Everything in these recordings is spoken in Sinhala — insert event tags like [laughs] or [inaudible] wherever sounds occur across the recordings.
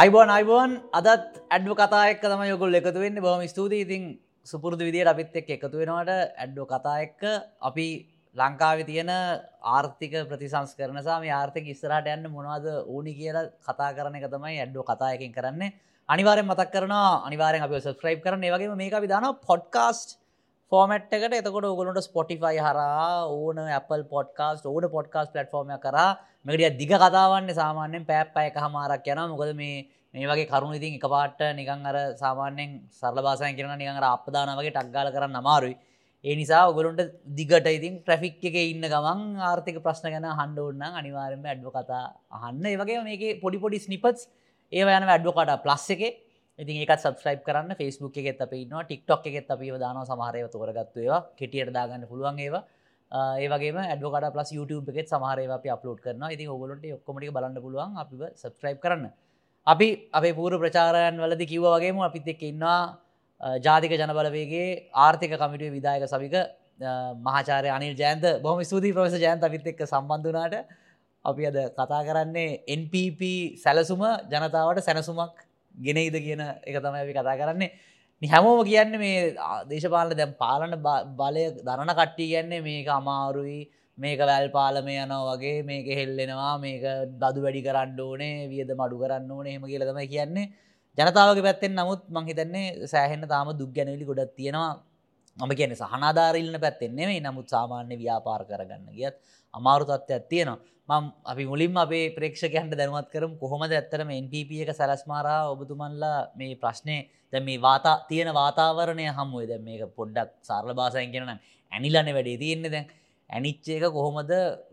අයිබෝන් අයිබෝන්. අදත් ඇඩ්ඩු කතා එක්ක තම යොකුල් එකතු වෙන්න. බොම ස්තුතියි. ඉතින් සුපුරදු විදියට අපිත් එක් එකතු වෙනවට ඇඩ්ඩෝ කතා එක්ක අපි ලංකාව තියෙන ආර්ථික ප්‍රතිසංස් කරනසා මේ ආර්ථික ඉස්සරට යන්න මොනවද ඕනි කියලා කතා කරන එක තමයි ඇඩ්ඩෝ කතා එකින් කරන්නේ. අනිවාරෙන් මතක් කරන අනිවාරෙන් අපි සස්ක්‍රයිබ් කරන ඒවගේ මේක විධාන පොඩ්කාස්ට් ෆෝමට් එකට. එතකොට ඔගලට ස්පොටිෆයි හර ඕන Apple පොඩ්කාස්ට ඕන පොඩ්කාස් පලට්ෆෝර්ම කර මේකටිය දිග කතාවන්න. සාමාන්‍යෙන් පැප් අය එක හමාරක් යන මොකද මේ මේ වගේ කරුණු ඉතින් එක පාට නිකං අර සාමාන්‍යෙන් සරල බාසය කරන නිකඟර අපදාන වගේ ටක්ගාල කරන්න අමාරුයි. ඒ නිසා ඔගලුන්ට දිගට ඉතින් ට්‍රෆික් එක ඉන්න ගමන් ආර්ථික ප්‍රශ්න ගැන හන්ඩ ඔන්න අනිවාරෙන්ම ඇඩ්ව කතා අහන්න. ඒවගේ මේක පොඩිපොඩි ස්නිපස් ඒ යන ඇඩ්ව කට ප්ලස් එක. ඉතින් ඒකත් සබස්ක්‍රයිබ් කරන්න. ෆස්බුක් එකෙත් අප න්න ටික්ටොක් එකෙත් අපිව දාන සමහරය තෝරගත්තුවා කෙටියට දාගන්න පුළුවන් ඒවා. ඒවගේ ඇඩකට පලස් YouTube එකෙත් සමහරව අපි අප්ලෝඩ් කරන ඉතින් ඔගලට ඔක්කොමටි බලන්න පුළුවන්. අපිව සබස්ක්‍රයිබ් කරන්න. අපි අපේ පූර ප්‍රචාරයන් වලදි කිව්ව වගේම අපිත් එක් ඉන්නවා ජාතික ජනබලවේගේ ආර්ථික කමිටුව විදායක සවික මහාචාරය අනිල් ජයන්ත බොහම ස්තුතියි ප්‍රවස ජයන්ත අපිත් එක්ක සම්බන්ධනාට අපි අද කතා කරන්නේ NPP සැලසුම ජනතාවට සැනසුමක් ගෙනෙයිද කියන එක තමයි අපි කතා කරන්නේ. හැමෝම කියන්න මේ දේශපාලන දැම් පාලන බලය දරන කට්ටි කියන්නේ මේක අමාරුයි මේක වැල් පාලම යනවා වගේ මේක හෙල්ලෙනවා මේක දදු වැඩි කරන්න ඕනේ වියද මඩු කරන්න ඕනේ හෙම කියල තම කියන්නේ. ජනතාවගේ පැත්තෙන් නමුත් මංහිතන්නේ සෑහෙන්න තාම දුක් ගැනවිලි ගොඩත් තියෙනවා. මම කියන සහනාධාරල්න පැත්තෙන්නේ මේ නමුත් සාමාන්‍ය ව්‍යාපාර කරගන්න ගියත් අමාරු තත්ත්වයක් තියෙනවා. මම අපි මුලින්ම අපේ ප්‍රේක්ෂකයන්ට දැනුවත් කරම් කොහොමද ඇත්තරම NPP එක සැලස්මාරා ඔබතුමන්ලා මේ ප්‍රශ්නය දැ මේ වාතා තියෙන වාතාවරණය හමුවේ දැ මේක පොඩ්ඩක් සාර්ල බාසයන් කියනන ඇනිලන්න වැඩේ තියෙන්නේ දැන්. ඇනිච්චේක කොහොමද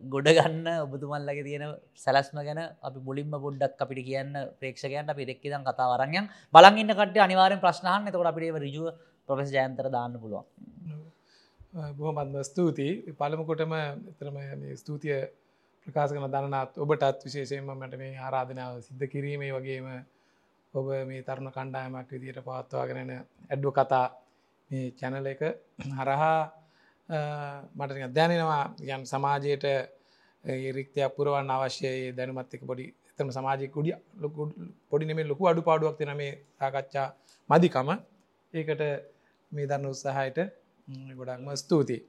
ගොඩ ගන්න ඔබතුමල්ලගේ තියෙන සැලස්ම ගැන අපි මුලින්ම පොඩ්ඩක් අපිට කියන්න ප්‍රේක්ෂකයන්ට අපි දෙක්කිදන් කතා වරන්යන් බලගන්න කට අනිවාරෙන් ප්‍රශ්නහන්න තකොට අපිට රජුව ප්‍රොෆෙස් ජයන්තර දාන්න පුළුවන්. බොහොමත්ම ස්තුතියි. පළමකොටම එතරම ස්තුතිය ප්‍රකාශ කන දන්නත් ඔබටත් විශේෂයෙන්ම මට මේ ආරාධනාව සිද්ධ කිරීමේ වගේම ඔබ මේ තරුණ කණ්ඩායමක් විදියට පවත්වාගෙනන ඇඩ්ඩු කතා මේ චැනල එක හරහා මට දැනෙනවා. යන් සමාජයට රික්තයක් පුරුවන් අවශ්‍යයේ දැනුමත් එක පොඩි එතම සමාජය කුඩිය ලොකු පොඩි නෙමේ ලොකු අඩු පාඩුවක් තින මේ සාකච්ඡා මදිකම ඒකට මේ දන්න උත්සාහයට ගොඩක්ම ස්තුතියි.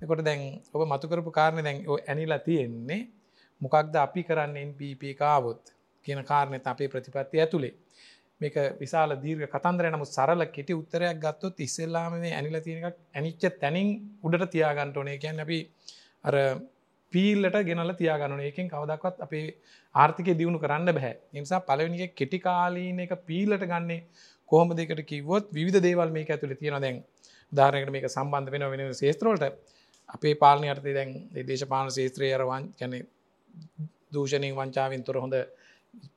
එකොට දැන් ඔබ මතුකරපු කාරණය දැන් ඇනිලා තියෙන්නේ මොකක්ද අපි කරන්න NPP කාවොත් කියන කාරණෙත අපේ ප්‍රතිපත්ති ඇතුළේ මේක විශාල දීර්ඝ කතන්දර නමුත් සරල කෙටි උත්තරයක් ගත්තොත් ඉස්සෙල්ලාම මේ ඇනිලා තියෙන එකක් ඇනිච්ච තැනින් උඩට තියාගන්න ඕනේ. කියන්නේ අපි අර පීල්ලට ගෙනල්ලා තියාගන්න ඕනේ. ඒකෙන් කවදාවත් අපේ ආර්ථිකය දියුණු කරන්න බෑ. ඒ නිසා පළවෙනි එක කෙටි කාලීන එක පීල්ලට ගන්නේ කොහොමද ඒකට කිව්වොත් විවිධ දේවල් මේක ඇතුලේ තියෙනවා. දැන් උදාහරණයකට මේක සම්බන්ධ වෙන වෙන ශේත්‍රවලට අපේ පාලනය යටතේ දැන් දේශපාලන ශේත්‍රය අර වන් කියන්නේ දූෂණයෙන් වංචාවෙන් තොර හොඳ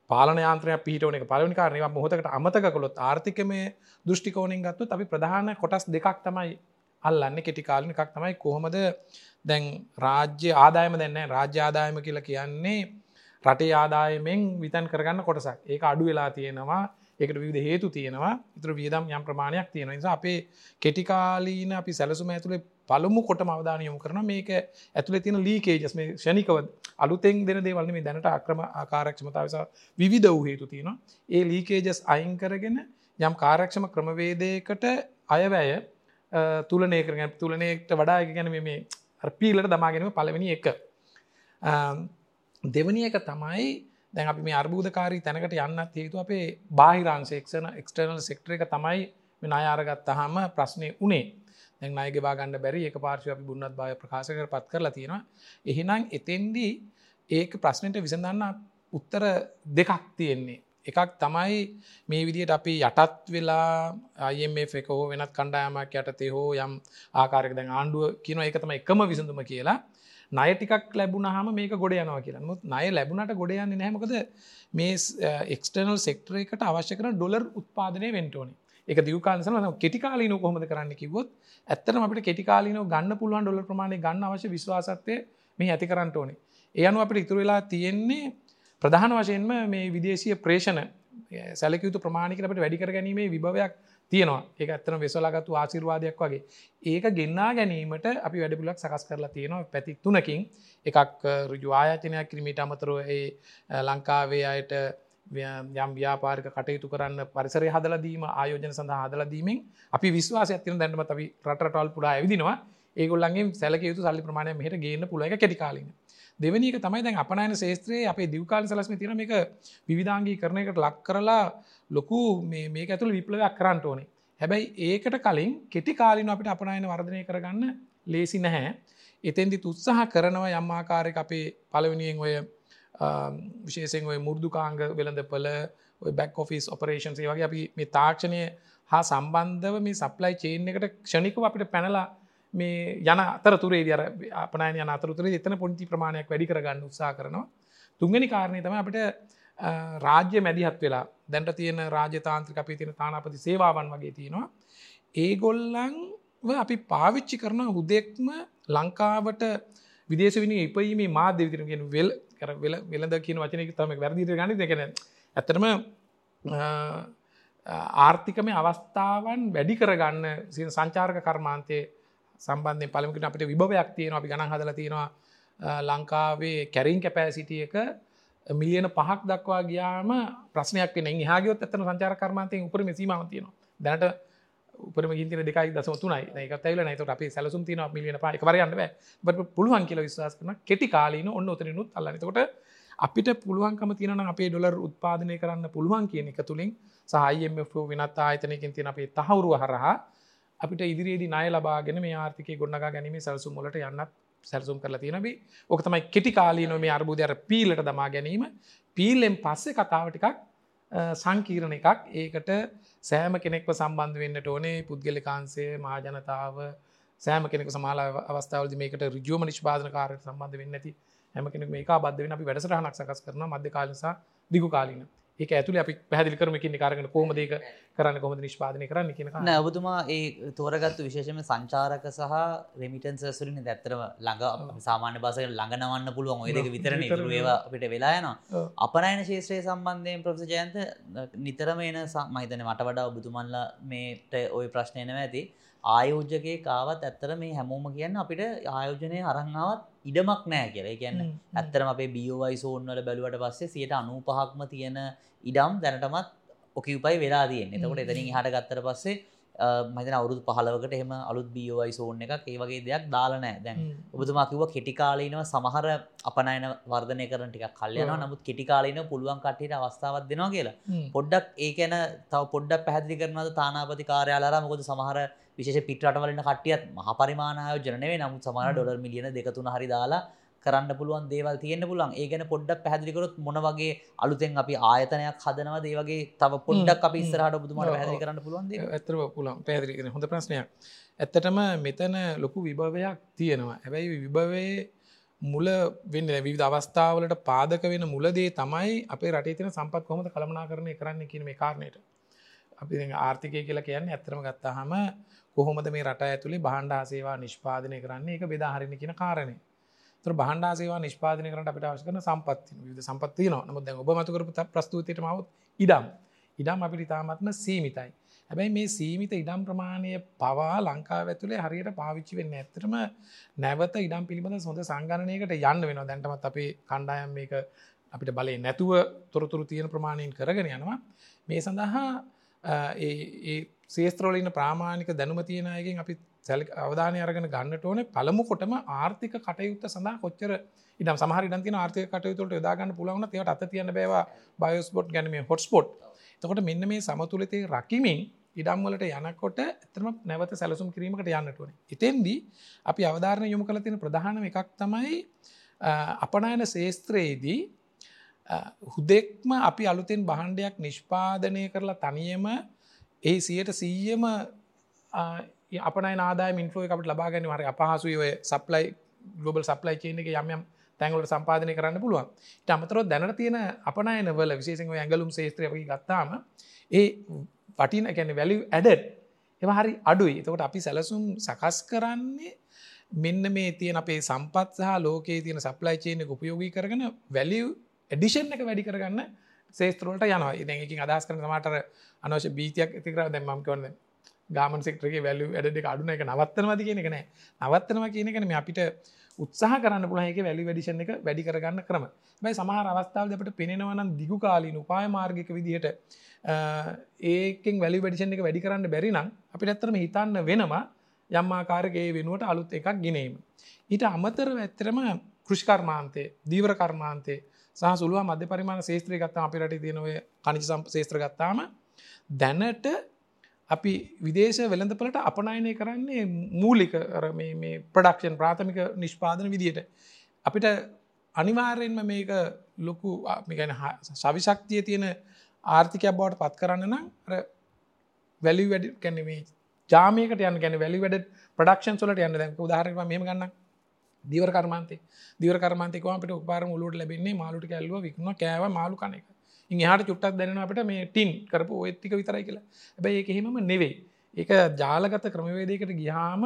පාලන යාන්ත්‍රයක් පිහිටවන එක. පළවෙනි කාරණේ මොහොතකට අමතක කළොත් ආර්ථිකමය දෘෂ්ටි කෝණයෙන් ගත්තොත් අපි ප්‍රධාන කොටස් දෙකක් තමයි අල්ලන්නේ. කෙටි කාලින එකක් තමයි කොහොමද දැන් රාජ්‍ය ආදායම දැන් නැහැ. රාජ්‍ය ආදායම කියලා කියන්නේ රටේ ආදායමෙන් විතන් කරගන්න කොටසක්. ඒක අඩු වෙලා තියෙනවා. ඒකට විවිධ හේතු තියෙනවා. ඉතුරු වියදම් යම් ප්‍රමාණයක් තියෙන නිසා අපේ කෙටිකාලීන අපි සැලසුම ඇතුළේ පළමු කොටම අවධානය යොමු කරනවා මේක ඇතුළේ තියෙන ලීකේජස් මේ ෂණිකව අලුතෙන් දෙන දේවල් මේ දැනට අක්‍රම ආකාරක්ෂමතාව නිසා විවිධ වූ හේතු තියෙනවා. ඒ ලීකේජස් අයින් කරගෙන යම් කාර්යක්ෂම ක්‍රමවේදයකට අයවැය තුලනය කරගෙන තුලනයට වඩා ගැන මේ පීලට දමාගෙනම පළවෙනි එක. දෙවනි එක තමයි දැන් අපි මේ අර්බූධකාරී තැනකට යන්නත් හේතු අපේ බාහිරංශේක්ෂණ එක්ස්ටර්නල් සෙක්ටර එක තමයි මේ ණය අරගත්තාම ප්‍රශ්නේ උනේ. දැන් ණය ගෙවා ගන්න බැරි. ඒක පාර්ශ්වය අපි බුන්නත් භාවය ප්‍රකාශ කර පත් කරලා තියෙනවා. එහෙනම් එතෙන්දී ඒක ප්‍රශ්නෙට විසඳන්න උත්තර දෙකක් තියෙන්නේ. එකක් තමයි මේ විදිහට අපි යටත් වෙලා IMF එක හෝ වෙනත් කණ්ඩායමක් යටතේ හෝ යම් ආකාරයක දැන් ආණ්ඩුව කියන එක තමයි එකම විසඳුම කියලා. ණය ටිකක් ලැබුණාම මේක ගොඩ යනවා කියලා. නමුත් ණය ලැබුණාට ගොඩ යන්නේ නැහැ. මොකද මේ uh, එක්ස්ටර්නල් සෙක්ටර් එකට අවශ්‍ය කරන ඩොලර් උත්පාදනය වෙන්න ඕනේ. ඒක දිගු කාලේ සම කෙටි කාලීනව කොහොමද කරන්න කිව්වොත් ඇත්තටම අපිට කෙටි කාලීනව ගන්න පුළුවන් ඩොලර් ප්‍රමාණය ගන්න අවශ්‍ය විශ්වාසත්වය මේ ඇති කරන්න ඕනේ. ඒ අනුව අපිට ඉතුරු වෙලා තියෙන්නේ ප්‍රධාන වශයෙන්ම මේ විදේශීය ප්‍රේෂණ සැලකිය යුතු ප්‍රමාණයකට අපිට වැඩි කර ගැනීමේ විභවයක් තියෙනවා ඒක ඇත්තන වෙසලාගත්තු ආසිර්වාදයක් වගේ ඒක ගෙන්න්නා ගැනීමට අපි වැඩපුලක් සකස් කරලා තියෙනවා පැති තුනකින් එකක් රුජු ආයාචනයක් කිරීමට අමතරව ඒ ලංකාවේ අයට ව්‍ය- යම් ව්‍යාපාරික කටයුතු කරන්න පරිසරය හදලදීම ආයෝජන සඳහා හදලදීමෙන් අපි විශ්වාස ඇතින දැන්ම අපි රටරටවල් පුඩා ඇවිදිනවා. ඒගොල්ලන්ගේ සැලක යුතු සල්ලි ප්‍රමාණය මෙහට ගේන්න පුල එක කෙටිකාලින් දෙවනික තමයි දැන් අපනයන ශේත්‍රයේ අපේ දිවකාල සලස්ම තින එක විධාංගී කරණයකට ලක් කරලා ලොකු මේ මේ ඇතුළ විප්ලවයක් කරන්නට ඕනේ. හැබැයි ඒකට කලින් කෙටි කාලින අපිට අපනයන වර්ධනය කරගන්න ලේසි නැහැ. එතෙන්දි උත්සාහ කරනවා යම්මාකාරය අපේ පලවෙනියෙන් ඔය විශේෂෙන් ඔය මුරදුකාංග වෙළඳ පල බැක් ඔෆිස් ඔපරේෂන්සේ වගේ අපි මේ තාක්ෂණය හා සම්බන්ධව මේ සප්ලයි චේන් එකට ක්ෂණිකව අපිට පැනලා මේ යන අතරතුරේ දර අපනය යන අතරතුරේ එතන පොන්ති ප්‍රමාණයක් වැඩි කරගන්න උත්සා කරනවා. තුන්ගනි කාරණය තම අපිට රාජ්‍ය මැදිහත් වෙලා දැන්ට තියෙන රාජතාන්ත්‍රික අපේ තියෙන තානාපති සේවාවන් වගේ තියෙනවා. ඒගොල්ලන් අපි පාවිච්චි කරන හුදෙක්ම ලංකාවට විදේශවිනි ඉපීමේ මාධ්‍ය විතරගෙන වෙල් කර වෙල වෙලද කියන වචනක තම වැරදිට ගනි දෙකන ඇතරම ආර්ථිකම අවස්ථාවන් වැඩි කරගන්න සි සංචාර්ක කර්මාන්තය සම්බන්ධය පළමිට අපට විභවයක් තියෙනවා. අපි ගණන් හදල තියෙනවා ලංකාවේ කැරින් කැපෑසිටියක මිලියන පහක් දක්වා ගියාම ප්‍රශ්නයක් වෙන හාගයොත් ඇතන සංචාර කර්මාන්තය උපර මෙසීම තියනවා. දැනට උපරම ගින්තින දෙකයි දසම තුනයි. ඒක තැල නයිත අප සැලසුම් තින මිලියන පා එකවරයන්න බ. පුළුවන් කියල විශවාස කරන කෙටි කාලීන ඔන්න ඔතනනුත් අල්ලනතකොට අපිට පුළුවන්කම තියන අපේ ඩොලර් උත්පාදනය කරන්න පුළුවන් කියන එක තුළින් සහයිF වෙනත් ආයතනයකින් තියන අපේ තහවුරුව හරහා අපිට ඉදිරියේදී ණය ලබාගෙන මේ ආර්ථිකය ගොඩනගා ගැනීම සැලසුම් වලට යන්නත් සැලසුම් කරලා තියෙනබි ඕක තමයි කෙටි කාලීන මේ අර්බුදය අර පීලට දමා ගැනීම. පීලෙන් පස්සේ කතාව ටිකක් සංකීරණ එකක්. ඒකට සෑම කෙනෙක්ව සම්බන්ධ වෙන්නට ඕනේ පුද්ගලිකාන්සේ මහජනතාව සෑම කෙනෙක සමාලා අවස්ථාවද මේකට රිජුවම නිෂ්පාදන කාරයට සම්බන්ධ වෙන්න ඇති හැම කෙනෙක් මේක බද්ධ වෙන අපි වැඩසටහනක් සකස් කරන මධ්‍ය කාලසා දිගු කාලින. ඒක ඇතුළ අපි පැදිලි කරම කින්න කාරගෙන කොමදක කරන්න? කොමද නිෂ්පාදනය කරන්න කියන ඔබතුමා ඒ තෝරගත්තු විශේෂම සංචාරක සහ රෙමිටන් සසුරින් දැත්තරම ළඟ සාමාන්‍ය බසක ළඟනවන්න පුළුවන්. ඔයදක විතරන ඒවා අපිට වෙලායන අපනයන ශේත්‍රය සම්බන්ධයෙන් ප්‍රස ජයන්ත නිතරම එන මහිතන මට වඩා ඔබතුමන්ලා මේට ඔය ප්‍රශ්නයනව ඇති. ආයෝජකය කාවත් ඇත්තර මේ හැමෝම කියන්න අපිට ආයෝජනය අරංාවත් ඉඩමක් නෑ කියල. කියන්න ඇත්තරම අපේ බියෝවයි සෝන්වල බැලුවට පස්සේ සියට අනූ පහක්ම තියෙන ඉඩම් දැනටමත් ඔකිපයි වෙලා තියෙන් එතකොට එතනින් හට ගත්තර පස්සේ මතන අවුරුදු පහලවකට එම අලුත් බියෝවයි සෝන් එකක් ඒ වගේ දෙයක් දාලනෑ දැන් ඔබතුමා කිව කෙටිකාලීනව සමහර අපනයන වර්ධනය කරන ටික කල්යන නමුත් කෙටිකාලීන පුළුවන් කටට අවස්ථාවත් දෙනවා කියලා. පොඩ්ඩක් ඒකැන තව පොඩ්ඩක් පැහදිි කරනද තානාපති කාරයාලර මොකද සමහර විශේෂ පිටරටවලන්න කටියත් මහ පරිමාණයෝජනවේ නමුත් සමහර ඩොලර් මිලියන දෙකතුන හරි දාලා කරන්න පුළුවන් දේවල් තියෙන පුලන් ඒ ගැන පොඩ්ඩක් පැදිලිකරොත් මොන වගේ අලුතෙන් අපි ආයතනයක් හදනවා දේවගේ තව පොඩ්ඩක් අපි ඉස්සරහට බුදුමට පැදිලි කරන්න පුළුවන්. ඇතර පුලන් පැදිලිකෙන හොඳ ප්‍රශ්නයක්. ඇත්තටම මෙතන ලොකු විභවයක් තියෙනවා. හැබැයි විභවේ මුල වෙන්න විධ අවස්ථාවලට පාදක වෙන මුලදේ තමයි අපේ රටේ තින සම්පත් කොමද කළමනා කරණය කරන්න කියන මේ කාරණයට. අපි ආර්ථිකය කියලා කියන්න ඇත්තරම ගත්තාහම කොහොමද මේ රට ඇතුළේ බහන්්ඩා සේවා නිෂ්පාදනය කරන්නේ? එක බෙදාහරිණ කියන කාරණය තර බහන්ඩා සේවා නිෂ්පාදනය කරට අපිට අවශ්‍ය කරන සම්පත්ති විද සම්පත්තිය න නමුද ඔබ මතුකරපු ප්‍රස්තුතියට මවත් ඉඩම්. ඉඩම් අපිට ඉතාමත්ම සීමිතයි. හැබැයි මේ සීමිත ඉඩම් ප්‍රමාණය පවා ලංකා ඇතුළේ හරියට පාවිච්චි වෙන්න ඇතරම නැවත ඉඩම් පිළිබඳ සොඳ සංගණනයකට යන්න වෙන දැන්ටමත් අපේ කණ්ඩායම් මේක අපිට බලය නැතුව තොරතුරු තියෙන ප්‍රමාණයෙන් කරගෙන යනවා. මේ සඳහා ඒ සේස්ත්‍රෝලන්න ප්‍රාමාණික දැනුම තියෙනයගෙන් අපි සැල අවධානය අරගෙන ගන්නට ඕන. පළමු කොටම ආර්ථික කටයුත්ත සඳහා කොච්චර ඉඩම් සමහර ඉඩන්තින ආර්ථය කටයුතුට යදාගන්න පුලවන ඒවට අත තියන්න බේවා බයස්පොට් ගැනීම හොටස්පොට් තකොට මෙන්න මේ සමතුලතේ රකිමින් ඉඩම්වලට යනකොට ඇතරම නැවත සැලසුම් කිරීමට යන්නටුවන එතෙන්දී අපි අවධාරණ යොමු කළ තියෙන ප්‍රධානම එකක් තමයි අපනයන ශේස්ත්‍රයේදී හුදෙක්ම අපි අලුතෙන් බහන්ඩයක් නිෂ්පාදනය කරලා තනියම ඒ සියට සීයම අපනයි නාදා මින්ෆලෝ එකට ලබාගන්න හරි අපහසු ඔය සප්ලයි ගලබල් සප්ලයි චේන එක යම් තැන්ගලට සම්පාධනය කරන්න පුළුවන්. ට අමතරො දැනට තියෙන අපනයන වල විශේෂෙන් ඇගලුම් ශේත්‍රයකි ගත්තාම ඒ පටින ඇැන වැලි ඇඩට් එම හරි අඩුයි. එතකොට අපි සැලසුම් සකස් කරන්නේ මෙන්න මේ තියෙන අපේ සම්පත් සහ ලෝකයේ තියෙන සප්ලයි චේන උපයෝගී කරගෙන වැලිය එඩිෂන් එක වැඩි කරගන්න සේස්ත්‍රලට යනවා. ඉදැකින් අදස් කරන මටර අනවශ බීතියක් ඇතිකර දැම්මම් කරන්න ගාමන් සෙක්ටරගේ වැලු වැඩ අඩුන එක නවත්තනවද කියන එක නෑ නවත්තනවා කියන එකන මේ අපිට උත්සාහ කරන්න පුළහක වැලි වැඩිෂන් එක වැඩි කරගන්න ක්‍රම බයි සමහර අවස්ථාව අපට පෙනෙනවනම් දිගු කාලීන උපාය මාර්ගික විදිහට ඒකෙන් වැලි වැඩිෂන් එක වැඩි කරන්න බැරි නම් අපි ඇත්තරම හිතන්න වෙනවා යම්මාකාරගේ වෙනුවට අලුත් එකක් ගෙනීම. ඊට අමතර ඇත්තරම කෘෂිකර්මාන්තය දීවර කර්මාන්තේ සහ සුළුව මධ්‍ය පරිමාණ ශේත්‍රය ගත්තා අපි රට තියෙනව කනිච ශේත්‍ර ගත්තාම දැනට අපි විදේශ වෙළඳපලට අපනයනය කරන්නේ මූලික ප්‍රඩක්ෂන් ප්‍රාථමික නිෂ්පාදන විදියට. අපිට අනිවාර්යෙන්ම මේක ලොකු ගැන සවිශක්තිය තියෙන ආර්ථිකයක් බවට පත් කරන්න නම් වැලි වැඩ කැනෙමේ ජාමයකට යන්න ගැන වැලි වැඩ ප්‍රඩක්ෂන් සොලට යන්න. දැක උදාහරම මෙම ගන්න දීවර කර්මාන්තේ. දීවර කර්මාන්තකව අපට උපාර මුලට ලැබෙන්නේ? මාලුට කැල්ලුව වික්ුණ කෑව මාලු කනෙක හට චුට්ටක් දැන අපට මේ ටින් කරපු ඔත්තික විතරයි කියලා. හැබැයි ඒක එහෙමම නෙවෙයි. ඒක ජාලගත ක්‍රමවේදයකට ගිහාම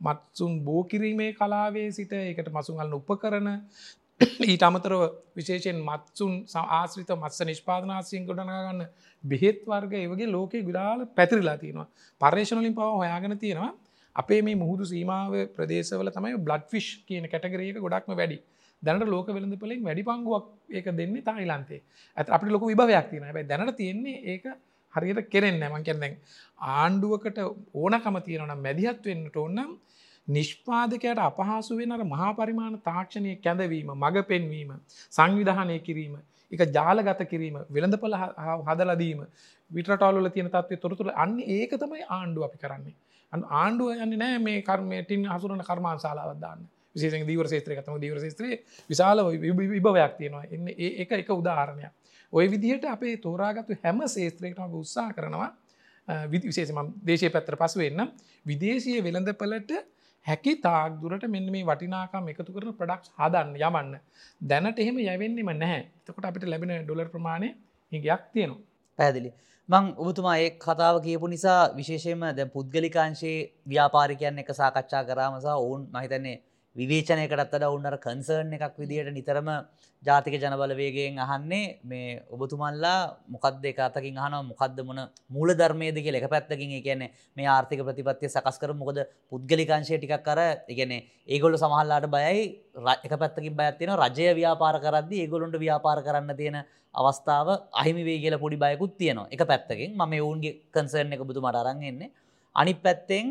මත්සුන් බෝකිරීමේ කලාවේ සිට එකට මසුන්ගලන උප කරන [coughs] ඊට අමතරව විශේෂයෙන් මත්සුන් ආශ්‍රිත මත්ස නිෂ්පාදනාසියෙන් ගොඩනගන්න බෙහෙත් වර්ග ඒවගේ ලෝකෙ ගුඩාල පැතිරිලා තියෙනවා. පර්ේෂණලින් පව හොයාගෙන තියෙනවා. අපේ මේ මුහුදු සීමාව ප්‍රදේශවල තමයි බ්ලඩ් ෆිෂ් කියන කැටගරේක ගොඩක්ම වැඩි. දැනට ලෝක වෙළඳ පලින් වැඩි පංගුවක් ඒක දෙන්නේ තායිලන්තේ. ඇත අපි ලොක විභවයක් තියෙන හැබයි දැනට තියෙන්නේ ඒක හරියට කෙරෙන් නැමන් කැන්දැන් ආණ්ඩුවකට ඕනකම තියෙනවනම් මැදිහත් වෙන්නට ඕන්නම් නිෂ්පාදකයට අපහසු වෙන මහා පරිමාණ තාක්ෂණය කැඳවීම මඟ පෙන්වීම සංවිධානය කිරීම එක ජාලගත කිරීම වෙළඳපල හදලදීම විටරටාලල තියෙන තත්වය තොරතුළ අන්න ඒක තමයි ආණ්ඩුව අපි කරන්නේ. ආණ්ඩුව යන්නේ නෑ මේ කර්මයටින් හසුරන කර්මාන් සාලාවදදාන්න විශේෂ දීවර ශේත්‍රය තම දීවර ශේත්‍රයේ විශාල විභවයක් තියෙනවා. එන්න ඒ එක එක උදාහරණයක්. ඔය විදිහට අපේ තෝරාගත්තු හැම ශේත්‍රයකටම උත්සා කරනවා විදි විශේෂම දේශය පැත්තර පසු වෙන්න. විදේශය වෙළඳපලට හැකි තාක් දුරට මෙන්න මේ වටිනාකම් එකතු කරන ප්‍රඩක්ස් හදන්න යමන්න දැනට එහෙම යැවෙන්නෙම නැහැ. තකොට අපිට ලැබෙන ඩොලර් ප්‍රමාණය හිගයක් තියෙනවා. පැදිලි මං ඔබතුමා ඒ කතාව කියපු නිසා විශේෂයෙන්ම දැ පුද්ගලිකාංශයේ ව්‍යාපාරිකයන් එක සාකච්ඡා කරාමසා ඔවුන් මහිතන්නේ විවේචනයකටත් වඩා ඔවුන් අර කන්සර්න් එකක් විදිහට නිතරම ජාතික ජනබලවේගයෙන් අහන්නේ මේ ඔබතුමන්ලා මොකක්ද එක අතකින් අහනවා මොකක්ද මොන මූල ධර්මයේද කියලා. එක පැත්තකින් ඒ කියන්නේ මේ ආර්ථික ප්‍රතිපත්තිය සකස් කර මොකද පුද්ගලිකංශය ටිකක් අර ඒ කියන්නේ ඒගොල්ලෝ සමහරලාට බයයි. එක පැත්තකින් බයක් තියෙනවා. රජය ව්‍යාපාර කරද්දී ඒගොල්ලොන්ට ව්‍යාපාර කරන්න තියෙන අවස්ථාව අහිමි වෙයි කියලා පොඩි බයකුත් තියෙනවා. එක පැත්තකින් මම ඒ ඔවුන්ගේ කන්සර්න් එක ඔබතුමාට අරන් එන්නේ. අනි පැත්තෙන්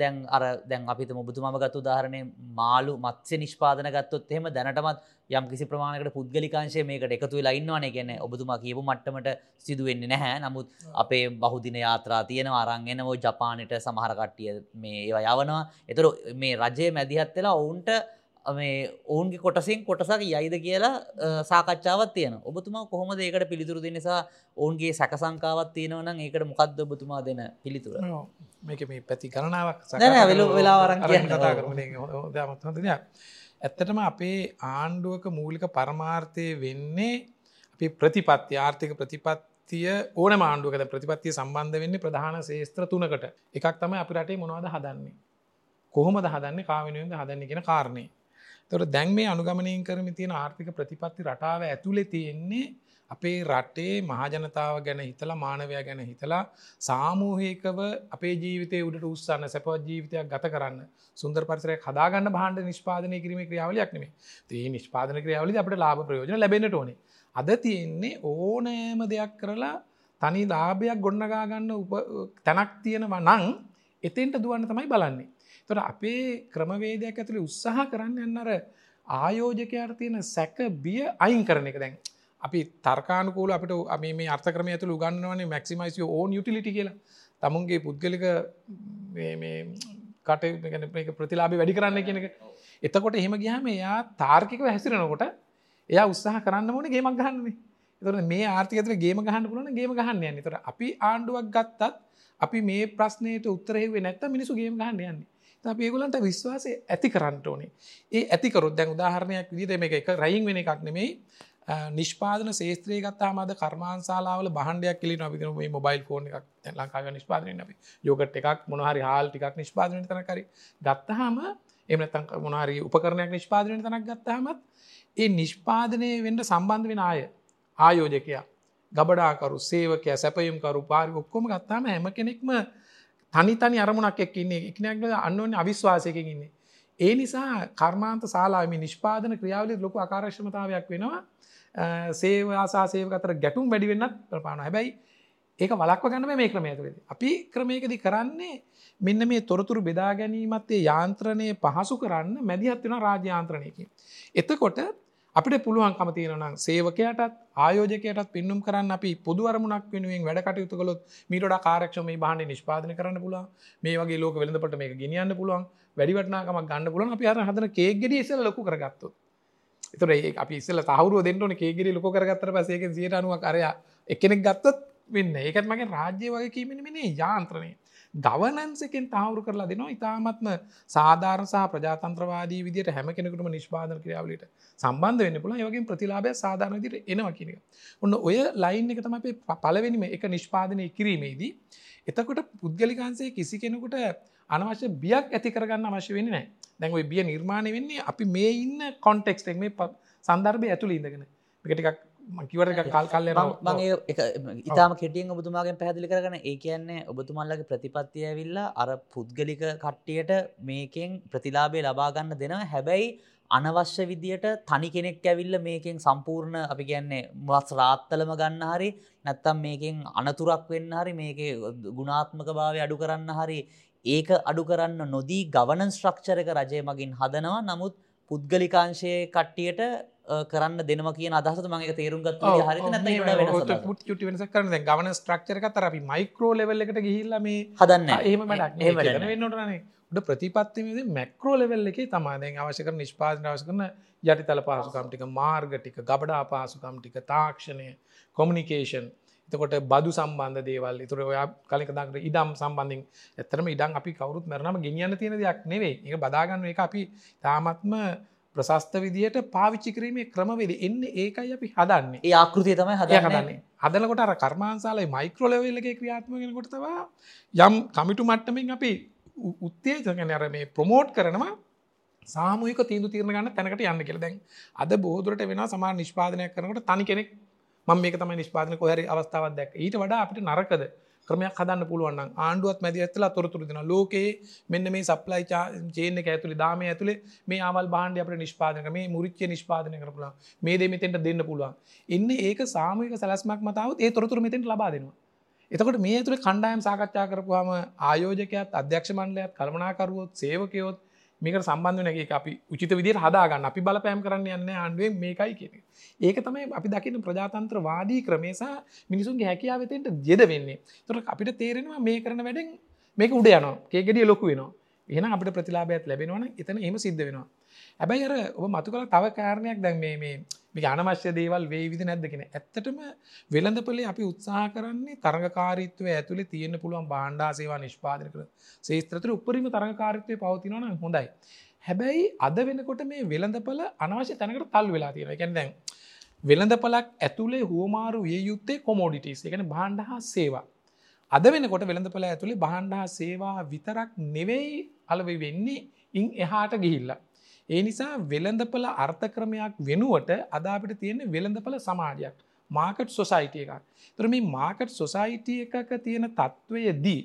දැන් අර දැන් අපිත මුබතුමම ගත්තු දාහරණය මාලු මත්ස්‍ය නිෂ්පාදන ගත්තොත් එහෙම දැනටමත් යම් කිසි ප්‍රමාණකට පුද්ගලිකාංශය මේකට එකතු වෙලා ඉන්නවනේ කියන්නේ ඔබතුමා කියපු මට්ටමට සිදු වෙන්නේ නැහැ. නමුත් අපේ බහුදින යාත්‍රා තියෙනවා අරන් එනවා ජපානයට සමහර කට්ටිය මේ ඒවා යවනවා. ඒතර මේ රජයේ මැදිහත් වෙලා ඔවුන්ට මේ ඔවුන්ගේ කොටසින් කොටසක් යයිද කියලා සාකච්ඡාවත් තියෙන ඔබතුමා කොහොම ඒකට පිළිතුරු දෙනිසා ඔවුන්ගේ සැකසංකාවත් තියෙනවනම් ඒකට මොකක්ද ඔබතුමා දෙන පිළිතුර? මේක මේ පැති කරනාවක් වෙල වෙලාවරන් කරන ඇත්තටම අපේ ආණ්ඩුවක මූලික පරමාර්ථය වෙන්නේ අපි ප්‍රතිපත්ති ආර්ථික ප්‍රතිපත්තිය ඕන මාණ්ඩුවකද ප්‍රතිපත්තිය සම්බන්ධ වෙන්නේ ප්‍රධාන ශේත්‍ර තුනකට. එකක් තමයි අපි රටේ මොනවද හදන්නේ? කොහොමද හදන්නේ? කාවෙනුවෙන්ද හදන්නේ කියන කාරණේ තොට දැන් මේ අනුගමනයෙන් කරම තියෙන ආර්ථික ප්‍රතිපත්ති රටාව ඇතුළෙ තියෙන්නේ අපේ රටේ මහජනතාව ගැන හිතලා මානවයා ගැන හිතලා සාමූහිකව අපේ ජීවිතය උඩට උත්සන්න සැපවත් ජීවිතයක් ගත කරන්න සුන්දර පරිසරයක් හදාගන්න බහන්ඩ නිෂ්පාදනය කිරීම ක්‍රියාවලයක් නෙමේ ඒ නිෂ්පාදන ක්‍රියාවලි අපට ලාභ ප්‍රයෝජන ලැබෙනට ඕනේ. අද තියෙන්නේ ඕනෑම දෙයක් කරලා තනි ලාභයක් ගොඩනගාගන්න උප තැනක් තියෙනවා නං එතෙන්ට දුවන්න තමයි බලන්නේ. තොට අපේ ක්‍රමවේදයක් ඇතුළි උත්සාහ කරන්න යන්නර ආයෝජකයාට තියෙන සැක බිය අයින් කරන එක දැන්. අපි තර්කානකූල අපට අපි මේ අර්ථකරම ඇතුළ ගන්නවනේ මැක්සිමයිසිය ඕන් යුටිලිටි කියලා. තමුන්ගේ පුද්ගලික කට ප්‍රතිලාබි වැඩි කරන්න කියනක එතකොට එහෙම ගියාම එයා තාර්කික හැසිරෙනකොට එයා උත්සාහ කරන්න ඕන ගේමක් ගහන්නේ තොර මේ ආර්ථිකතර ගේම ගහන්න පුලන ගේම ගහන්න යන්න? තොර අපි ආණ්ඩුවක් ගත්තත් අපි මේ ප්‍රශ්නයට උත්තරහෙවේ නැත්ත මිනිසු ගේම ගහන්න යන්නේ. ඒගොලන්ට විශ්වාසය ඇති කරන්නට ඕනේ. ඒ ඇතිකරොත් දැන් උදාහරණයක් විදිද මේ එක රයින් වෙන එකක් නෙමෙයි. නිෂ්පාදන ශේත්‍රය ගත්තා මද කර්මාන්සාලාවල බහන්ඩයක් කලි නොබින මේ මොබයිල් ෆෝන් එකක්. ලංකාව නිෂ්පාදනය අපි. යෝගට එකක් මොනහරි හාල් ටිකක් නිෂ්පාදනය තනකරි ගත්තහම එමනතන් මොනහරි උපකරණයක් නිෂ්පාදනය තනක් ගත්තහමත් ඒ නිෂ්පාදනය වෙන්ඩ සම්බන්ධ වෙන අය ආයෝජකයා ගබඩාකරු සේවකය සැපයුම්කරු පාරි ඔක්කොම ගත්තාම හැම කෙනෙක්ම තනි තනි අරමුණක් එක් ඉන්නේ එකනක් අන්නවන අවිශ්වාසයකින් ඉන්නේ. ඒ නිසා කර්මාන්ත ශලාම නිෂ්පාදන ක්‍රියාවලි ලොකු අකාරශ්මතාවයක් වෙනවා සේවාසා සේව අතර ගැටුම් වැඩි වෙන්නත් ප්‍රපාන හැබැයි ඒක වලක්ව ගන්න මේ ක්‍රමය ඇතුළේ අපි ක්‍රමයකදී කරන්නේ මෙන්න මේ තොරතුරු බෙදා ගැනීමත්තේ යාන්ත්‍රණය පහසු කරන්න මැදිහත් වෙන රාජ්‍යාන්ත්‍රණයකින්. එතකොට අපිට පුළුවන්කම තියෙනනම් සේවකයටත් ආයෝජකයටත් පින්නුම් කරන්න අපි පොදු අරමුණක් වෙනුවෙන් වැඩ කටයුතු කළොත් මීට වඩා කාර්යක්ෂම මේ භාණ්ඩය නිෂ්පාදනය කරන්න පුළුවන්. මේ වගේ ලෝක වෙළඳපොළට මේක ගෙනියන්න පුළුවන්. වැඩි වටිනාකමක් ගන්න පුළුවන්. අපි අර හදන කේක් ගෙඩිය ඉස්සෙල්ලා ලොකු කරගත්තොත්. ඒතර ඒ අපි ඉස්සෙල්ලා තහවුරුව දෙන්න ඕනේ කේක් ගෙඩිය ලොකු කරගත්තට පස්සේ ඒකෙන් 90ක් අරයා එක්කෙනෙක් ගත්තොත් වෙන්නේ. ඒකත් මගේ රාජ්‍ය වගේ කීමෙන මෙනේ යාන්ත්‍රණය ගවනන්සකෙන් තාවරු කරලා දෙනවා. ඉතාමත්ම සාධාරණ සහ ප්‍රජාතන්ත්‍රවාදී විදියට හැම කෙනෙකුටම නිෂ්පාදන ක්‍රියාවලට සම්බන්ධ වෙන්න පුළ යවගේ ප්‍රතිලාබය සාධාරණ දිට එනවා කියනක ඔන්න ඔය ලයින් එක තම අපේ පලවෙනිම එක නිෂ්පාදනය කිරීමේදී එතකොට පුද්ගලිකාන්සේ කිසි කෙනෙකුට අනවශ්‍ය බියක් ඇති කරගන්න අවශ්‍ය වෙන්න නෑ දැන් ඔය බිය නිර්මාණය වෙන්නේ අපි මේ ඉන්න කොන්ටෙක්ස්ටෙක් මේ සන්දර්භය ඇතුළ ඉඳගෙන. එකටිකක් මකිවට කල් කල්ල මගේ ඉතාම කෙටියෙන් ඔබතුමාගෙන් පැදිලි කරගන ඒ කියන්නේ ඔබතුමල්ලගේ ප්‍රතිපත්තිය ඇවිල්ලා අර පුද්ගලික කට්ටියට මේකෙන් ප්‍රතිලාබේ ලබාගන්න දෙනවා. හැබැයි අනවශ්‍ය විදියට තනි කෙනෙක් ඇවිල්ල මේකෙන් සම්පූර්ණ අපි කියන්නේ මස් රාත්තලම ගන්න හරි නැත්තම් මේකෙන් අනතුරක් වෙන්න හරි මේක ගුණාත්මක භාවය අඩු කරන්න හරි ඒක අඩු කරන්න නොදී ගවනන් ස්ට්‍රක්චර එක රජය මගින් හදනවා. නමුත් පුද්ගලිකාංශය කට්ටියට කරන්න දෙනවා කියන අදහස මගේ තේරුම් ගත් හරි ට වෙනස කරන ගවන ස්ට්‍රක්චර තර අපි මයිකරෝ ලෙවල් එකට ගිහිල්ල මේ හදන්න එහෙම වෙන්නටනේ ඩ ප්‍රතිපත්තිමද මැක්‍රෝ ලෙවල් එක තමාදෙන් අවශ්‍යක නිෂ්පාදන අවශ කරන යටි තල පාසුකම්ටික මාර්ගටික ගබඩා පාසුකම්ටික තාක්ෂණය කොමිනිකේෂන් එතකොට බදු සම්බන්ධ දේවල්. තුර ඔයා කලික දකට ඉඩම් සම්බන්ධින් ඇතරම ඉඩම් අපි කවරුත් මැරණම ගෙනියන්න තියෙන දෙයක් නෙවේ එක බදාගන්න එක අපි තාමත්ම ප්‍රශස්ත විදියට පාවිච්චි කිරීමේ ක්‍රමවේද. එන්න ඒකයි අපි හදන්නේ. ඒ ආකෘතිය තමයි හද හදන්නේ. හදනකොට අර කර්මාන්සාලයි මයික්‍රෝලවෙල්ලගේ ක්‍රියාත්මගෙන තවා යම් කමිටු මට්ටමින් අපි උත්තේජගෙන අර මේ ප්‍රමෝට් කරනවා සාමූහික තීන්දු තීරණ ගන්න තැනකට යන්න කියලා. දැන් අද බෝදුරට වෙන සමාන නිෂ්පාදනයක් කරනකොට තනි කෙනෙක් මම මේක තමයි නිෂ්පාදන කොහරි අවස්ථාවක් දැක්ක. ඊට වඩා අපිට නරකද? ක්‍රමයක් හදන්න පුළුවන් නම් ආණ්ඩුවත් මැදි ඇත්තලා තොරතුරු දෙනවා. ලෝකයේ මෙන්න මේ සප්ලයි චේන් එක ඇතුලේ දාමේ ඇතුලේ මේ ආවල් භාණ්ඩය අපිට නිෂ්පාදනය කරලා මේ මුරිච්චිය නිෂ්පාදනය කරලා පුළුවන්. මේ දේ මෙතෙන්ට දෙන්න පුළුවන්. ඉන්නේ ඒක සාමූහික සැලැස්මක් මත આવුත් ඒ තොරතුරු මෙතෙන්ට ලබා දෙනවා. එතකොට මේ ඇතුලේ කණ්ඩායම් සාකච්ඡා කරපුවාම ආයෝජකයාත් අධ්‍යක්ෂ මණ්ඩලයත් කළමනාකරුවොත් සේවකයොත් මේකට සම්බන්ධ වෙන එක අපි උචිත විදිහට හදාගන්න අපි බලපෑම් කරන්න යන්නේ ආණ්ඩුවෙන් මේකයි කියන එක. ඒක තමයි අපි දකින්න ප්‍රජාතන්ත්‍රවාදී ක්‍රමය සහ මිනිසුන්ගේ හැකියාව එතෙන්ට යෙද වෙන්නේ. ඒතකොට අපිට තේරෙනවා මේ කරන වැඩෙන් මේක උඩ යනවා. කේක් ගෙඩිය ලොකු වෙනවා. එහෙනම් අපිට ප්‍රතිලාභයක් ලැබෙනවා නම් එතන එහෙම සිද්ධ වෙනවා. හැබැයි අර ඔබ මතු කළ තව කාරණයක් දැන් මේ මේ මේ අනවශ්‍ය දේවල් වේවිද නැද්ද කියන. ඇත්තටම වෙළඳපොලේ අපි උත්සාහ කරන්නේ තරඟකාරීත්වය ඇතුලේ තියෙන්න පුළුවන් භාණ්ඩා සේවා නිෂ්පාදනය කරන ශේත්‍රතර උපරිම තරඟකාරීත්වය පවතිනවා නම් හොඳයි. හැබැයි අද වෙනකොට මේ වෙළඳපොළ අනවශ්‍ය තැනකට තල් වෙලා තියෙනවා. ඒ කියන්නේ දැන් වෙළඳපොලක් ඇතුලේ හුවමාරු විය යුත්තේ කොමෝඩිටිස්. ඒ කියන්නේ භාණ්ඩ හා සේවා. අද වෙනකොට වෙළඳපොළ ඇතුලේ භාණ්ඩ හා සේවා විතරක් නෙවෙයි අලවෙ වෙන්නේ ඉන් එහාට ගිහිල්ලා. ඒ නිසා වෙළඳපල අර්ථක්‍රමයක් වෙනුවට අදාපිට තියෙන වෙළඳපල සමාජයක් මාකට් සොසයිටිය එකක් තර මේ මාකට් සොසයිටිය එකක තියෙන තත්ත්වයදී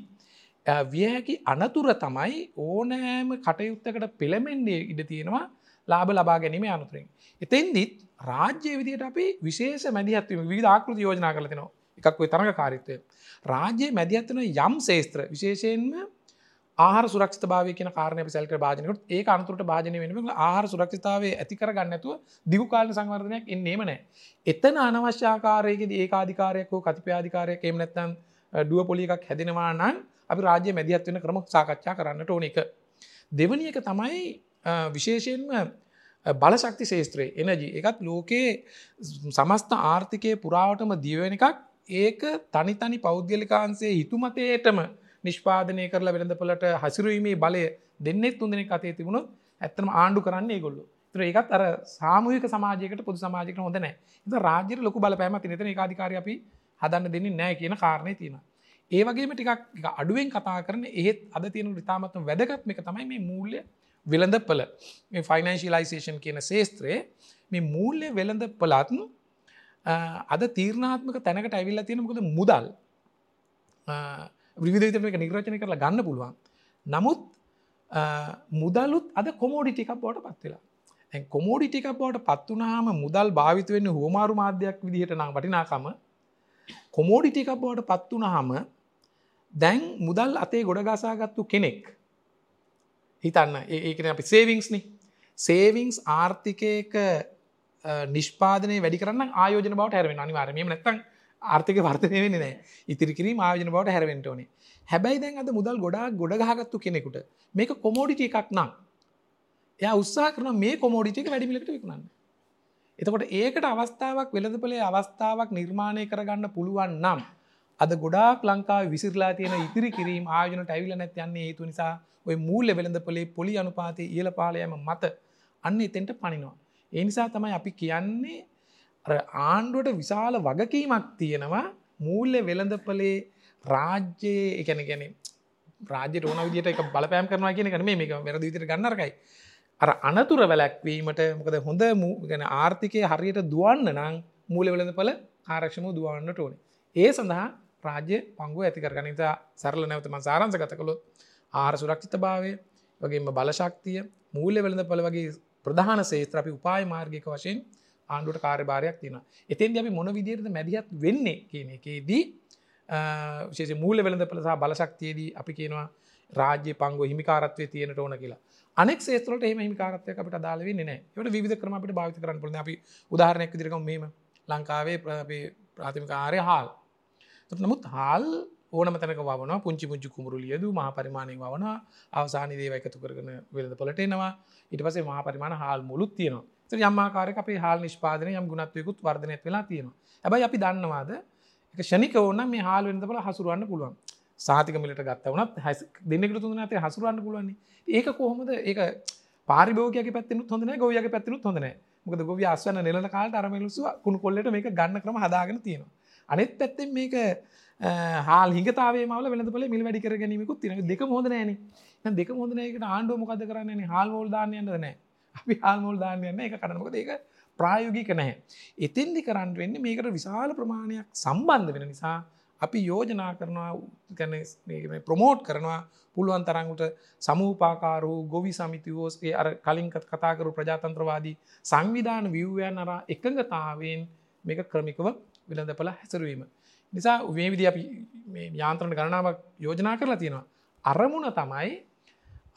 වියහැකි අනතුර තමයි ඕනෑම කටයුත්තකට පෙළමෙන්ඩේ ඉඩ තියෙනවා ලාබ ලබා ගැනීම අනුතුරින්. එතෙන්දිත් රාජ්‍ය විදියට අපි විශේෂ මැදිහත්වීම විධාකෘති යෝජනා කලතිනවා එකක් ඔයි තරඟ කාරිත්වය. රාජ්‍යයේ මැදිහත්වන යම් ශේස්ත්‍ර විශේෂයෙන්ම ආහාර සුරක්ෂිත භාවය කියන කාරණය අපි සැලකලා භාජනයකට ඒක අනුතරට භාජනය වෙනකොට ආහාර සුරක්ෂිතතාවය ඇති කරගන්න නැතුව දිගු කාලීන සංවර්ධනයක් එන්නේම නැහැ. එතන අනවශ්‍ය ආකාරයකදී ඒකාධිකාරයක් හෝ කතිපයාධිකාරයක් එහෙම නැත්නම් ඩුව පොලි එකක් හැදෙනවා නම් අපි රාජ්‍ය මැදිහත් වෙන ක්‍රම සාකච්ඡා කරන්නට ඕන එක. දෙවැනි එක තමයි විශේෂයෙන්ම බලශක්ති ශේත්‍රයේ එනජි එකත් ලෝකයේ සමස්ත ආර්ථිකය පුරාවටම දියවෙන එකක් ඒක තනි තනි පෞද්ගලිකාන්සේ හිතුමතේටම නිෂ්පාදනය කරලා වෙළඳපොලට හසිරුවීමේ බලය දෙන්නෙත් තුන්දෙනෙක් අතේ තිබුණොත් ඇත්තම ආණ්ඩු කරන්නේ ඒගොල්ලෝ. ඒතර ඒකත් අර සාමූහික සමාජයකට පොදු සමාජයකට හොඳ නැහැ. ඉතින් රාජ්‍යයට ලොකු බලපෑමක් තියෙන. එතන ඒකාධිකාරී අපි හදන්න දෙන්නේ නැහැ කියන කාරණේ තියෙනවා. ඒ වගේම ටිකක් අඩුවෙන් කතා කරන එහෙත් අද තියෙන ඉතාමත්ම වැදගත් මේක තමයි මේ මූල්‍ය වෙළඳපළ මේ ෆයිනන්ශියලයිසේෂන් කියන ශේත්‍රයේ මේ මූල්‍ය වෙළඳපළත් අද තීරණාත්මක තැනකට ඇවිල්ලා තියෙන මොකද මුදල් විවිධ එක නිර්වචනය කරලා ගන්න පුළුවන්. නමුත් මුදල්ලුත් අද කොමෝඩිටිකක් බවට පත්වෙලා කොමෝඩිටිකක් බවට පත්වනාම මුදල් භාවිත වෙන්න හෝමාරු මාධ්‍යයක් විදිහට නම් වටිනාකම. කොමෝඩිටිකක් බවට පත්වනහම දැන් මුදල් අතේ ගොඩගසාගත්තු කෙනෙක් හිතන්න ඒකන අපි සේවිංස්නි සේවිංස් ආර්ථිකයක නිෂ්පාදනය වැඩි කරන්න ආයෝජන බවට හැරෙන අනිවාරමම නැත්තන් ආර්ථික වර්තනය වෙන්නේ නෑ ඉතිරි කිරීම ආයෝජන බවට හැරවෙන්ට ඕනේ. හැබැයි දැන් අද මුදල් ගොඩා ගොඩගහගත්තු කෙනෙකුට මේක කොමෝඩිට එකක් නම් එය උත්සා කරන මේ කොමෝඩිටික වැඩිමිලට විකුණන්න. එතකොට ඒකට අවස්ථාවක් වෙළඳපලේ අවස්ථාවක් නිර්මාණය කරගන්න පුළුවන් නම් අද ගොඩාක් ලංකාව විසිරලා තියෙන ඉතිරි කිරීම ආයෝජනට ඇවිල නැත් යන්නේ හේතු නිසා ඔය මූල්‍ය වෙළඳපලේ පොලි අනුපාතය ඉහල පාලයම මත අන්න එතෙන්ට පනිනවා. ඒ නිසා තමයි අපි කියන්නේ ආණ්ඩුවට විශාල වගකීමක් තියෙනවා. මූල්‍ය වෙළඳපලේ රාජ්‍යයේ එකන ගැන රාජ්‍ය ඕන විදිට එක බලපෑම් කරනවා කියන කන මේක වැරදි විතර ගන්නරකයි අර අනතුර වැලැක්වීමට මොකද හොඳ ගැන ආර්ථිකය හරියට දුවන්න නම් මූල වෙළඳපල ආරක්ෂම දුවන්නට ඕනේ. ඒ සඳහා රාජ්‍ය පංගුව ඇති කරගන නිසා සරල නැවතම සාරංස ගත කළොත් ආර සුරක්ෂිත භාවය වගේම බලශක්තිය මූල්‍ය වෙළඳ පල වගේ ප්‍රධාන සේත්‍ර අපි උපාය මාර්ගික වශයෙන් ආණ්ඩුවට කාර්යභාරයක් තියෙන එතෙන් අපි මොන විදිරද මැදිහත් වෙන්නේ කියන එකේදී ශේෂ මූල වෙළඳ පලසා බලශක්තියදී අපි කියනවා රාජ්‍ය පංගුව හිමිකාරත්වය තියෙනට ඕන කියලා. අනෙක් සේත්‍රට එම හිමිකාරත්වය අපට දාලවෙන්නේ නෑ ට විධ කරම අපට භාවිත කරන්න පුළ අපි උදාහරණයක් දිරකම මෙම ලංකාවේ ප්‍රාථමිකාරය හාල්. නමුත් හාල් ඕනම තැනක වන පුංචි පුංචි කුමරු ලියද මහ පරිමාණය වන අවසානි දේව එකතු කරන වෙළඳ පොලටෙනවා ඉට පසේ මහ පරිමාණ හාල් මුලුත් තියෙනවා. යම්මාකාරක අපේ හාල් නිෂ්පාදනය යම් ගුණත්වයකුත් වර්ධනයක් වෙලා තියෙනවා. ඇබයි අපි දන්නවාද? එක ෂණික ඕන්න මේ හාල් වෙනදපල හසුරුවන්න පුළුවන්. සාතික මිලට ගත්ත වනත් හැ දෙන්නෙකට තුන් ඇතේ හසුරුවන්න පුළුවන්නේ ඒක කොහොමද? ඒක පාරිභෝගක පැත්තිනු හොඳන ගෝයක පැත්තිනු හොඳන මොකද ගොව අස්වන්න නිලට කාලට අරමලුසු කුණු කොල්ලට මේක ගන්න ක්‍රම හදාගෙන තියෙනවා. අනෙත් පැත්තෙන් මේක හාල් හිතාවේ මල වෙනදපල මිල් වැඩි කර ගැනීමකුත් තින දෙක හොද නෑන. දෙක හොදනයකට ආණ්ඩුව මොකද කරන්නේ? හාල් මෝල් දාන්නයන්නද නෑ. අපි හාල් මෝල් දාන්නයන්න එක කරනක ඒක ප්‍රායෝගික නැහැ. එතින්දි කරන්න වෙන්න මේකට විශාල ප්‍රමාණයක් සම්බන්ධ වෙන නිසා අපි යෝජනා කරනවා ගැන ප්‍රමෝට් කරනවා පුළුවන් තරංගුට සමූපාකාරු ගොවි සමිතිවෝස්ගේ අර කලින්කත් කතාකරු ප්‍රජාතන්ත්‍රවාදී සංවිධාන විව්‍යයන් අර එකඟතාවෙන් මේක ක්‍රමිකව විලඳපල හැසරුවීම. නිසා වේ විදි අපි යාන්ත්‍රණ ගණනාවක් යෝජනා කරලා තියෙනවා. අරමුණ තමයි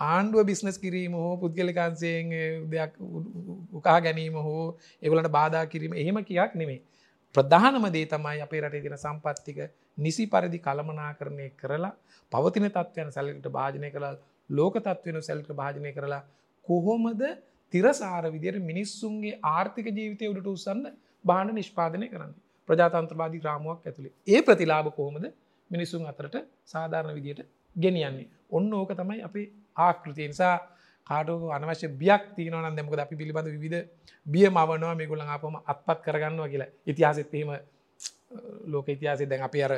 ආණ්ඩුව බිස්නස් කිරීම හෝ පුද්ගලිකාන්සයෙන් දෙයක් උකා ගැනීම හෝ එවලට බාධා කිරීම එහෙම කියක් නෙමේ. ප්‍රධානම දේ තමයි අපේ රටේ තින සම්පත්තික නිසි පරිදි කළමනා කරණය කරලා පවතින තත්වයන සැලකට භාජනය කරලා ලෝක තත්වෙන සැල්ට භාජනය කරලා කොහොමද තිරසාර විදියට මිනිස්සුන්ගේ ආර්ථික ජීවිතය උඩට උසන්න බාණ්ඩ නිෂ්පාදනය කරන්න. ප්‍රජාතන්ත්‍රවාදී රාමුවක් ඇතුළේ ඒ ප්‍රතිලාභ කොහොමද මිනිසුන් අතරට සාධාරණ විදියට ගෙනියන්නේ ඔන්න ඕක තමයි අපේ ආකෘතිය නිසා කාටු අනවශ්‍ය බියක් තියනවන දෙමක අපි පිළිබඳ විධ බිය මවනවා මේකුලන් අපම අත්පත් කරගන්නවා කියලා. ඉතිහාසෙත්වීම ලෝක ඉතිහාසේ දැන් අපි අර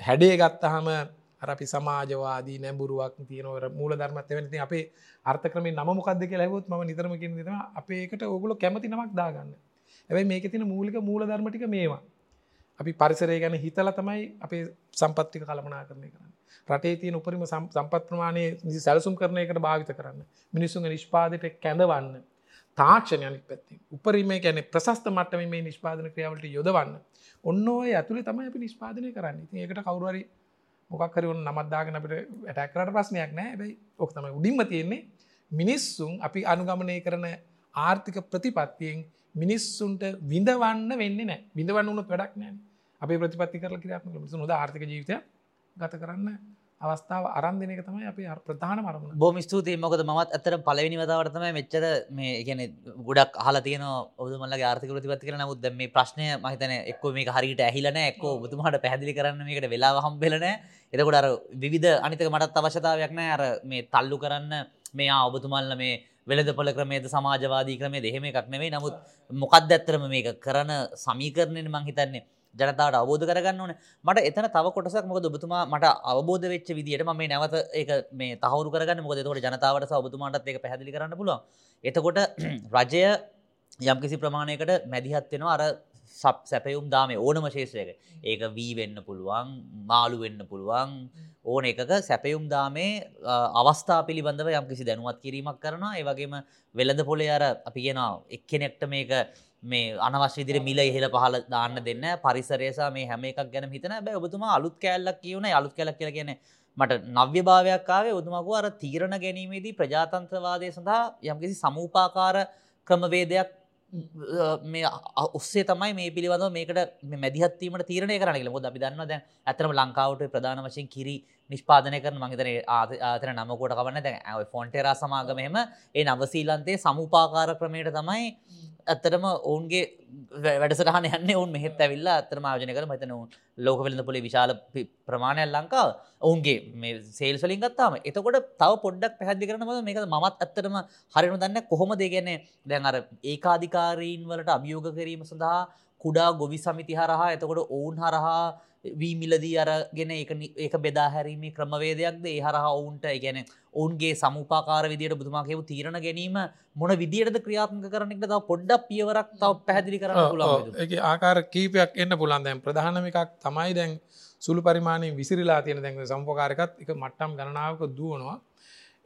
හැඩේ ගත්තහම අපි සමාජවාදී නැඹුරුවක් තියනවර මූල ධර්මත් එවැනති අපේ අර්ථක්‍රම නමොකක්ද කියලා හැවොත් ම නිතරම කියෙන දෙම අපේකට ඔගුල කැමති නමක් දාගන්න. ඇැයි මේක තින මූලික මූල ධර්මටික මේවා. අපි පරිසරය ගැන හිතල තමයි අපේ සම්පත්තික කළමනා කරණය කරන්න. රටේ තියන උපරිම සම්පත් ප්‍රමාණය නිසි සැලසුම් කරණයකට භාවිත කරන්න. මිනිසුන් නිෂ්පාදයට කැඳවන්න. තාක්ෂණය අනික් පැත්ති උපරිම ගැන ප්‍රසස්ත මට්ටම මේ නිෂ්පාදන ක්‍රියාවලට යොදවන්න. ඔන්න ඔය ඇතුළේ තමයි අපි නිෂ්පාදනය කරන්න. ති ඒකට කවරුවරි මොකක්කරවුන් නමත්දාගෙන අපට ඇටැක්කරට ප්‍රශ්නයක් නෑ බැයි ඔක් තමයි උඩින්ම තියෙන්නේ. මිනිස්සුන් අපි අනුගමනය කරන ආර්ථික ප්‍රතිපත්තියෙන් මිනිස්සුන්ට විඳවන්න වෙන්න නෑ විඳවන්න උනොත් වැඩක් නෑ අපේ ප්‍රතිපත්ති කරල කිරත්ම මිසු නොද ආර්ථික ජීවිතය ගත කරන්න අවස්ථාව අරන්දනක තමයි අප ප්‍රධාන මරමුණ බොම ස්තුතියි. මොකද මත් ඇතර පලවෙනි වතාවටතම මෙච්චර මේ ගැන ගොඩක් හල තියන ඔබතුමල්ලගේ ආර්ථික ප්‍රතිපත්ති කරන මුද මේ ප්‍රශ්නය මහිතන එක්ක මේ හරිට ඇහිලන එක්ක බතුමහට පැදිලි කරන්න මේකට වෙලා හම්බෙලන එතකොට අර විධ අනිතක මටත් අවශ්‍යතාවයක් නෑ අර මේ තල්ලු කරන්න මේ ඔබතුමල්ල මේ වෙළදපල ක්‍රමේද සමාජවාදී ක්‍රමේ දෙහෙම එකක් නෙවෙයි. නමුත් මොකක්ද ඇත්තරම මේක කරන සමීකරණයෙන් මං හිතන්නේ. ජනතාවට අවබෝධ කරගන්න ඕන. මට එතන තව කොටසක් මොකද ඔබතුමා මට අවබෝධ වෙච්ච විදියට මම මේ නැවත ඒක මේ තහවුරු කරගන්න. මොකද එතකොට ජනතාවට සහ ඔබතුමාටත් ඒක පැහැදිලි කරන්න පුළුවන්. එතකොට [clears throat] රජය යම්කිසි ප්‍රමාණයකට මැදිහත් වෙනවා. අර සප් සැපයුම් දාමේ ඕනම ශේෂයක. ඒක වී වෙන්න පුළුවන් මාළු වෙන්න පුළුවන්. ඕන එකක සැපයුම් දාමේ අවස්ථා පිළිබඳව යම් කිසි දැනුවත් කිරීමක් කරනවා. ඒවගේම වෙළඳ පොලේ අර අපි කියෙනවා එක්කෙනෙක්ට මේක මේ අනවශ්‍ය දිර මිල ඉහල පහල දාන්න දෙන්න. පරිසරේසා මේ හැම එකක් ගැන හිතන බෑ ඔබතුමා අලුත් කෑල්ලක් කියවන අලුත් කැලක් කියල කියන මට නව්‍ය භාවයක්කාවේ උතුමකු අර තීරණ ගැනීමේදී ප්‍රජාතන්ත්‍රවාදය සඳහා යම්කිසි සමූපාකාර ක්‍රමවේදයක් මේ ඔස්සේ තමයි මේ පිළිබඳ මේකට මැදිහත්වීමට තීරණය කරන ල ොද අපි දන්න දැන් ඇතරම ලංකාවට ප්‍රධාන වශයෙන් කිරි නිෂ්පාදනය කරන මහිතන ආතර නමකොට කවන්න දැන්. ෆොන්ටෙරා සමාගමහෙම ඒ නවසීලන්තේ සමුපාකාර ක්‍රමයට තමයි ඇත්තරම ඔවුන්ගේ වැඩසටහන යන්න ඔවුන් මෙහෙත් ඇවිල්ලා අත්තරම ආජනය කර මතන ඔවුන් ලෝක වෙළඳ පොලේ විශාල ප්‍රමාණයක් ලංකාව ඔවුන්ගේ මේ සේල්සලින් ගත්තාම. එතකොට තව පොඩ්ඩක් පැහදි කරන ම මේක මත් ඇත්තරම හරිනු දන්න කොහොම දේගැන්නේ දැන් අර ඒකාධිකාරීන් වලට අභියෝග කිරීම සඳහා කුඩා ගොවි සමිති හරහා එතකොට ඔවුන් හරහා වී මිලදී අරගෙන ඒක බෙදා හැරීමේ ක්‍රමවේදයක්ද? ඒ හරහා ඔවුන්ට ගැන ඔවුන්ගේ සමුපාකාර විදියට බුදුමාකෙව තීරණ ගැනීම මොන විදියටද ක්‍රියාත්මක කරනෙක්ට තව පොඩ්ඩක් පියවරක් තව කරන්න පුළන් ඒ ආකාර කීපයක් එන්න පුළන් දැන් ප්‍රධානම එකක් තමයි දැන් සුළු පරිමාණයෙන් විසිරිලා තියෙන දැන් සම්පකාරකත් එක මට්ටම් ගණනාවක දුවනවා.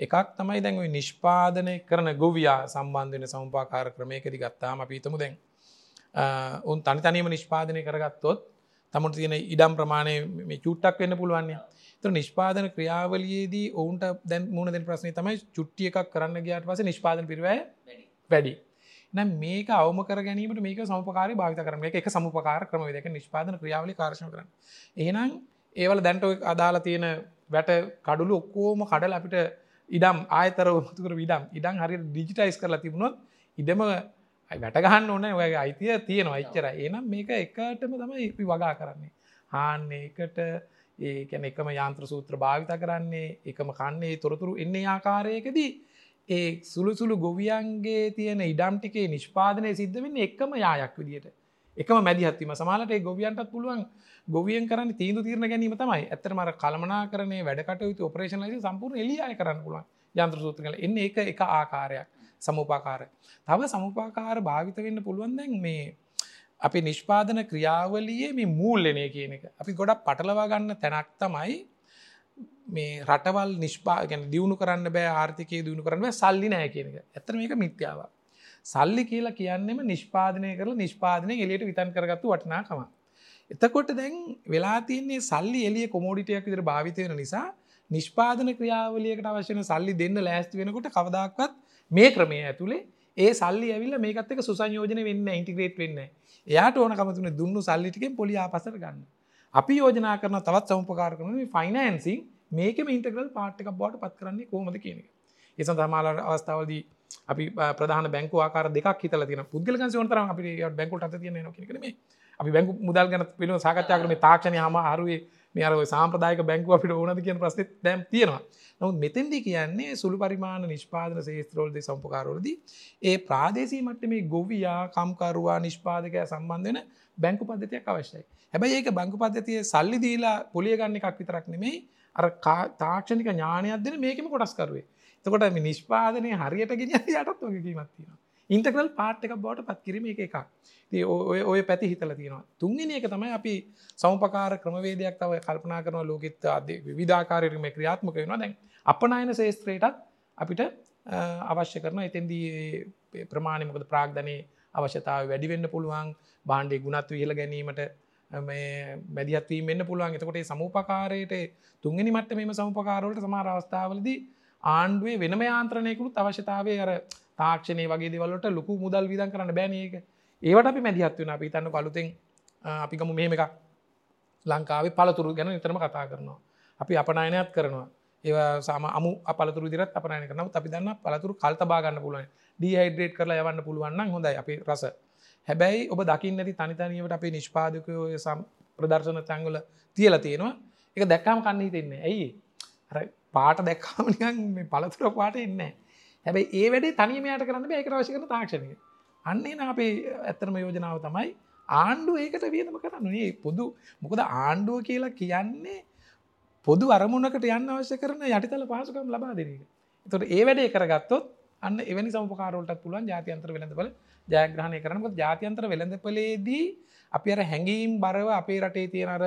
එකක් තමයි දැන් නිෂ්පාදනය කරන ගොවියා සම්බන්ධන සම්පාකාර ක්‍රමයකරි ගත්තාම අපිතමු දැන් උන් තනි තනීම නිෂ්පාදනය කරගත්තොත් තමට තියෙන ඉඩම් ප්‍රමාණය මේ චුට්ටක් වෙන්න පුළුවන්න්නේ ත නිෂ්පාදන ක්‍රියාවලියේදී ඔවුන්ට දැන් මුණ දෙන ප්‍රශ්නය තමයි චුට්ටිය එකක් කරන්න ගයාට පස නිෂ්පාදන පිරවය වැඩි. නම් මේක අවම කර ගැනීමට මේක සමපකාර භාවිත කරන එක සමපකාර ක්‍රම දෙක නිෂ්පාදන ක්‍රියාවලි කාර්ශන කරන එහෙනම් ඒවල දැන්ට අදාලා තියෙන වැට කඩුලු ඔක්කෝම කඩල අපිට ඉඩම් ආයතර තුකර විඩම් ඉඩම් හරි ඩිජිටයිස් කරලා තිබුණොත් ඉඩම වැටගහන්න ඕන ඔය අයිතිය තියෙනවා එච්චර එනම් මේක එකටම තම ඉපි වගා කරන්නේ. හාන්න එකට ඒකැන එකම යන්ත්‍ර සූත්‍ර භාවිත කරන්නේ එකම කන්නේ තොරතුරු එන්නේ ආකාරයකදී ඒ සුළුසුළු ගොවියන්ගේ තියෙන ඉඩම්ටිකේ නිෂ්පාදනය සිද්ධ වෙන්න එකම යායක් විදිට එකම මැදිහත්වීම සමාලට ගොවියන්ටත් පුළුවන් ගොවියන් කරන්න තීන්දු තීරණ ගැනීම තමයි. ඇත්තර මර කළමනා කරනේ වැඩකටයුතු ඔපරේෂන් ලයි සම්පූර් එලියය කරන්න පුළුවන්. යන්ත්‍ර සූත්‍රකල එන්න එක එක ආකාරයක්. සමුපාකාර. තව සමුපාකාර භාවිත වෙන්න පුළුවන් දැන් මේ අපි නිෂ්පාදන ක්‍රියාවලියේ මේ මූල්ලනය කියන එක. අපි ගොඩක් පටලවා ගන්න තැනක් තමයි මේ රටවල් නිෂ්පාගෙන දියුණු කරන්න බෑ ආර්ථිකය දියුණු කරන්න සල්ලි නෑ කියන එක. ඇතර මේක මිත්‍යාව සල්ලි කියලා කියන්නෙම නිෂ්පාදනය කරලා නිෂ්පාදනය එලියට විතන් කරගත්තු වටනාකම එතකොට දැන් වෙලා තියන්නේ සල්ලි එලිය කොමෝඩිටයක් විදිර භාවිතයන නිසා නිෂ්පාදන ක්‍රියාවලියකට අවශ්‍යන සල්ලි දෙන්න ලෑස්ති වෙනකොට කවදක්වත් මේ ක්‍රමය ඇතුළේ ඒ සල්ලි ඇවිල්ල මේකත් එක සුසංයෝජන වෙන්න ඉන්ටිග්‍රේට් වෙන්න එයාට ඕන කමතුන දුන්නු සල්ලිටිකෙන් පොලි ආපසර ගන්න. අපි යෝජනා කරන තවත් සම්පකාර කරන ෆයිනන්සින් මේකම ඉන්ටගල් පාට්ක බවට පත් කරන්නේ කෝමද කියන එස තමාල අවස්ථාවදී අපි ප්‍රධාන බැංකු ආකාර දෙක් හිතල තින පුද්ගල සෝතර අපි බැංකුට අත තියන කරම අපි බැංකු මුදල් ගන පිළ සාකච්ඡා කරන තාක්ෂණය හම අරුවේ මේ අර සාම්ප්‍රදායක බැංකුව අපිට ඕනද කියන ප්‍රශ්න දැම් තියෙනවා නමුත් මෙතෙන්දි කියන්නේ සුළු පරිමාණ නිෂ්පාදන ශේත්‍රවලදී සම්පකාරවලදී ඒ ප්‍රාදේශීය මට්ටමේ ගොවියා කම්කරුවා නිෂ්පාදකයා සම්බන්ධ වෙන බැංකු පද්ධතියක් අවශ්‍යයි. හැබැයි ඒක බැංකු පද්ධතියේ සල්ලි දීලා පොලිය ගන්න එකක් විතරක් නෙමෙයි අර තාක්ෂණික ඥානයක් දෙන මේකෙම කොටස් කරුවේ. එතකොට මේ නිෂ්පාදනය හරියට ගෙනියන්න යටත් වගකීමක් තියෙනවා. ඉන්ටග්‍රල් පාට් එකක් බවට පත් කිරීම එක එකක්. ඉතින් ඔය ඔය පැති හිතලා තියෙනවා. තුන්වෙනි එක තමයි අපි සමුපකාර ක්‍රමවේදයක් තව කල්පනා කරනවා ලෝකෙත් විවිධාකාරයෙන් මේ ක්‍රියාත්මක වෙනවා. දැන් අපනායන ශේස්ත්‍රයටත් අපිට අවශ්‍ය කරන එතෙන්දී ප්‍රමාණය මොකද ප්‍රාග්ධනයේ අවශ්‍යතාව වැඩිවෙන්න පුළුවන් බාණ්ඩේ ගුණත් විහල ගැනීමට මැදිහත්වීම වෙන්න පුළුවන් එතකොට සමුපකාරයට තුන්ගනි මට්ට මෙම සමුපකාරවලට සමාර අවස්ථාවලදී ආණ්ඩුවේ වෙනම යාන්ත්‍රණයකුළු අවශ්‍යතාවය අර තාක්ෂණය වගේ දෙවලට ලොකු මුදල් විදන් කරන්න බෑනඒක ඒවට අපි මැදිහත් වෙන අපි තන්න පලුතෙන් අපි ගමු මෙහෙම එක ලංකාවේ පලතුරු ගැන නිතරම කතා කරනවා. අපි අපනයනයක් කරනවා. ඒ සාම අමු අපලතුරු දිරත් අපනයන කරනව. අපි දන්න පලතුරු කල්තබාගන්න පුළුවන්. ඩීහයිඩ්‍රේට් කරලා යවන්න පුළුවන්න හොඳයි. අපි රස. හැබැයි ඔබ දකින්න ඇති තනිතනියට අපේ නිෂ්පාදකයෝ සම් ප්‍රදර්ශන තැංගල තියල තියෙනවා. එක දැක්කාම කන්නේ තින්නේ ඇයි? අර පාට දැක්කාමනිකන් මේ පලතුර පාට එන්නේ හැබැයි ඒ වැඩේ තනියමයට කරන්න ඒක රවශි කරන තාක්ෂණය. අන්නේ අපේ ඇත්තරම යෝජනාව තමයි ආණ්ඩුව ඒකට වියදම කරන්නේ පොදු මොකද ආණ්ඩුව කියලා කියන්නේ පොදු අරමුණකට යන්න අවශ්‍ය කරන යටිතල පහසුකම් ලබා දෙනක. තොට ඒ වැඩේ කරගත්තොත් අන්න එවැනි සම්පකාරවලටත් පුළුවන් ජාතියන්තර වෙළඳපල ජයග්‍රහණය කරනකොට ජාතියන්තර වෙළඳපලේදී අපි අර හැඟීම් බරව අපේ රටේ තියෙන අර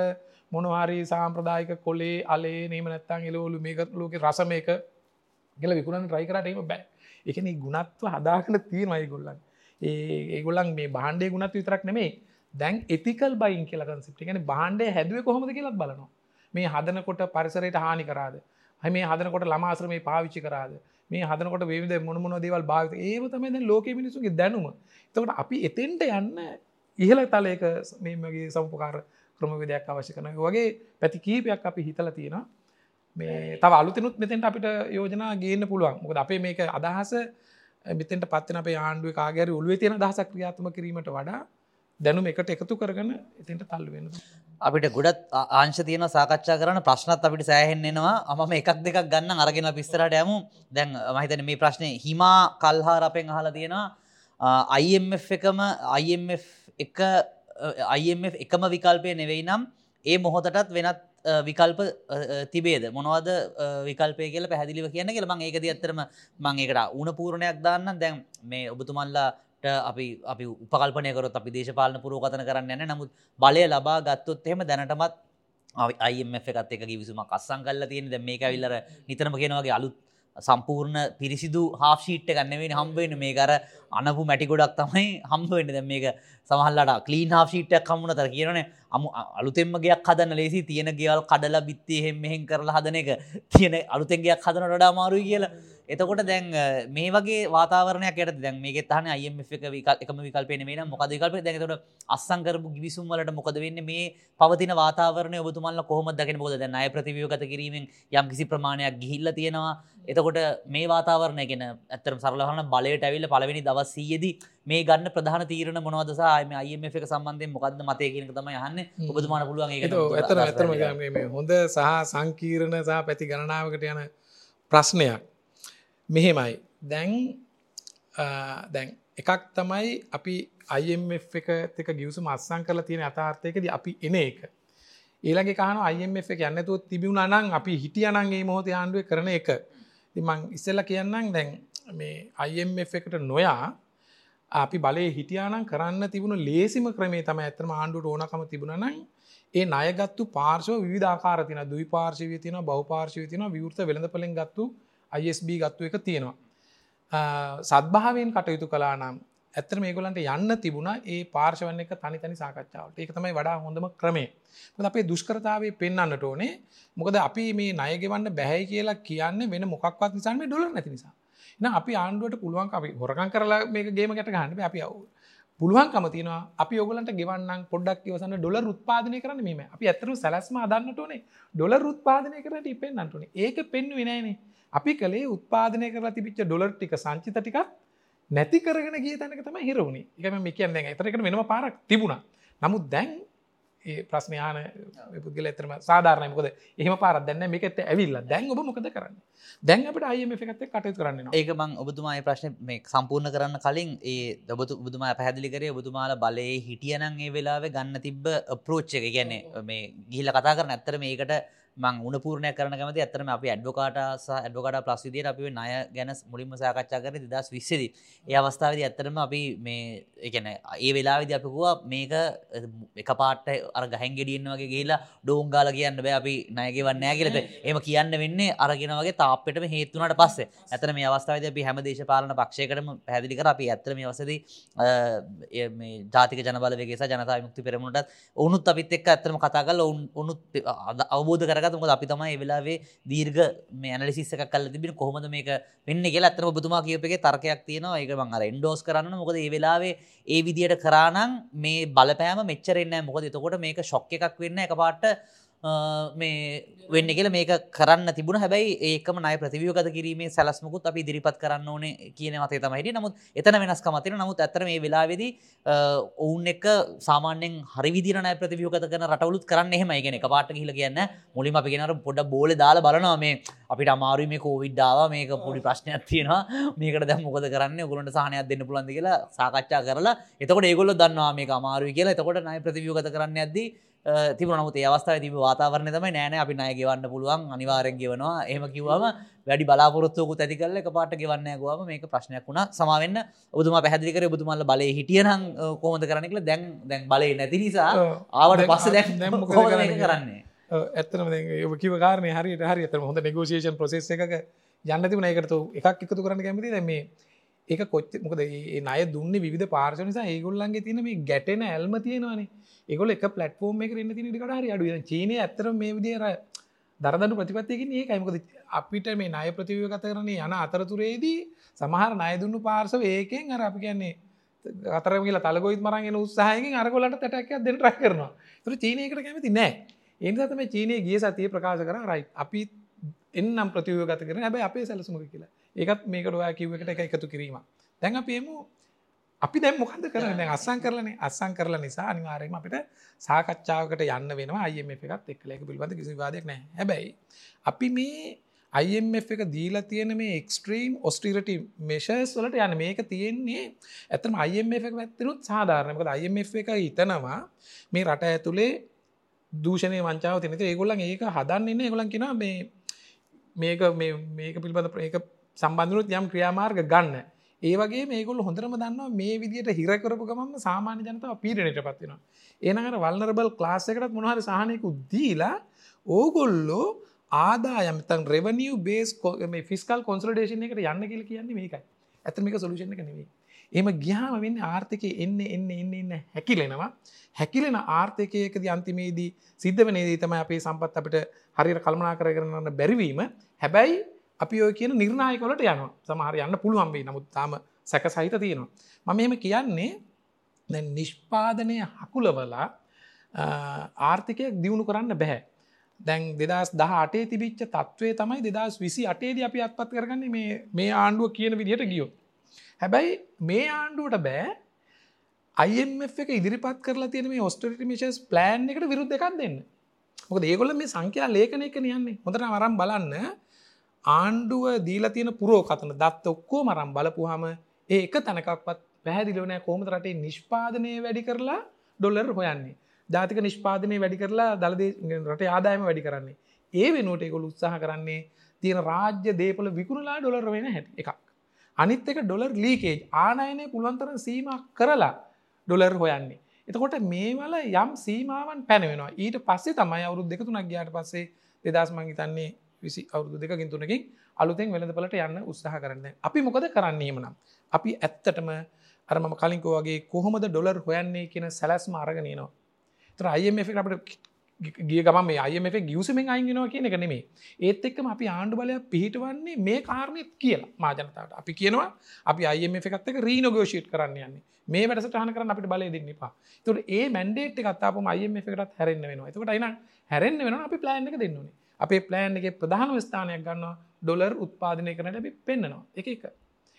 මොනවාරි සාම්ප්‍රදායික කොලේ අලේ නීම නැත්තං එලෝලු මේක ලෝක රස මේක ගෙල විකුණන් රයිකරටම බෑ. එකන ගුණත්ව හදාකන තියෙනයි ගොල්ලන් ඒ ඒගොල්ලන් මේ බාණ්ඩය ගුණත් විතරක් නෙමේ දැන් එතිකල් බයින් කියල කන්සිප්ටි ගැන බාණ්ඩය හැදුව කොහොමද කියලත් බලනවා. මේ හදනකොට පරිසරයට හානි කරාද? හ මේ හදනකොට ළමාසර මේ පාවිච්චි කරාද? මේ හදනකොට වේවිද මොනමොන දේවල් භාවිත ඒව තමයි දැන් ලෝක මිනිසුගේ දැනුම. තකට අපි එතෙන්ට යන්න ඉහල තලයක මේමගේ සම්පකාර ක්‍රමවිදයක් අවශ්‍ය කරන වගේ පැති කීපයක් අපි හිතල තියෙනවා. මේ තව අලුතනුත් මෙතෙන්ට අපිට යෝජනා ගේන්න පුළුවන්. මොකද අපේ මේක අදහස මෙතෙන්ට පත්වන අපේ ආණ්ඩුව කාගර ඔලුව තියෙන දහසක් ක්‍රියාත්ම කිරීමට වඩා දැනුම එකට එකතු කරගන එතෙන්ට තල්ලුවෙන අපිට ගොඩත් ආංශ තියන සාකච්ඡා කරන ප්‍රශ්නත් අපිට සෑහෙන්නෙනවා අම එකක් දෙකක් ගන්න අරගෙන පිස්තරට යමු. දැන් මහිතන මේ ප්‍රශ්නය හිමා කල්හා අපෙන් අහලා තියෙනවා. IMF එකම IMF එක IMF එකම විකල්පය නෙවෙයි නම් ඒ මොහොතටත් වෙනත් විකල්ප තිබේද? මොනවද විකල්පය කියල පැදිලිව කියන කියල මං ඒකද ඇත්තරම මං ඒකට උන පූරණයක් දාන්න දැන් මේ ඔබතුමල්ලාට අපි අපි උපකල්පනය කරොත් අපි දේශපාලන පුරෝගතන කරන්න යන නමුත් බලය ලබා ගත්තොත් එහෙම දැනටමත් අයිF එකත් එක විසුම කස්සං කල්ල තියෙන දැ මේක විල්ලර නිතරම කියෙනවගේ අලුත් සම්පූර්ණ පිරිසිදු හාෂීට්ට ගන්නවෙන හම්බවෙන මේ කර අනපු මැටි ගොඩක් තමයි හම්බවෙන්න දැ මේක සමහල්ලට කලීන් හාෂීට්ටක් කම්මුණ තර කියනේ අමු අලුතෙම්මගේයක් හදන්න ලේසි. තියෙන ගෙවල් කඩලා බිත්තේ හෙම මෙහෙන් කරලා හදන එක. තියෙන අලුතෙන්ගේයක් හදන ඩා මාරුයි කියලා. එතකොට දැන් මේ වගේ වාතාවරණයක් යට දැන් මේ තහන අයම එක විකල් එකම විකල්පන මේ මොකද විකල්ප? දැනතට අස්සංකරපු ගිවිසුම් වලට මොකද වෙන්න? මේ පවතින වාතාවරණය ඔබතුමල්ල කොහොම දකින බොද දැන් අය ප්‍රතිවියෝගත කිරීමෙන් යම් කිසි ප්‍රමාණයක් ගිහිල්ල තියෙනවා. එතකොට මේ වාතාවරණය ගෙන ඇත්තරම් සරලහන බලයට ඇවිල්ල පලවෙනි දවස් සීයේදී මේ ගන්න ප්‍රධාන තීරණ මොනවදසාම අයම එක සම්බන්ධය මොකක්ද මතය කියනක තම යන්න ඔබතුමාන පුළුවන් ඇතර ඇතරම හොඳ සහ සංකීරණ සහ පැති ගණනාවකට යන ප්‍රශ්නයක්. මෙහෙමයි. දැන් දැන් එකක් තමයි අපි IMF එක එක ගියවසු මත්සං කරලා තියෙන අතාර්ථයකද අපි එන එක. ඒලගේ කාන IMF එක යන්නතුව තිබුණ අනං අපි හිටිය අනන්ගේ මොහොත ආණ්ඩුව කරන එක. මං ඉස්සල්ල කියන්නම් දැන් මේ IMF එකට නොයා අපි බලය හිටියානම් කරන්න තිබුණ ලේසිම ක්‍රමේ තම ඇතම ආණ්ඩුට ඕනකම තිබුණනන් ඒ අයගත්තු පාර්ශව විධාකාර තින දුයි පාර්ශවය තින බව පාර්ශවය තින විවෘත වෙළඳ පලෙන් ගත්තු ISB ගත්තු එක තියෙනවා. සත්භාවයෙන් කටයුතු කලා නම් ඇත්තර මේගොලන්ට යන්න තිබුණ ඒ පාර්ශවන එක තනි තනි සාකච්ඡාවට ඒක තමයි වඩා හොඳම ක්‍රමේ මොද අපේ දුෂ්කරතාවේ පෙන්න්නට ඕනේ. මොකද අපි මේ නයගෙවන්න බැහැ කියලා කියන්න වෙන මොක්වත් නිසාම ඩොල නැති නිසා. එන අපි ආණ්ඩුවට පුළුවන් අපි හොරකන් කරලා මේක ගේම ගැට ගන්න අපි අවු පුළුවන්කම තිනවා අපි ඔගලන්ට ගෙවන්න පොඩක් වසන්න ඩොල උත්පාදනය කරන්න මේම අපි ඇතරු සැලස්ම අදන්නට ඕනේ. ඩොල උත්පාදනය කරට ඉපෙන්න්නටනේ ඒක පෙන්ු වෙනෑනේ අපි කළේ උත්පාදනය කරලා තිබිච්ච ඩොලර් ටික සංචිත ටික නැති කරගෙන ගිය තැනක තම හිරුණි එකම මේ කියන්න එතරකට වෙනම පාරක් තිබුණා. නමුත් දැන් ඒ ප්‍රශ්නයාන පුද්ගල එතරම සාධාරණයමකොද එහම පාරත් දැන්න මේකත ඇවිල්ල. දැන් ඔබ මොකද කරන්න? දැන් අපට අයම එකත කටයු කරන්න ඒක මං ඔබතුමායි ප්‍රශ්න මේ සම්පූර්ණ කරන්න කලින් ඒ දබතු බුදුමා පැදිලි කරේ ඔබතුමාල බලයේ හිටියනන් ඒ වෙලාව ගන්න තිබ්බ ප්‍රෝච්ච එක. ගැන්නේ මේ ගිහිල කතා කරන ඇත්තර මේකට මං උනපූර්ණය කරන කැමති ඇතරම අපි ඇඩ්ඩෝකාට ඇඩ්ඩෝකට ප්ලස්විදියට අපි නය ගැන මුලින්ම සාකච්ඡා කර දස් විස්සද ඒ අවස්ථාවද ඇත්තරම අපි මේ එකන ඒ වෙලාවිදි අපිකුවා මේක එක පාට අර ගහැන්ගෙඩියන්න වගේ කියලා ඩෝංගාල කියන්න බෑ අපි නයගේ වන්නෑ කියලත [laughs] එම කියන්න වෙන්නේ අරගෙන වගේ තාප්පටම හේතුනට පස්සේ. ඇතර මේ අවස්ථාවද අපි හැම දේශපාලන පක්ෂයකටම පැදිලි කර. අපි ඇත්තර මේ වසද ජාතික ජනබල වගේ ජනතා මුක්ති පෙරමුණටත් ඔවුනුත් අපිත් එක් ඇතරම කතා කල ඔවුන් ඔනුත් අවබෝධ කර කරගත මොකද? අපි තමයි වෙලාවේ දීර්ඝ මේ ඇනලිසිස් එකක් කරලා තිබෙන. කොහොමද මේක වෙන්නේ කියලා අතන ඔබතුමා කියපේකේ තර්කයක් තියෙනවා. ඒක මම අර එන්ඩෝස් කරන්න මොකද මේ වෙලාවේ ඒ විදියට කරා නම් මේ බලපෑම මෙච්චර එන්නේ නැහැ. මොකද එතකොට මේක ෂොක් එකක් වෙන්නේ එකපාරට. මේ වෙන්න කියල මේක කරන්න තිබුණ. හැබැයි ඒකම නය ප්‍රතිවියෝගත කිරීමේ සැලස්මකුත් අපි දිරිපත් කරන්න ඕනේ කියන මතේ තමයිට නමුත් එතන වෙනස්කමතින නමුත් ඇතර මේ වෙලාවෙදි ඔවුන් එක සාමාන්‍යෙන් හරිවිදිරන ප්‍රතිවියෝගත කරන රටවලුත් කරන්න එහෙම. ගෙන එක පාට කියල කියන්න මුලින් අපි ගෙනර පොඩ බෝල දාලා බලනවා. මේ අපිට අමාරු මේ කෝවිඩ්ඩාව මේක පොඩි ප්‍රශ්නයක් තියෙනවා. මේකට දැ මොකද කරන්න? ගොලට සහනයක් දෙන්න පුලන්දි කියලා සාකච්ඡා කරලා. එතකොට ඒගොල්ල දන්නවා මේ අමාරුයි කියලා. එතකොට නය ප්‍රතිවියෝගත කරන්න ඇද්දී තිබ නමුත් අවස්ථාව තිබ වාතාවරණ තම නෑන අපි නය ගෙවන්න පුළුවන් අනිවාරෙන් ගෙවනවා. එහම කිව්වම වැඩි බලාපොරත්තුක ඇති එක පාට ගෙවන්න ගවාම මේක ප්‍රශ්නයක් වුණ. සමවෙන්න ඔබතුම පැදිකර බුතුමල්ල බලය හිටියනම් කෝමද කරනෙකල දැන් දැන් බලය නැති නිසා ආවට පස්ස දැන් කරන්නේ ඇත්තනම කිව කාරණය හරියට හරි ඇතම හොඳ නිගෝසිේෂන් ප්‍රසෙස් එක යන්න තිබන එකතු එකක් එකතු කරන්න කැමති දැම ඒක කොච්ච මොකද ඒ අය දුන්න විධ පාර්ශ නිසා ඒගොල්ලන්ගේ තින මේ ගැටෙන ඇල්ම තියෙනවානේ ඒගොල එක පලට්ෆෝර්ම් එක රන්න තිනට හරි අඩුව චීනය ඇතර මේ විදිර දරදු ප්‍රතිපත්තියකින් ඒ අයිමකද අපිට මේ නය ප්‍රතිවය ගත කරන්නේ යන අතරතුරේදී සමහර නයදුන්නු පාර්සව ඒකෙන් අර අපි කියන්නේ අතර කියලා තලගොයිත් මරගෙන උත්සාහයකින් අරගොලට තැටක් දෙන රක් කරනවා. තුර චීනයකට කැමති නෑ. එනිසාතම චීනය ගිය සතිය ප්‍රකාශ කර රයි අපි එන්නම් ප්‍රතිවය ගත කරන හැබයි අපේ සැලසුමක කියලා. ඒකත් මේකට ඔයා කිව්වකට එක එකතු කිරීම දැන් අපේමු අපි දැම් මොකද කරන අස්සං කරලන. අස්සං කරලා නිසා අනිවාරයම අපිට සාකච්ඡාවකට යන්න වෙනවා. අයම එකත් එක්ලක පිළිබඳ කිසි වාදයක් නෑ හැබැයි අපි මේ IMF එක දීලා තියෙන මේ එක්ස්ට්‍රීම් ඔස්ට්‍රීරට මේෂස් වලට යන මේක තියෙන්නේ ඇතම IMF එක පැත්තිනුත් සාධාරණයකද IMF එක හිතනවා මේ රට ඇතුළේ දූෂණය වංචාව තිනත ඒගොල්ලන් ඒක හදන්න ඒගොලන් කියෙන මේ මේක මේක පිළිබඳ ඒක සම්බන්ධනුත් යම් ක්‍රියාමාර්ග ගන්න ඒ වගේ මේගොල් හොඳරම දන්නවා මේ විදිට හිරකරපු ගමම සාමාන්‍ය ජනතාව පීරණයට පත්වෙනවා. ඒනකට වල්නරබල් ක්ලාස්සකටත් මොහරි සහනයකු දීලා ඕගොල්ලෝ ආදායමතන් රෙවනිිය බේස් මේ ෆිස්කල් කොන්සල්ඩේෂන එකට යන්න කියල කියන්නේ මේකයි ඇතමික සොලුෂණ එක නෙවේ. එම ගියාම වෙන්න ආර්ථකය එන්න එන්න එන්න එන්න හැකිලෙනවා හැකිලෙන ආර්ථකයකද අන්තිමේදී සිද්ධ වනේදී තම අපේ සම්පත් අපිට හරිර කල්මනා කර කරන්න බැරිවීම හැබැයි අපි ඔය කියන නිර්ණයකොලට යනවා. සමහර යන්න පුළුවන්වේ නමුත් තාම සැක සහිත තියෙනවා. මම එහෙම කියන්නේ දැන් නිෂ්පාදනය හකුලවලා ආර්ථිකයක් දියුණු කරන්න බැහැ දැන් දෙදස් දහ අටේ තිබිච්ච තත්ත්වය තමයි දෙදස් විසි අටේද අපි අත්පත් කරගන්න මේ මේ ආණ්ඩුව කියන විදිහට ගියෝ හැබැයි මේ ආණ්ඩුවට බෑ IMF එක ඉදිරිපත් කරලා තියෙන මේ ඔස්ටරිට මිශස් ප්ලෑන් එකට විරුද්ධ එකක් දෙන්න. මොක ඒගොල මේ සංඛ්‍යා ලේඛන එක නියන්නේ හොඳට වරම් බලන්න. ආණ්ඩුව දීලා තියෙන පුරෝකතන දත්ත ඔක්කෝ මරම් බලපුහම ඒ එක තැනකක්වත් පැහැදිලිවනෑ කෝමත රටේ නිෂ්පාදනය වැඩි කරලා ඩොල්ලර් හොයන්නේ. ජාතික නිෂ්පාදනය වැඩි කරලා දළදේ රට ආදායම වැඩි කරන්නේ. ඒ වෙනුවට එකොළ උත්සාහ කරන්නේ තියෙන රාජ්‍ය දේපල විකුණලා ඩොලර් වෙන හැටි එකක්. අනිත් එක ඩොලර් ලීකේජ්. ආනයනය පුළුවන්තර සීම කරලා ඩොලර් හොයන්නේ. එතකොට මේවල යම් සීමාවන් පැනවෙනවා. ඊට පස්සේ තමයි අවුරුද් දෙකතුනක් ගයාට පස්සේ දෙදස් මංහිතන්නේ විසි අවුදු දෙකින් තුනකින් අලුතෙන් වෙළඳපලට යන්න උත්සාහ කරන්න. අපි මොකද කරන්නේම නම් අපි ඇත්තටම අරම කලින්කෝ වගේ කොහොමද ඩොලර් හොයන්නේ කියන සැලස්ම අරගෙනනවා තර අයම අපට ගිය ගම මේ අයම ගියසමෙන් අයිගෙනවා කියන එක නෙමේ ඒත් එක්කම අපි ආණ්ඩු බලය පිහිටවන්නේ මේ කාරණයත් කියලා මාජනතාවට අපි කියනවා අපි අයම එකත්තක රීනෝගෝෂීට් කරන්න යන්නේ. මේ වැඩට හන කරන්න අපිට බලය දෙන්න පා තුට ඒ මැන්ඩේට් කත්තාපම අයම එකටත් හැරෙන්න්න වෙනවා. එතකට අයින හැරෙන්න්න වෙන අපි ප්ලෑන් එක දෙන්නුනේ අපේ ප්ලෑන් එක ප්‍රධාන ස්ථානයක් ගන්නවා ඩොලර් උත්පාදනය කරනට අපි පෙන්න්නනවා එක එක.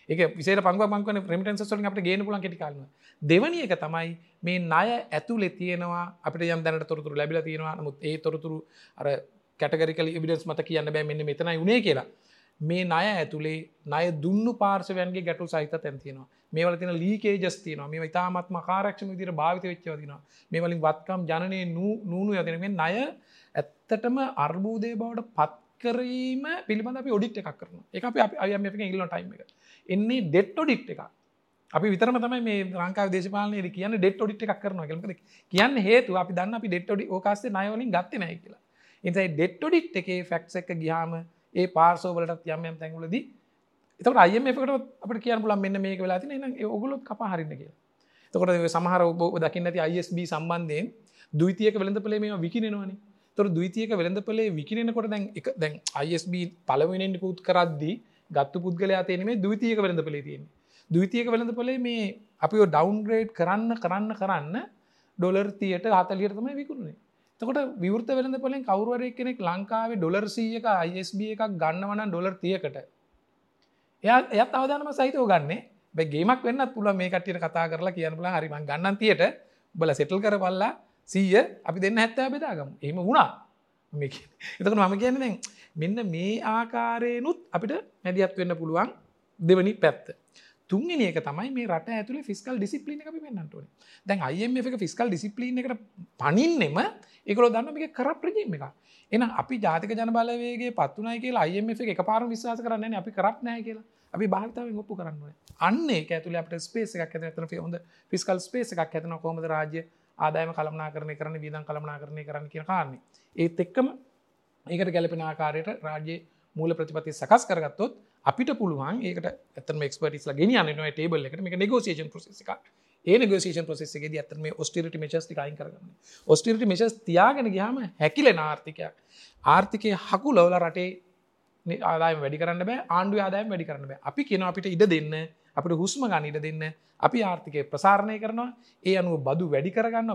එක විසේ පංග මංකන ප්‍රමිටන් සොලින් අපට ගේන පුලන් කෙටිකාලන දෙවනි එක තමයි මේ ණය ඇතුලෙ තියෙනවා අපට යම් දැනට තොරතුරු ලැබිල තියෙනවා. නමුත් ඒ තොරතුරු අර කැටගරිකල ඉවිඩස් මත කියන්න බෑ මෙන්න මෙතනයි උනේ කියලා. මේ ණය ඇතුළේ ණය දුන්නු පාර්ශවයන්ගේ ගැටු සහිත තැන්තිනවා මේවල තින ලීකේ ජස්තිනවා මේ ඉතාමත්ම කාරක්ෂම විදිර භාවිත වෙච්චවදිනවා මේ වලින් වත්කම් ජනනය නූනු යතිනෙන් ණය ඇත්තටම අර්බූදය බවට පත්කරීම පිළිබඳ අපි ඔඩික්් එකක් කරන එක අප අයම එක ඉල්ල ටයිම එක. එන්නේ ඩෙට් ොඩික්් එක අපි විතරම තමයි මේ රංකා දේශපාලනය කියන්න ඩෙට් ොඩිට් එකක් කරන කලද කියන්න හේතු අපි දන්න අපි ඩෙට් ොඩි ඕකාස්සේ නයවලින් ගත්ත නෑ කියලා. එතයි ඩෙට් ොඩිට් එකේ ෆැක්ස් එක ගියාම ඒ පාර්සෝවලට යම් යම් තැන්ගලද එතකට අයම එකට අපට කියන්න පුලන් මෙන්න මේක වෙලා තින ඔගුලොත් කපා හරින්න කියලා. තකොට සමහර ඔබ දකින්න ඇති ISB සම්බන්ධයෙන් දුවිතියක වෙළඳ පලේ මේ විකිනෙනවානේ. තොර දවිතියක වෙළඳපලේ විකිනෙනකොට දැන් එක දැන් ISB පලවෙනෙන් පුත් කරද්දී ගත්තු පුද්ගලයා තියෙන මේ දවිතියක වෙළඳ පලේ තියෙන දවිතියක වෙළඳ පලේ මේ අපි ඩවන්ග්‍රේඩ් කරන්න කරන්න කරන්න ඩොලර් තියට හතලියට තමයි විකුණේ තකොට විවෘත වෙළඳ පලෙන් කවරුවරය කෙනෙක් ලංකාවේ ඩොලර් සීයක ISB එකක් ගන්නවන ඩොලර් තියකට. එයා එයත් අවධානම සහිතව ගන්නේ. බැගේමක් වෙන්න පුළ මේ කටියට කතා කරලා කියන්න පුල හරිම ගන්නන් තියට. බල සෙටල් කර පල්ලා සීය අපි දෙන්න හැත්තෑ බෙදාගම. එම වුණා. එතකට මම කියන දැන් මෙන්න මේ ආකාරයනුත් අපිට මැදිහත් වෙන්න පුළුවන් දෙවනි පැත්ත. තුන්ගෙන එක තමයි මේ රට ඇතුළ ෆිස්කල් ඩිසිපලින අපි පෙන්න්නටුවන දැන් අයම එක ෆිස්කල් ඩිසිපලින එකට පනින්නෙම එකකල දන්න එක කරප් රජීම එක එන අපි ජාතික ජන බලවේගේ පත්තුනයි කියලා අයම එක පාර විශවාස කරන්න අපි කරප්නෑ කියලා. අපි භාතාවෙන් ඔප්පු කරන්නුව අන්නේ ඇතුල අපට ස්පේස එකක් ඇත තන හොඳ ෆිස්කල් ස්පේස එකක් ඇතන කොමද රාජ්‍ය ආදායම කළමනා කරණය කරන විදන් කළමනා කරණය කරන්න කිය කාරන්නේ ඒත් එක්කම ඒකට ගැලපෙන ආකාරයට රාජ්‍ය මූල ප්‍රතිපති සකස් කරගත්තොත් අපිට පුළුවන් ඒකට ඇතම එක්ස්පටිස්ලා ගෙන යන ටේබල් එකට. මේ නෙගෝසිේෂන් ප්‍රසෙස එකක්. ඒ නෙගෝසිේෂන් ප්‍රසෙස්ගේ ඇතම ඔස්ටිරට මේචස් ටිකයින් කරගන්න. ඔස්ටිරට මේචස් තියාගෙන ගයාම හැකිලෙන ආර්ථිකයක්. ආර්ථිකය හකු ලවල රටේ ආදායම වැඩි කරන්න බෑ ආණ්ඩු ආදායම වැඩි කරන්න බෑ. අපි කියන අපිට ඉඩ දෙන්න අපිට හුස්ම ගන්න ඉඩ දෙන්න අපි ආර්ථිකය ප්‍රසාරණය කරනවා. ඒ අනුව බදු වැඩි කරගන්න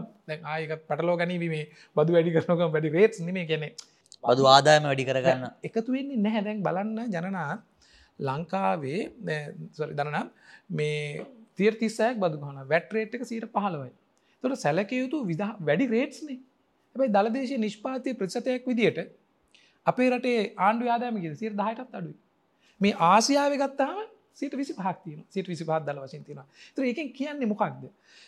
ආයක පටලෝ ගැනීමේ බදු වැඩි කරනක වැඩි රේට් නෙමේ කෙනෙ බදු ආදායම වැඩි කරගන්න. එකතු වෙන්නේ නැහැ. දැන් බලන්න ජනනාත් ලංකාවේ දරනම් මේ තිර්තිස්සයක් බදු ගන වැට්රේට් එක සීට පහලවයි තොට සැලකයුතු විදා වැඩි රේට්ස්නේ හැබයි දළදේශ නිෂ්පාතිය ප්‍රසතයක් විදියට අපේ රටේ ආණ්ඩු ආදායමගේ සිර දහයටත් අඩුයි. මේ ආසියාව ගත්තාම සිට විසි පහක්තින සිට විසි පහත් දල වශයෙන් තියෙන තර එකෙන් කියන්නේ මොකක්ද?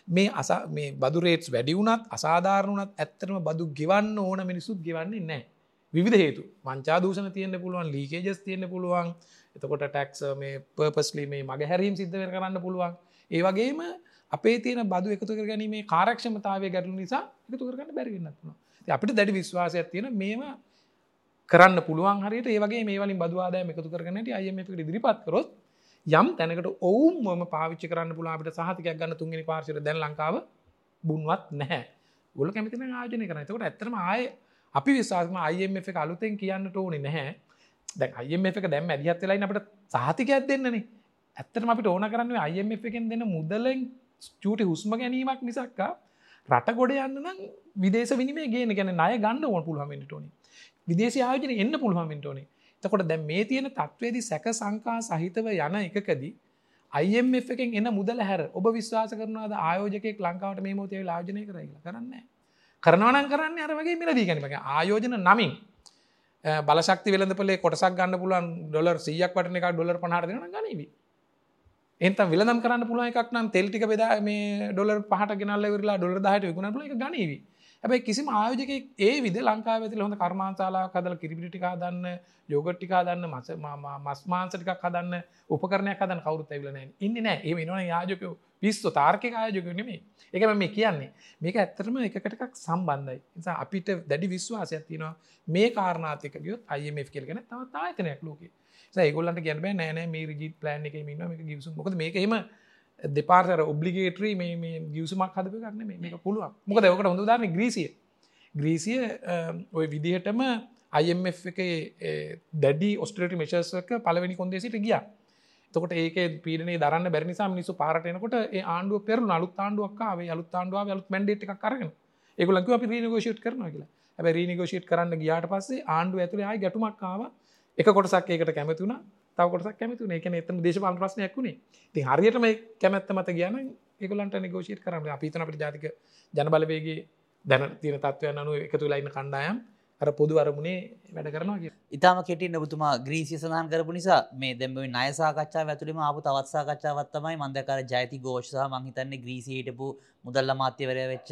මේ අස මේ බදු රේට්ස් වැඩි වුණත් අසාධාරණුනත් ඇත්තරම බදු ගෙවන්න ඕන මිනිසුත් ගෙවන්නේ නෑ විධ හේතු. වංචා දූෂණ තියෙන්න්න පුළුවන් ලීකේජස් තියෙන්න්න පුළුවන්. එතකොට ටැක්ස මේ පර්පස්ලි මේ මග හැරීම් සිද්ධව කරන්න පුළුවන්. ඒ වගේම අපේ තියෙන බදු එකතු කර ගැනීමේ කාරක්ෂමතාවය ගැටලු නිසා එකතු කරගන්න බැරිගන්නත්න අපිට දැඩි විශ්වාසයක් තියෙන මේම කරන්න පුළුවන් හරියට. ඒවගේ මේ වලින් බදවාදය එකතු කරගනට අයමකට ඉදිරිපත් කරොත් යම් තැනකට ඔවුන්ම පාවිච්චි කරන්න පුලා අපිට සහතිකයක් ගන්න තුන්ගෙන පාර්ශර දැන් ලංකාව බුන්වත් නැහැ. ගොල කැමතින ආජනය කරන තකට ඇතරම ආය අපි විශවාසම අයම එක අලුතෙන් කියන්න ඕනි නැහැ. දැන් අයම එක දැම් ඇදිහත් වෙලයි අපට සහතිකයක් දෙන්නනේ. ඇත්තරම අපිට ඕන කරන්න අයම එකෙන් දෙන්න මුදලෙන් චූටි හුස්ම ගැනීමක් මිසක්කා රට ගොඩ යන්න නම් විදේශ විනිමේ ගෙන ගැන ණය ගන්න ඕන පුළුවන්ට ඕනි. විදේශ ආයෝජන එන්න පුළුවන්ට ඕනේ. තකොට දැ මේ තියෙන තත්වේදි සැක සංකා සහිතව යන එකකදී IMF එකෙන් එන මුදල හැර ඔබ විශ්වාස කරනවාද ආයෝජකෙක් ලංකාවට මේ මෝතය ලාජනය කරයිලා කරන්න කරනවනන් කරන්න අර වගේ මිලදී ගැනීමක ආයෝජන නමින් බලශක්ති වෙලඳපලේ කොටසක් ගන්න පුලන් ඩොලර් සියක් වටන එක ඩොලර් පහර දෙන ගනීවී. එත විලදම් කරන්න පුළුව එකක් නම් තෙල්ටික බෙදා මේ ඩොලර් පහට ගෙනල්ල වෙරලා ඩොලර් දහට විකුණ පුල එක ගනීවී. හැබයි කිසිම ආයෝජක ඒ විද ලංකාව ඇති හොඳ කර්මාන්තාලා කදල කිරිපිටිකා දන්න යෝගට්ටිකා දන්න මස මස්මාන්සටිකක් හදන්න උපකරණයක් හදන්න කවරුත් ඇවිලන ඉන්න නෑ ඒ වෙනවන යාජකයෝ පිස්සු තාර්කක ආයෝජක නෙමේ එකම මේ කියන්නේ. මේක ඇත්තරම එකකටක් සම්බන්ධයි. නිසා අපිට දැඩි විශ්වාසයක් තියෙනවා. මේ කාරණාතික ගියොත් අයමF කෙල්ගෙන තවත් ආයතනයක් ලෝකේ. ඒගොල්ලන්ට ගැන නෑන මේ රජි ප්ලන් එක මින්න මේ ගියසු මොකද මේකෙම දෙපාර්තර ඔබ්ලිගේට්‍රී මේ ගියසුමක් හදප කරන්න මේක පුළුවන්. මොක දවකට හොඳ දාන ග්‍රීසිය. ග්‍රීසිය ඔය විදිහටම IMF එක දැඩි ඔස්ට්‍රේට මේශස්ක පලවෙනි කොන්දෙසිට ගිය. තකොට ඒක පීඩනේ දරන්න බැරිනිසා මිනිසු පාරටයනකොට ආණ්ඩුව පෙරු අලුත් ආණ්ඩුවක්කාවේ අලුත් ආණ්ඩුව අලුත් මැන්ඩේට එකක් කරගෙන ඒගොලක අපි රීනගෝෂට් කරන කියලා. ඇබ රීනිගෝෂට් කරන්න ගියාට පස්සේ ආණ්ඩුව ඇතුළ අයි ගැටුමක්කාව එක කොටසක් ඒකට කැමතුන තවකොටක් කැමතුන එක එතන දේශපාල ප්‍රශ්නයක් වුණේ. ති හරියට මේ කැමැත්ත මත කියන ඒගොලන්ට නිගෝෂීට කරන්න අපිතන අපට ජාතික ජනබලවේගේ දැන තින තත්වයන් අනුව එකතු ලයින්න කණ්ඩායම් අර පොදු අරමුණේ වැඩ කරනවා ඉතාම කෙටින් ඔබතුමා ග්‍රීසිය සඳහන් කරපු නිසා මේ දෙම නයසාකච්ඡා ඇතුළම ආපු තවත්සාකච්ඡාවත්තමයි මන්දකර ජයති ගෝෂ්සා මහිතන්නේ ග්‍රීසියටපු මුදල්ල මාත්‍යවරය වෙච්ච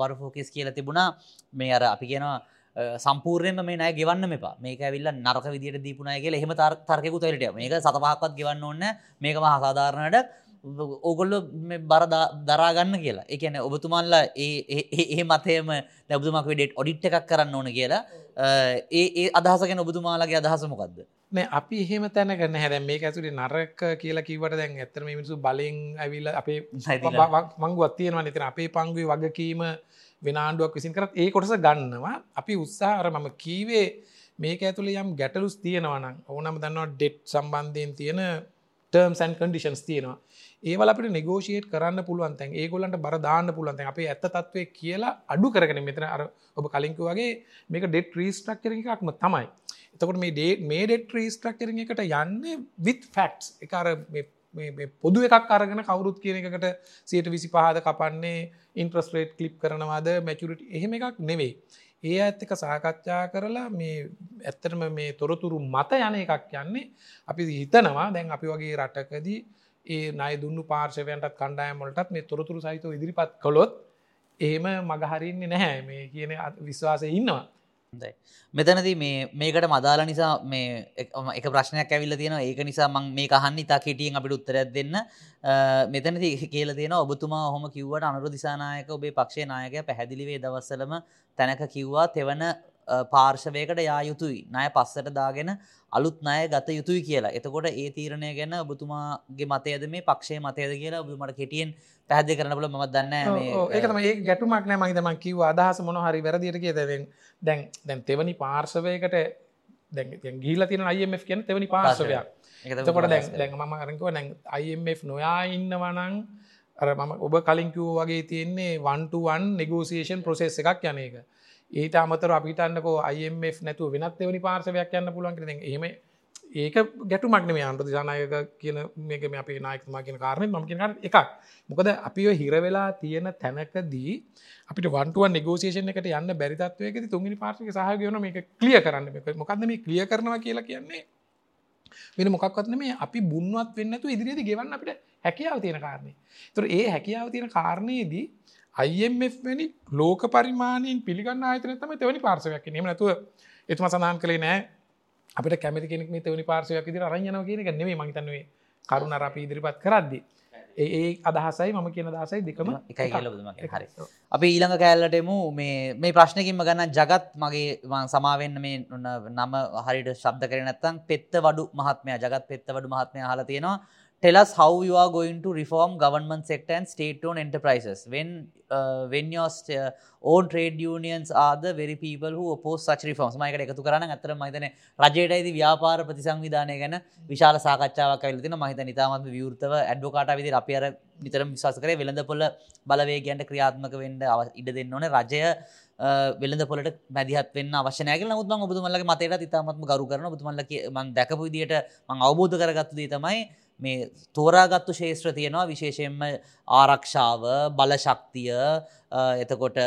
වරෆෝකෙස් කියල තිබුණා. මේ අර අපි කියනවා සම්පූර්යම මේ නය ගෙවන්න මෙපා. මේක ඇවිල්ල නරක විදිට දීපුනය කියල එහෙම තර්කෙකු තොරට මේක සතපහක්වත් ගෙවන්න ඕන්න මේක මහසාධාරණයට ඕගොල්ල බර දරාගන්න කියලා. එකන ඔබතුමල්ල ඒ මතයම නැබතුමක් ඩෙට් ඔඩිට් එකක් කරන්න ඕන කියලා. ඒ අදහසගෙන ඔබතුමාලගේ අදහසමොකක්ද මේ අපි එහෙම තැන කරන හැර මේ ඇතුරේ නරක කියලා කිවට දැන් ඇතරම මිනිසු බලින් ඇවිල්ල අපේ මංගු අත්තියෙනවා නිතන අපේ පංගුවේ වගකීම වෙන ආණ්ඩුවක් විසින් කරත් ඒ කොටස ගන්නවා. අපි උත්සාහර මම කීවේ මේක ඇතුළේ යම් ගැටලුස් තියෙනවනම් ඕනම දන්නවා ඩෙට් සම්බන්ධයෙන් තියෙන ටර්ම් සන් කඩිෂන්ස් තියෙනවා. ඒවල අපට නිගෝෂයට කරන්න පුළුවන් තැන් ඒගොලන්ට බර දාන්න පුළුවන් අපේ ඇත්ත තත්වය කියලා අඩු කරගෙන මෙතන අර ඔබ කලින්කු වගේ මේක ඩෙට් රීස්ට්‍රක්චර එකක්ම තමයි. එතකොට මේ ඩේ මේ ඩෙට් රීස්ට්‍රක්චර එකට යන්න විත් ෆැක්ස් එකර පොදු එකක් අරගෙන කවුරුත් කියන එකට සියට විසි පහද කපන්නේ ඉන්ට්‍රස්ටේට් කලිප් කරනවාද මැචුරට එහෙම එකක් නෙවෙයි. ඒ ඇත්තක සාකච්ඡා කරලා මේ ඇත්තටම මේ තොරතුරු මත යන එකක් යන්නේ අපි හිතනවා. දැන් අපි වගේ රටකදී ඒ නය දුන්නු පාර්ශවයන්ටත් කණ්ඩායමොලටත් මේ තොරතුරු සහිතව ඉදිරිපත් කළොත් එහෙම මගහරින්නේ නැහැ. මේ කියන විශ්වාසය ඉන්නවා. හොඳයි. මෙතනදී මේ මේකට මදාල නිසා මේ එක- එක ප්‍රශ්නයක් ඇවිල්ල තියෙන ඒක නිසා මං මේ අහන්න ඉතා කෙටියෙන් අපිට උත්තරයක් දෙන්න මෙතනති [laughs] කියල තියෙන ඔබතුමා හොම කිව්වට අනුර දිසානායක ඔබේ පක්ෂේ නායක පැහැදිලිවේ දවස්සලම තැනක කිව්වා තෙවන අ, පාර්ශවයකට යා යුතුයි. නය පස්සට දාගෙන අලුත් නය ගත යුතුයි කියලා. එතකොට ඒ තීරණය ගැන ඔබතුමාගේ මතයද මේ? පක්ෂේ මතයද කියලා ඔබතුමට කෙටියෙන් පැහදි කරන බල ම දන්න ඒකතම ඒ ගැටුමක් නෑ. මහිතම කිව් අදහස මොන හරි වැරදිට කිය දැන් දැන් දැන් තෙවනි පාර්ශවයකට දැන් ගීල තින අයිF කියන තෙවනි පාර්ශවයක්. එතකොට දැන් දැන් මම අරංකව නැ IMF නොයා ඉන්නවනං අර මම ඔබ කලින්කිව් වගේ තියෙන්නේ වන්ටුවන් නිගෝසිේෂන් ප්‍රසෙස් එකක් යන එක ඒට අමතර අපිටන්නකෝ IMF නැතුව වෙනත් එවනි පාර්සවයක් යන්න පුළුවන් කර එහෙම ඒක ගැටු මක්නම අන්ට ජනයක කියන මේක මේ අපේ නායකතුමා කියන කාරණය ම කියන එකක්. මොකද අපි ඔය හිරවෙලා තියෙන තැනකදී අපිට වන්ටුව නිගෝසේෂන එකට යන්න බැරිතත්වයක තුන්ගනි පාර්ශක සහගයන මේක කලිය කරන්න. මොකක්ද මේ කලිය කරනවා කියලා කියන්නේ? වෙන මොකක්වත්න මේ අපි බුන්වත් වෙන්නතු ඉදිරිදි ගෙවන්න අපිට හැකියාව තියෙන කාරණය තුර ඒ හැකියාව තියෙන කාරණයේදී IMF වැනි ලෝක පරිමාණයෙන් පිළිගන්න ආයතන තම තවනි පාර්සවයක් නෙම නැතුව එතුම සඳහන් කළේ නෑ. අපිට කැමති කෙනෙක් තවනි පාර්සවයක් ඉදිරි අරයනව කියන නෙමේ මහිතන්වේ කරුණ අර අපි ඉදිරිපත් කරද්දි. ඒ අදහසයි මම කියන දසයි දෙකම එකයි කියල බුදුමගේ හරි. අපි ඊළඟ කෑල්ලටමු මේ ප්‍රශ්නකින්ම ගන්න ජගත් මගේ වන් සමාවෙන්න මේ නම හරිට ශබ්ද කර නැත්තම් පෙත්ත වඩු මහත්මය ජගත් පෙත්ත වඩු මහත්මය හල තියෙනවා tell us how you are going to reform government sector and state-owned enterprises. When uh, when your st- uh, own trade unions are the very people who oppose such reforms. මයකට එකතු කරන්න අතර මහිතන රජයටයිද ව්‍යාපාර ප්‍රතිසංවිධානය ගැන විශාල සාකච්ඡාවක් කල තින මහිත නිතාමත් විවෘතව ඇඩ්ඩෝකාට විදි අපි අර නිතරම විශවාස කරේ වෙළඳ පොල බලවේගන්ට ක්‍රියාත්මක වෙන්න අව- ඉඩ දෙන්න ඕන. රජය uh, වෙළඳ පොලට මැදිහත් වෙන්න අවශ්‍යනයක නමුත් මං ඔබතුමල්ලගේ මතයට ඉතාමත්ම ගරු කරන ඔබතුමල්ල මං දැකපු විදියට මං අවබෝධ කරගත්තු දී තමයි මේ තෝරාගත්තු ශේෂත්‍ර තියෙනවා. විශේෂයෙන්ම ආරක්ෂාව බලශක්තිය අ, එතකොට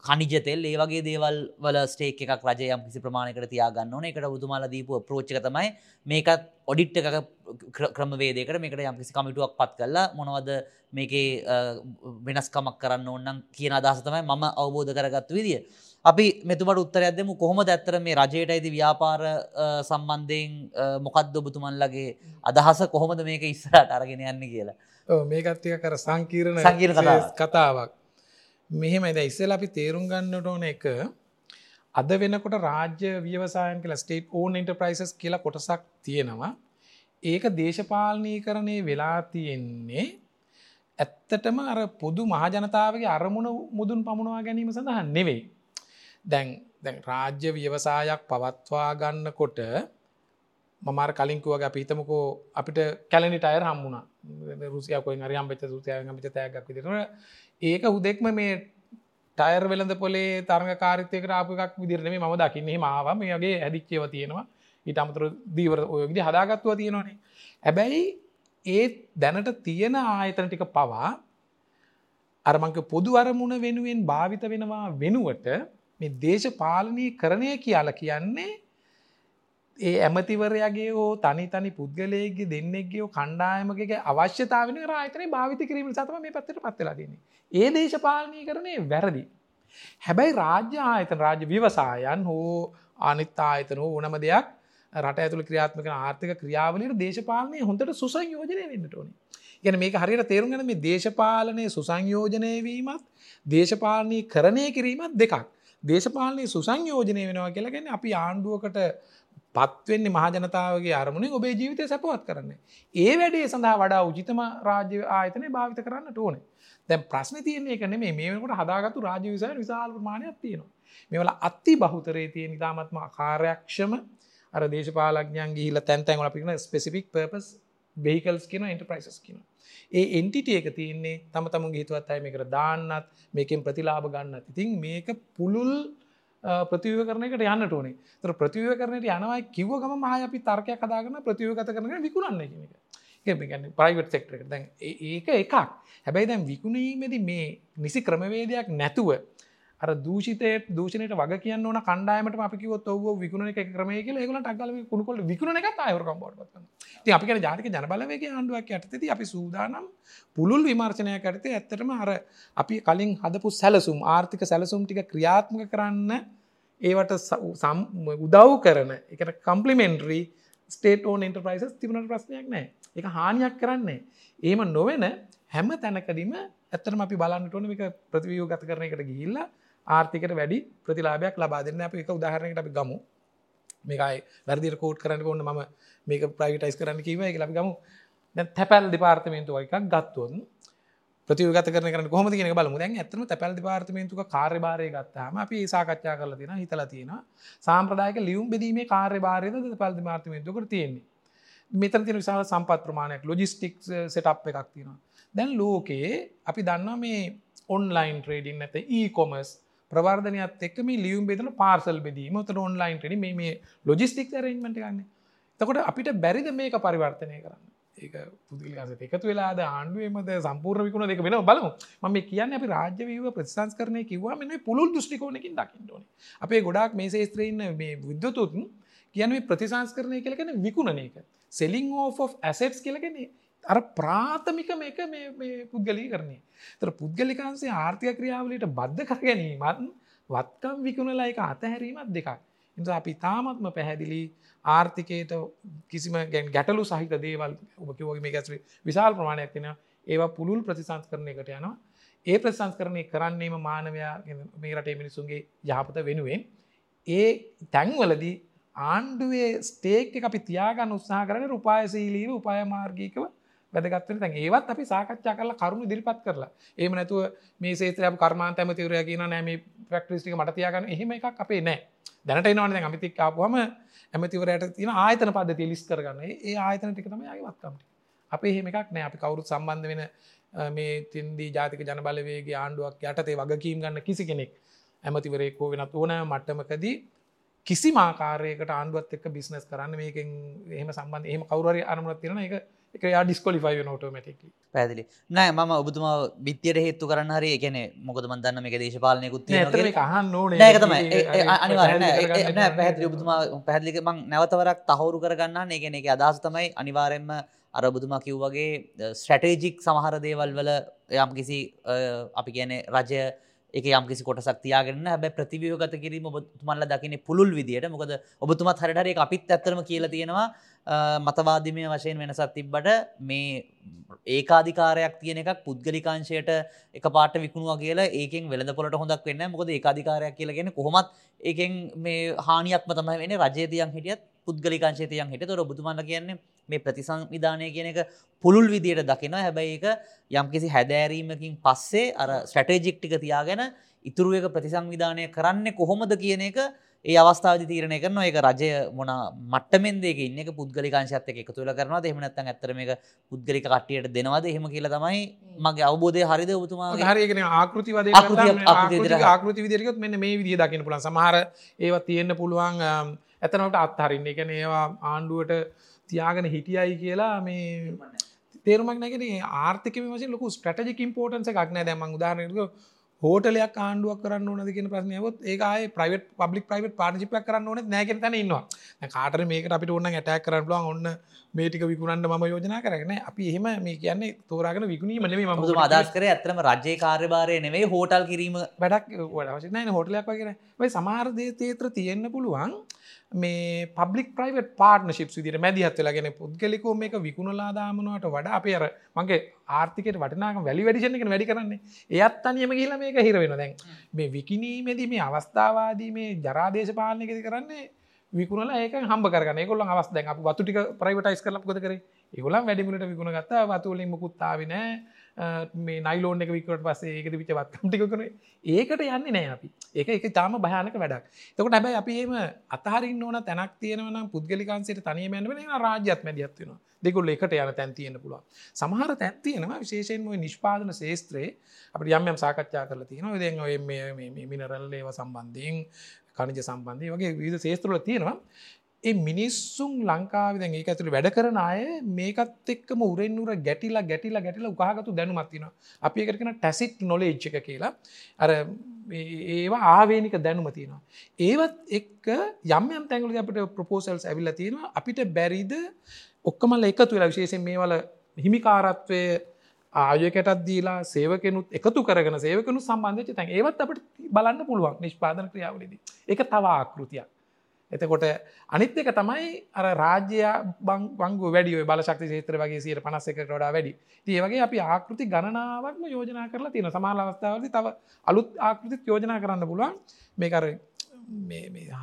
කනිජතෙල් ඒ වගේ දේවල් වල ස්ටේක් එකක් රජයම් කිසි ප්‍රමාණයකට තියාගන්න ඕන. එකට උතුමාල දීපු ප්‍රෝච්චක තමයි මේකත් ඔඩිට් එක ක්‍රමවේදකට මේකට යම් කිසි කමිටුවක් පත් කරලා මොනවද මේකේ අ, වෙනස්කමක් කරන්න ඕන්නම් කියන අදහස තමයි මම අවබෝධ කරගත්තු විදිිය. අපි මෙතුමට උත්තරයක් දෙමු. කොහොම දැත්තර මේ රජයට ඇති ව්‍යාපාර සම්බන්ධයෙන් මොකක්ද ඔබතුමන්ලගේ අදහස? කොහොමද මේක ඉස්සරට අරගෙන යන්න කියලා? මේකත්තික කර සංකීරණ සංකීර්ණ කතාවක්. මෙහෙම එද ඉස්සල අපි තේරුම් ගන්නට ඕන එක අද වෙනකොට රාජ්‍ය ව්‍යවසායන් කියලා ස්ටේට් ඕන් ඉන්ටර්ප්‍රයිසස් කියලා කොටසක් තියෙනවා. ඒක දේශපාලනී කරණය වෙලා තියෙන්නේ ඇත්තටම අර පොදු මහජනතාවගේ අරමුණ මුදුන් පමුණවා ගැනීම සඳහන් නෙවෙයි දැන් දැන් රාජ්‍ය ව්‍යවසායක් පවත්වා ගන්නකොට මමාර කලින්කුවග පිහිතමකෝ අපිට කැලනි ටයර් හම්මුණ රුසියකොයි හරියම් වෙච්ච සූතියයන් පිච තෑගක් විදිර ඒක හුදෙක්ම මේ ටයර් වෙලඳ පොලේ තරග කාරිතයක රාපක් විදිරනේ ම දකින්නේ. මාව මේගේ ඇදිච්චේව තියෙනවා. ඊට අමතර දීවර ඔයගදි හදාගත්තුව තියෙනවානේ. හැබැයි ඒ දැනට තියෙන ආයතන ටික පවා අරමංක පොදු අරමුණ වෙනුවෙන් භාවිත වෙනවා වෙනුවට මේ දේශපාලනී කරණය කියල කියන්නේ ඒ ඇමතිවරයාගේ හෝ තනි තනි පුද්ගලයගේ දෙන්නෙක්ගේ හෝ කණ්ඩායමගේ අවශ්‍යතාවන රාතන භාවිත කිරීම සතම මේ පත්තට පත්වෙලාදන්නේ. ඒ දේශපාලනය කරණය වැරදි. හැබැයි රාජ්‍ය ආයතන රාජ්‍ය විවසායන් හෝ අනිත් ආයතන හෝ ඕනම දෙයක් රට ඇතුළ ක්‍රියාත්මක ආර්ථික ක්‍රියාවලට දේශපාලනය හොඳට සුසංයෝජනය වෙන්නට ඕනි. ගැන මේක හරියට තේරුම්ගන මේ දේශපාලනය සුසංයෝජනය වීමත් දේශපාලනී කරණය කිරීමත් දෙකක්. දේශපාලනය සුසංයෝජනය වෙනවා කියලගෙන අපි ආණ්ඩුවකට පත්වෙන්නේ මහජනතාවගේ අරමුණේ ඔබේ ජීවිතය සැපවත් කරන්න. ඒ වැඩේ සඳහා වඩා උජිතම රාජ්‍ය ආයතනය භාවිත කරන්නට ඕනේ දැන් ප්‍රශ්න තියන්නේ කන මේ මේකට හදාගතු රාජ්‍ය විසය විශාල් ප්‍රමාණයක් තියෙනවා. මෙවල අත්ති බහුතරේ තිය නිතාමත්ම කාර්යක්ෂම අර දේශපාලඥයන් ගිහිල තැන්තැන්වල පින ස්පෙසිික් පර්පස් බෙහිකල්ස් කියන එන්ටර්ප්‍රයිසස් කියන. ඒ එන්ටිට එක තියන්නේ තම තම හිතුවත් අය මේකට දාන්නත් මේකෙන් ප්‍රතිලාභ ගන්න ඉතින් මේක පුළුල් ප්‍රතිව කරනකට යන්න ඕනේ. තර ප්‍රතිව කරනට යනවා කිව ගම මහ අපි තර්කයක් කදාගන්න ප්‍රතිවගත කරන විකුණන්න එක. එක ප්‍රයිවට් සෙක්ටර දැන් ඒක එකක්. හැබැයි දැන් විකුණීමේද මේ නිසි ක්‍රමවේදයක් නැතුව අර දූෂිතය දූෂණයට වග කියන්න ඕන කණ්ඩායමට අපිකිව ඔව විකුණ එක ක්‍රමය කියල ඒගල ටක්ගල කුණකොල විකුණ එක අයවරකම් බොඩ ති අපි ජාතික ජනබලවගේ ආණ්ඩුවක් යටතති අපි සූදානම් පුළුල් විමර්ශනය කරතය ඇත්තටම අර අපි කලින් හදපු සැලසුම් ආර්ථික සැලසුම් ටික ක්‍රියාත්මක කරන්න ඒවට උදව් කරන එකට කම්පලිමෙන්ටරී ස්ටේට ඕන් එන්ටර්පයිසස් තිබුණට ප්‍රශ්නයක් නෑ එක හානියක් කරන්නේ ඒම නොවෙන හැම තැනකදීම ඇත්තටම අපි බලන්නට ඕන එක ප්‍රතිවියෝ ගත කරන එකට ගිහිල්ලා ආර්ථිකට වැඩි ප්‍රතිලාභයක් ලබා දෙන්න. අප එක උදාහරණයකට අපි ගමු. මේකයි වැරදිර කෝට් කරන්න ඔන්න ම මේක ප්‍රයිවිටයිස් කරන්න කිව එක ලබි ගමු. තැපැල් දෙපාර්තමේන්තුව එකක් ගත්තුවොත් ප්‍රතිගත කරන කොම කියන බල දැන් ඇතම තැපැල් දෙපාර්තමේන්තුක කාර්යභාරය ගත්තාම අපි සාකච්ඡා කරල තින හිතල තියෙන සාම්ප්‍රදායක ලියුම් බෙදීමේ කාර්යභාරයද පැල් දෙපාර්තමේන්තුකට තියෙන්නේ. මෙතන තින විශාල සම්පත් ප්‍රමාණයක් ලොජිස්ටික් සෙට් එකක් තියෙනවා. දැන් ලෝකයේ අපි දන්නවා මේ ඔන්ලයින් ට්‍රේඩින් නැත ඒකොමස් ප්‍රවර්ධනයත් එක් මේ ලියුම් බෙදන පාර්සල් බෙදීම. ත ඔන්ලයින් ටඩි මේ ලොජිස්ටික් රේන්මට ගන්න තකොට අපිට බැරිද මේක පරිවර්තනය කරන්න? ඒක පුදලිස එකතු වෙලාද ආණ්ඩුවමද සම්පූර් විකුණ දෙක වෙන බලමු. ම කියන්න අපි රාජ්‍යවීව ප්‍රතිසංස් කරනය කිවවා මෙ පුළුල් දෘෂ්ටිකෝනකින් දකින්නටන අපේ ගොඩක් මේ ශේත්‍රයන්න මේ විද්‍යතුතුන් කියන ප්‍රතිසංස් කරනය කියලගෙන විකුණන එක. සෙලිං ඕ ඇසෙට්ස් කියලගෙන්නේ අර ප්‍රාථමික මේක පුද්ගලී කරන්නේ තර පුද්ගලිකාන්සේ ආර්ථය ක්‍රියාවලට බද්ධ කර ගැනීමත් වත්කම් විකුණලා එක අතහැරීමත් දෙකක්. එ අපි තාමත්ම පැහැදිලි ආර්ථිකයට කිසිම ගැන් ගැටලු සහිත දේවල් ඔබකිවගේ මේ ගැස්ේ විශාල් ප්‍රමාණයක් තියෙන ඒවා පුළුල් ප්‍රතිසංස් කරන එකට යනවා. ඒ ප්‍රසංස් කරණය කරන්නේම මානවයා මේ රටේ මිනිසුන්ගේ යහපත වෙනුවෙන් ඒ තැන්වලදී ආණ්ඩුවේ ස්ටේක් අපි තියාගන්න උත්සාහ කරන උපායසීලීව උපාය මාර්ගීකව වැදගත්වන තැන් ඒවත් අපි සාකච්ඡා කරලා කරුණු දිරිපත් කරලා. ඒම නැතුව මේ සේත්‍රය කර්මාන්ත ඇමතිවරය කියන නෑම ප්‍රක්ටිස්ටික මට තියාගන්න. එහෙම එකක් අපේ නෑ. දැනට එනවන අමිතික් ආපුහම ඇමතිවරයට තියෙන ආයතන පද්ධතිය ලිස් කරගන්න. ඒ ආයතන ටික තම යවත්කමට අපේ එහෙම එකක් නෑ. අපි කවුරුත් සම්බන්ධ වෙන මේ තින්දී ජාතික ජනබලවේගේ ආණ්ඩුවක් යටතේ වගකීම් ගන්න කිසි කෙනෙක් ඇමතිවරේකෝ වෙනත් ඕන මට්ටමකදී කිසි මාකාරයකට ආණ්ඩුවත් එක් බිස්නස් කරන්න මේකෙන් එහෙම සම්බන්ධ එහෙම කවුරරි අනමුණත් තියෙන එක එක යා ඩිස්කොලිෆයි නෝටමටික් පැදිලි නෑ ම ඔබතුමා බිත්තියට හේතු කරන්න හරි එකන මොකද මන්දන්න මේ දේශපාලනයකුත් හන්න පැහදිලි ඔබතුමා පැහදිලික මං නැවතවරක් තහවුරු කරගන්න ඒගෙන එක අදහස් තමයි අනිවාරෙන්ම අරබුදුමා කිව් වගේ ස්ට්‍රටේජික් සමහර දේවල් වල යම් කිසි අපි කියන රජය එක යම් කිසි කොටසක් තියාගෙන හැබැ ප්‍රතිවියෝගත කිරීම ඔබතුමල්ල දකින පුළුල් විදියට. මොකද ඔබතුමත් හරටර අපිත් ඇත්තරම කියල තියෙනවා මතවාදිමය වශයෙන් වෙනසත් තිබ්බට මේ ඒකාධිකාරයක් තියෙන එකක් පුද්ගලිකාංශයට එක පාට විකුණවා කියලා ඒකෙන් වෙළඳ පොලට හොඳක් වෙන්න මොකද ඒකාධිකාරයක් කියලගෙන කොහොමත් ඒකෙන් මේ හානියක්ම තමයි වෙන රජයතියන් හිටියත් පුද්ගලිකාංශයතියන් හිට තොර බුදුමන්න කියන්නේ මේ ප්‍රතිසංවිධානය කියන එක පුළුල් විදියට දකිනවා. හැබැයි එක යම්කිසි හැදෑරීමකින් පස්සේ අර ස්ටටේජික්ටික තියාගෙන ඉතුරුව එක ප්‍රතිසංවිධානය කරන්න කොහොමද කියන එක ඒ අවස්ථාව තීරණය කරන එක රජය මොන මට්ටමෙන් දෙක ඉන්න එක පුද්ගලිකාංශත් එක තුළ කරනවා එහෙම නැත්නම් ඇත්තටම මේක පුද්ගලික කට්ටියට දෙනවද? එහෙම කියලා තමයි මගේ අවබෝධය හරිද ඔබතුමා හරිගෙන ආකෘති වද ආකෘති විදිරකත් මෙන්න මේ විදිිය දකින්න පුලන් සමහර ඒවා තියෙන්න්න පුළුවන් ඇතනට අත්හරින්න. එක ඒවා ආණ්ඩුවට තියාගෙන හිටියයි කියලා මේ තේරුමක් නැගෙන ආර්ථක වශ ලොක ස්ටටජික ඉම්පෝටන්ස එකක් නෑ. දැම උදාහරනක හෝටලයක් ආණ්ඩුවක් කරන්න ඕනද කියන ප්‍රශ්නයවත් ඒකයි ප්‍රයිවට් පබ්ලික් ප්‍රයිවට් පාර්ජිපයක් කරන්න ඕන නෑගෙන තැන ඉන්නවා. කාටර මේක අපිට ඔන්න ඇටක් කරන්න ලුවන් ඔන්න මේටික විකුණන්න ම යෝජනා කරන අපි එහෙම මේ කියන්නේ තෝරාගෙන විකුණීම නෙේ ම අදස් කර ඇතරම රජය කාර්යභාරය නෙවේ හෝටල් කිරීම. වැඩක් වඩ හෝටලයක් වගෙන සමාර්දය තේත්‍ර තියෙන්න්න පුළුවන් මේ පබ්ලික් ප්‍රයිවට් පාර්ටනශිප් විදිර මැදිහත් වෙලාගෙන පුද්ගලිකෝ මේක විකුණලා දාමනුවට වඩ අප අර මගේ ආර්ථිකට වටනාක වැලි වැඩිෂණක වැඩි කරන්නේ. ඒත් අනියම කියලා මේක හිර වෙන දැන් මේ විකිනීමේදී මේ අවස්ථාවාදී මේ ජරාදේශපාලනයකෙද කරන්නේ විකුණල ඒක හම්බ කරන කොල්ල අවස් දැන් අප වතුටික ප්‍රයිවටයිස් කරලක් ගොද කර? ඒගොලන් වැඩිමුලට විකුණ ගත්තා වතුලින් මුකුත්තාවිනෑ මේ නයිලෝන් එක විකට පස්සේ ඒකද විච වත්කම්ටික කන ඒකට යන්නේ නෑ අපි. ඒක එක තාම භයානක වැඩක්. තකට හැබයි අපි ඒම අතහරින් ඕන තැනක් තියෙනවන පුද්ගලිකාන්සේට තනියමැන වෙන රාජ්‍යත් මැදියත්වෙන දෙකුල් එකට යන තැන් තියෙන පුළුව සමහර තැත්තියෙනවා විශේෂයෙන්ම නිෂ්පාදන ශේත්‍රයේ අප යම්යම් සාකච්ඡා කරලා තියෙනවා. දෙ ඔය මිනරල් ඒව සම්බන්ධයෙන් කනිජ සම්බන්ධය වගේ විධ ශේත්‍රල තියෙනවා. ඒ මිනිස්සුන් ලංකාව දැන් ඒක ඇතුළේ වැඩ කරන අය මේකත් එක්කම උරෙන් උර ගැටිලා ගැටිලා ගැටිලා උකහාගත්තු දැනුමක් තියෙනවා. අපි ඒකට කියන ටැසිට් නොලෙජ් එක කියලා. අර ඒවා ආවේනික දැනුම තියෙනවා. ඒවත් එක්ක යම් යම් තැන්වලදී අපිට ප්‍රොපෝසල්ස් ඇවිල්ලා තියෙනවා. අපිට බැරිද ඔක්කොමල එකතු වෙලා විශේෂයෙන් මේවල හිමිකාරත්වය ආයකටත් දීලා සේවකනුත් එකතු කරගෙන සේවකනු සම්බන්ධ තැන් ඒවත් අපට බලන්න පුළුවන් නිෂ්පාදන ක්‍රියාවලදී එක තව ආකෘතියක් එතකොට අනිත් එක තමයි අර රාජ්‍ය බංගු වැඩිය බලශක්ති ේත්‍ර වගේ සියට පනස් එකට ොඩා වැඩි. ඒ වගේ අපි ආකෘති ගණනාවක්ම යෝජනා කරලා තියෙන සමාල අවස්ථාවද තව අලුත් ආකෘතිත් යෝජනා කරන්න පුළුවන්. මේකර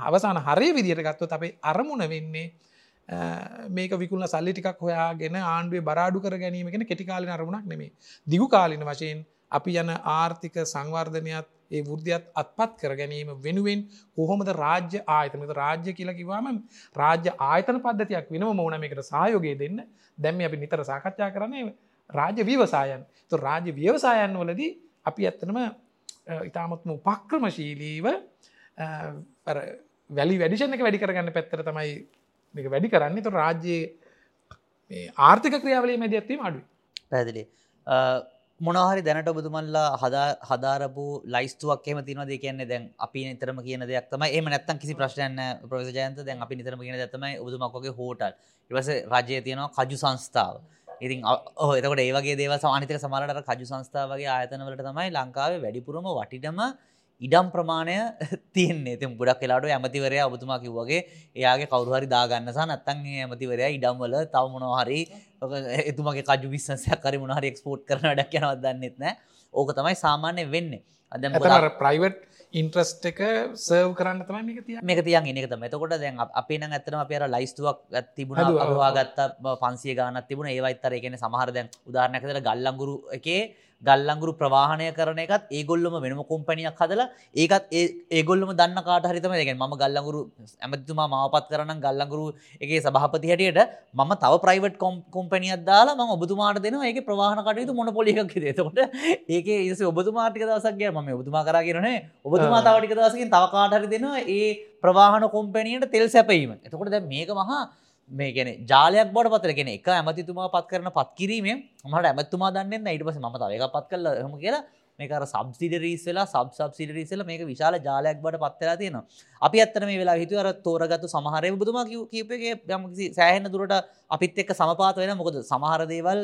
අවසාන හරය විදියට ගත්තොත් අපේ අරමුණ වෙන්නේ මේක විකුණ සල්ලි ටිකක් හොයාගෙන ආණ්ඩුවේ බරාඩු කර ගැනීමගෙන කෙටිකාලින අරමුණක් නෙමේ දිගු කාලින වශයෙන් අපි යන ආර්ථික සංවර්ධනයත් ඒ වෘද්ධියත් අත්පත් කර ගැනීම වෙනුවෙන් කොහොමද රාජ්‍ය ආයතනත රාජ්‍ය කියලා කිවාම රාජ්‍ය ආයතන පද්ධතියක් වෙනම ඕන මේකට සහයෝගය දෙන්න. දැම්ම අපි නිතර සාකච්ඡා කරන්නේ රාජ්‍ය වීවසායන් තු රාජ්‍ය ව්‍යවසායන් වලදී අපි ඇත්තනම ඉතාමත්ම උපක්‍රමශීලීව වැලි වැඩිෂණ එක වැඩි කරගන්න පැත්තර තමයි මේක වැඩි කරන්න. තු රාජ්‍යයේ ආර්ථික ක්‍රියාවලේ මැද ඇත්වීම අඩුයි. පැදිලි මොනහරි දැනට ඔබතුමල්ලා හදා හදාරපු ලයිස්තුවක් එම තිනවද කියන්නේ දැන් අපි නිතරම කියන දෙයක් තමයි. එම නැත්තම් කිසි ප්‍රශ්නයන්න ප්‍රවේශජයන්ත දැන් අපි නිතරම කියන දත්තමයි ඔබතුමක්ගේ හෝටල්. ඉවස රජය තියෙනවා කජු සංස්ථාව. ඉතින් එතකට ඒවගේ දේව සමානිතක සමරට කජු සංස්ථාවගේ ආයතනවලට තමයි ලංකාවේ වැඩිපුරම වටිටම ඉඩම් ප්‍රමාණය [laughs] තියන්නේ. තින් ගොඩක් වෙලාට ඇමතිවරය ඔබතුමා කිව්වගේ එයාගේ කවරුහරි දාගන්නසා නත්තන් ඇමතිවරයා ඉඩම්වල තව මොනහරි එතුමගේ කජු විස්සන්සයක් කරි මොනහරි එක්ස්පෝට් කරන ඩක් යනවත් දන්නෙත් නෑ. ඕක තමයි සාමාන්‍ය වෙන්න. අද ප්‍රයිවට් ඉන්ට්‍රස්ට එක සර්ව් කරන්න තමයි මේක තිය මේක තියන් එනෙක තම එතකොට දැන් අපේ නම් ඇත්තම අපේර ලයිස්තුවක් තිබුණ අවාගත්ත පන්සිය ගානත් තිබුණ. ඒවයිත්තර එකන සමහර දැන් උදාරණයකතර ගල්ලංගුරු එකේ ගල්ලංගුරු ප්‍රවාහණය කරන එකත් ඒගොල්ලම වෙනම කොම්පනියක් හදලා ඒකත් ඒගොල්ලම දන්න කාට හරිතම දෙක ම ගල්ලංගුරු ඇමතිතුමා මාපත් කරන ගල්ලංගුරු එකේ සභහපති හැටියට මම තව ප්‍රයිවට් කොම්පනියක් දාලා ම ඔබතුමාට දෙන ඒක ප්‍රවාහන කටයුතු මොන පොලික් තකොට ඒක ඒස ඔබතුමාටික දවසක්ගේ ම ඔබතුමා කරගෙනනේ ඔබතුමා තවටික දවසකින් තව කාටහරි දෙනවා. ඒ ප්‍රවාහන කොම්පැනියට තෙල් සැපීම එතකොට දැ මේක මහා මේ ගැන ජාලයක් බොඩ පතරගෙන එක ඇමතිතුමා පත් කරන පත් කිරීමේ මට ඇමත්තුමා දන්න ඊට පස ම තවක පත් කල හම කියලා මේකර සබ්සිඩරීස් වෙලා සබ් සබ්සිඩරීසල මේක විශාල ජාලයක් බට පත්වෙලා තියෙනවා. අපි අත්තන මේ වෙලා හිතුවර තෝරගත්තු සමහරය බුදුම කීපගේ යමකිසි සෑහෙන දුරට අපිත් එක්ක සමපාත වෙන මොකද සමහර දේවල්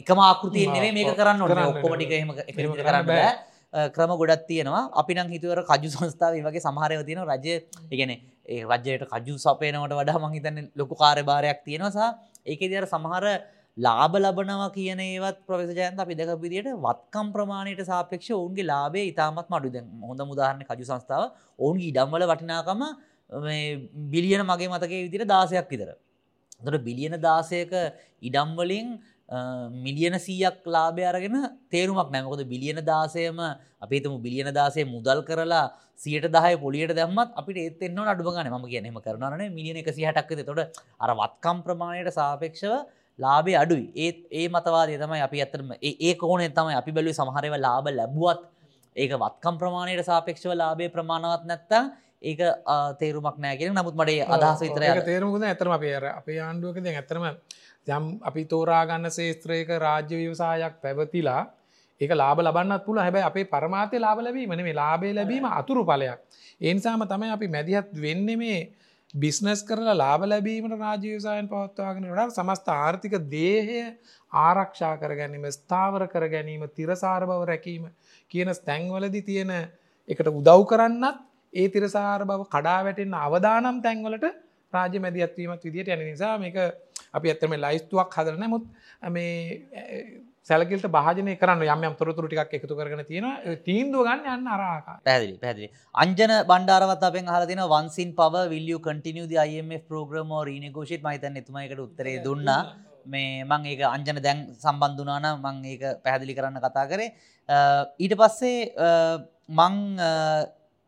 එකම ආකෘතිය නෙවේ මේක කරන්න ඔක්කොමටික කරන්න ක්‍රම ගොඩත් තියෙනවා. අපි නම් හිතුවර කජු සංස්ථාව වගේ සමහරව තියෙන රජය ඉගෙන ඒ රජයට කජු සපයනවට වඩා මහිතන්න ලොකු කාරභාරයක් තියෙනසා ඒක දර සමහර ලාබ ලබනවා කියන ඒවත් ප්‍රවේශජයන්ත අපි දෙක විදිට වත්කම් ප්‍රමාණයට සාපේක්ෂ ඔවුන්ගේ ලාබේ ඉතාමත් මඩු දැන් හොඳ මුදාහරණ කජු සංස්ථාව. ඔවුන්ගේ ඉඩම්වල වටිනාකම බිලියන මගේ මතකේ විදිර දාසයක් විතර. දොට බිලියන දාසයක ඉඩම්වලින් මිලියන සීයක් ලාභය අරගෙන තේරුමක් නැමකොද බිලියන දාසයම අපේතම බිලියන දාසය මුදල් කරලා සියට දහය පොලියට දැම්මත් අපිට ඒත්තෙන්න අඩුගන ම කියනෙම කරනන මිලියන එක සිහටක්ද තොට අර වත්කම් ප්‍රමාණයට සාපේක්ෂව ලාබේ අඩුයි. ඒත් ඒ මතවාදය තමයි අපි ඇතරම ඒ කෝනේ තමයි අපි බැලු සමහරව ලාබ ලැබුවත්. ඒක වත්කම් ප්‍රමාණයට සාපේක්ෂව ලාබේ ප්‍රමාණවත් නැත්තා ඒක තේරුමක් නෑගෙන නමුත් මඩේ අදහස විතර තේරුමුද ඇතරම අපේ අපේ ආණ්ඩුවකද ඇතරම යම් අපි තෝරාගන්න ශේත්‍රයක රාජ්‍ය ව්‍යවසායක් පැවතිලා ඒක ලාබ ලබන්නත් පුළ හැබැයි අපේ පරමාතය ලාබ ලැබීම මේ ලාබේ ලැබීම අතුරු පලයක් ඒනිසාම තමයි අපි මැදිහත් වෙන්න මේ බිස්නස් කරලා ලාබ ලැබීමට රාජ්‍යවසායන් පවත්වාගෙන ට සමස්ත ආර්ථික දේහය ආරක්ෂා කර ගැනීම ස්ථාවර කර ගැනීම තිරසාර බව රැකීම කියන ස්තැන්වලදි තියෙන එකට උදව් කරන්නත් ඒ තිරසාර බව කඩා වැටෙන් අවදානම් තැන්වලට රාජ්‍ය මැදිහත්වීමත් විදිට යන නිසා මේක අපි ඇත්තම ලයිස්තුවක් හදරන මුත් මේ සැලකිල්ට භාජනය කරන්න යම් තොරතුර ටික් එකතු කරන තියෙන තීන්දුව ගන්න යන්න අරාකා පැදිලි පැදිලි අංජන බණ්ඩාරවත් අපෙන් හලදින වන්සින් පව විල්ලිය කටිනියද IMF ප්‍රෝග්‍රම රීනගෝෂිත් මහිතන් එතුමයිකට උත්තරේ දුන්නා. මේ මං ඒක අංජන දැන් සම්බන්ධනාන මං ඒක පැහැදිලි කරන්න කතා කරේ. ඊට පස්සේ මං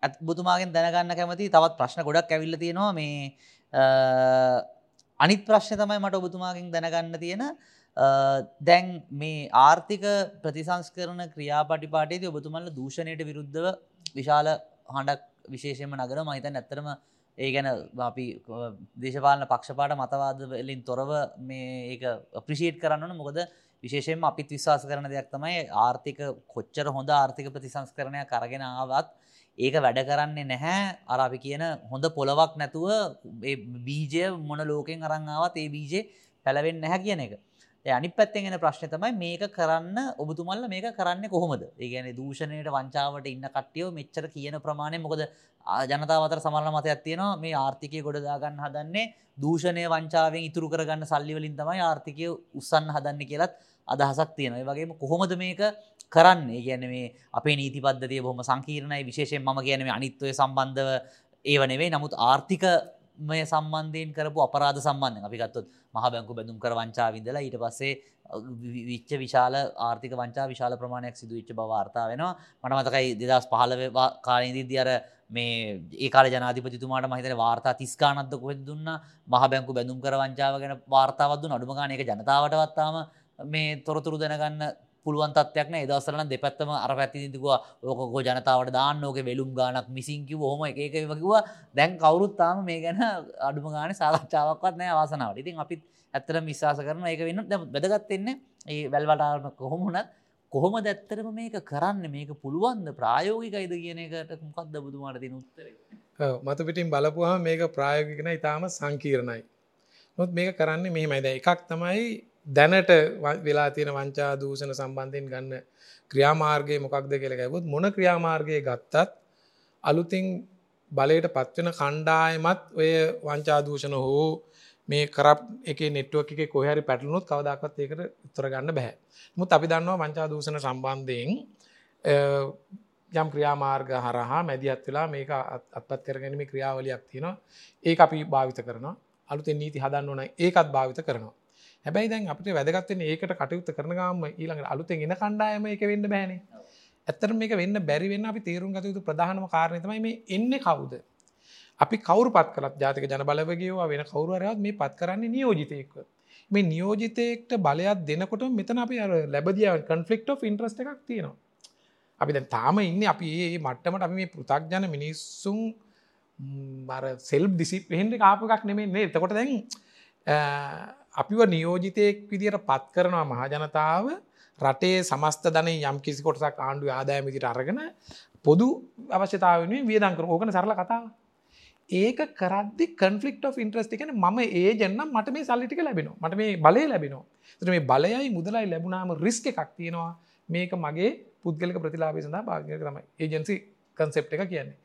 ඇත් බුතුමාගෙන් දැනගන්න කැමති තවත් ප්‍රශ්න ගොඩක් ඇවිල්ල තියෙනවා. මේ අනිත් ප්‍රශ්න තමයි මට ඔබතුමාගෙන් දැනගන්න තියෙන. දැන් මේ ආර්ථික ප්‍රතිසංස්කරන ක්‍රියාපටිපාටේද ඔබතුමල්ල දූෂණයට විරුද්ධව විශාල හඬක් විශේෂම නගර මහිතන් ඇත්තරම ඒ ගැන අපි දේශපාලන පක්ෂපාට මතවාද වලින් තොරව මේ ඒ ප්‍රිෂේට් කරන්න මොකද විශේෂයෙන් අපිත් විශ්වාස කරන දෙයක් තමයි ආර්ථික කොච්චර හොඳ ආර්ථික ප්‍රතිසංස්කරණයක් කරගෙන ආවත් ඒක වැඩ කරන්නේ නැහැ. අර අපි කියන හොඳ පොළවක් නැතුව බීජය මොන ලෝකෙන් අරංආවත් ඒ බීජේ පැලවෙන්න නැහැ කියන එක. අනි පැත්තෙන් එන ප්‍රශ්න තමයි මේක කරන්න ඔබතුමල්ල මේක කරන්න කොහොමද? ඒගැන දූෂණයට වංචාවට ඉන්න කට්ටියෝ මෙච්චර කියන ප්‍රමාණය මොකද? ජනතාවතර සමරල මතයක් තියෙනවා මේ ආර්ථිකය ගොඩදාගන්න හදන්නේ දූෂණය වංචාවෙන් ඉතුරු කරගන්න සල්ලිවලින් තමයි ආර්ථිකය උත්සන්න හදන්න කියලත් අදහසක් තියෙනයි වගේම කොහොමද මේක කරන්න? ගැන මේ අපේ නීති පද්ධතිය බොහම සංකීර්ණයි. විශේෂයෙන් ම කියන මේ අනිත්වය සම්බන්ධව ඒව නෙවේ නමුත් ආර්ථික මය සම්බන්ධයෙන් කරපු අපරාධ සම්බන්ධ අපි ගත්තොත් මහ බැංකු බැඳුම් කර වංචා විදලා ඊට පස්සේ විච්ච විශාල ආර්ථික වංචා විශාල ප්‍රමාණයක් සිදු විච්ච බවාර්තා වෙනවා. මට මතකයි දෙදස් පහල කාලයේදී අර මේ ඒකාල ජනාධිපතිතුමාට මහිතන වාර්තා තිස්කානත්ද කොහෙද දුන්න? මහ බැංකු බැඳුම් කර වංචාව ගැන වාර්තාවත්දු අඩුමගානක ජනතාවටවත්තාම මේ තොරතුරු දැනගන්න පුළුවන් තත්වයක්න දසරන දෙපැත්තම අර පැතිදිකුව ඕකෝ ජනතාවට දාන්නෝක වෙලුම් ගානක් මිසිංකිව හොම එක වකිව දැන් කවුරුත්තාම මේ ගැන අඩුම ගාන සාකච්ඡාවක්වත් නෑ අවාසනාවට. ඉතින් අපිත් ඇත්තර විශවාස කරන එක වෙන්න. වැදගත්වෙන්නේ ඒ වැල්වටාරම කොහොමුණත් කොහොම දැත්තරම මේක කරන්න? මේක පුළුවන්ද? ප්‍රායෝගිකයිද කියන එකට මොකක්ද බුදුමාට තින උත්තර? මත පිටින් බලපුහම මේක ප්‍රායෝගිකන ඉතාම සංකීරණයි. නොත් මේක කරන්නේ මෙහෙමයිද එකක් තමයි දැනට වෙලා තියෙන වංචා දූෂණ සම්බන්ධයෙන් ගන්න ක්‍රියාමාර්ගය මොකක්ද කියලා ගැවුවොත් මොන ක්‍රියාමාර්ගය ගත්තත් අලුතින් බලයට පත්වෙන කණ්ඩායමත් ඔය වංචා දූෂණ හෝ මේ කරප් එක නෙට්ුවක් එක කොහරි පැටලුණුත් කවදක්වත් ඒකට උත්තර ගන්න බැහැ. මුත් අපි දන්නවා වංචා දූෂණ සම්බන්ධයෙන් යම් ක්‍රියාමාර්ග හරහා මැදිහත් වෙලා මේක අත්පත් කරගැනීමේ ක්‍රියාවලියක් තියෙනවා. ඒක අපි භාවිත කරනවා. අලුතෙන් නීති හදන්න ඕන ඒකත් භාවිත කරනවා. හැබැයි දැන් අපිට වැදගත්වෙන ඒකට කටයුත්ත කරන ගාම ඊළඟට අලුතෙන් එන කණ්ඩායම එක වෙන්න බෑනේ. ඇත්තට මේක වෙන්න බැරි වෙන්න අපි තේරුම් ගත යුතු ප්‍රධානම කාරණය තමයි මේ එන්නේ කවුද? අපි කවුරු පත් කළත් ජාතික ජන බලවේගයව වෙන කවුරු හරි මේ පත් කරන්නේ නියෝජිතයෙක්ව. මේ නියෝජිතයෙක්ට බලයක් දෙනකොට මෙතන අපි අර ලැබදියා කන්ෆ්ලික්ට් ඔෆ් ඉන්ට්‍රස්ට් එකක් තියෙනවා. අපි දැන් තාම ඉන්නේ අපි මේ මට්ටමට අපි මේ පෘථග්ජන මිනිස්සුන් අර සෙල්ෆ් ඩිසිප්ලින් එක ආපු එකක් නෙමෙයි නේ. එතකොට දැන් අපිව නියෝජිතයෙක් විදියට පත් කරනවා මහජනතාව රටේ සමස්ත ධනය යම් කිසි කොටසක් ආණ්ඩු ආදායම විදිට අරගෙන පොදු අවශ්‍යතාවෙන් වියදන් කර ඕකන සරල කතාව. ඒක කරදදි කන්ෆලික්් of ඉන්ට්‍රස්ටි කන ම ඒ ජන්නම් මට මේ සල්ලිටික ලැබෙනවා. මට මේ බලය ලැබෙනවා. ත මේ බලයයි මුදලයි ලැබුණාම රිස්ක එකක් තියෙනවා. මේක මගේ පුද්ගලක ප්‍රතිලාබේ සඳහා භාගය තමයි. ඒජන්සි කන්සෙප් එක කියන්නේ.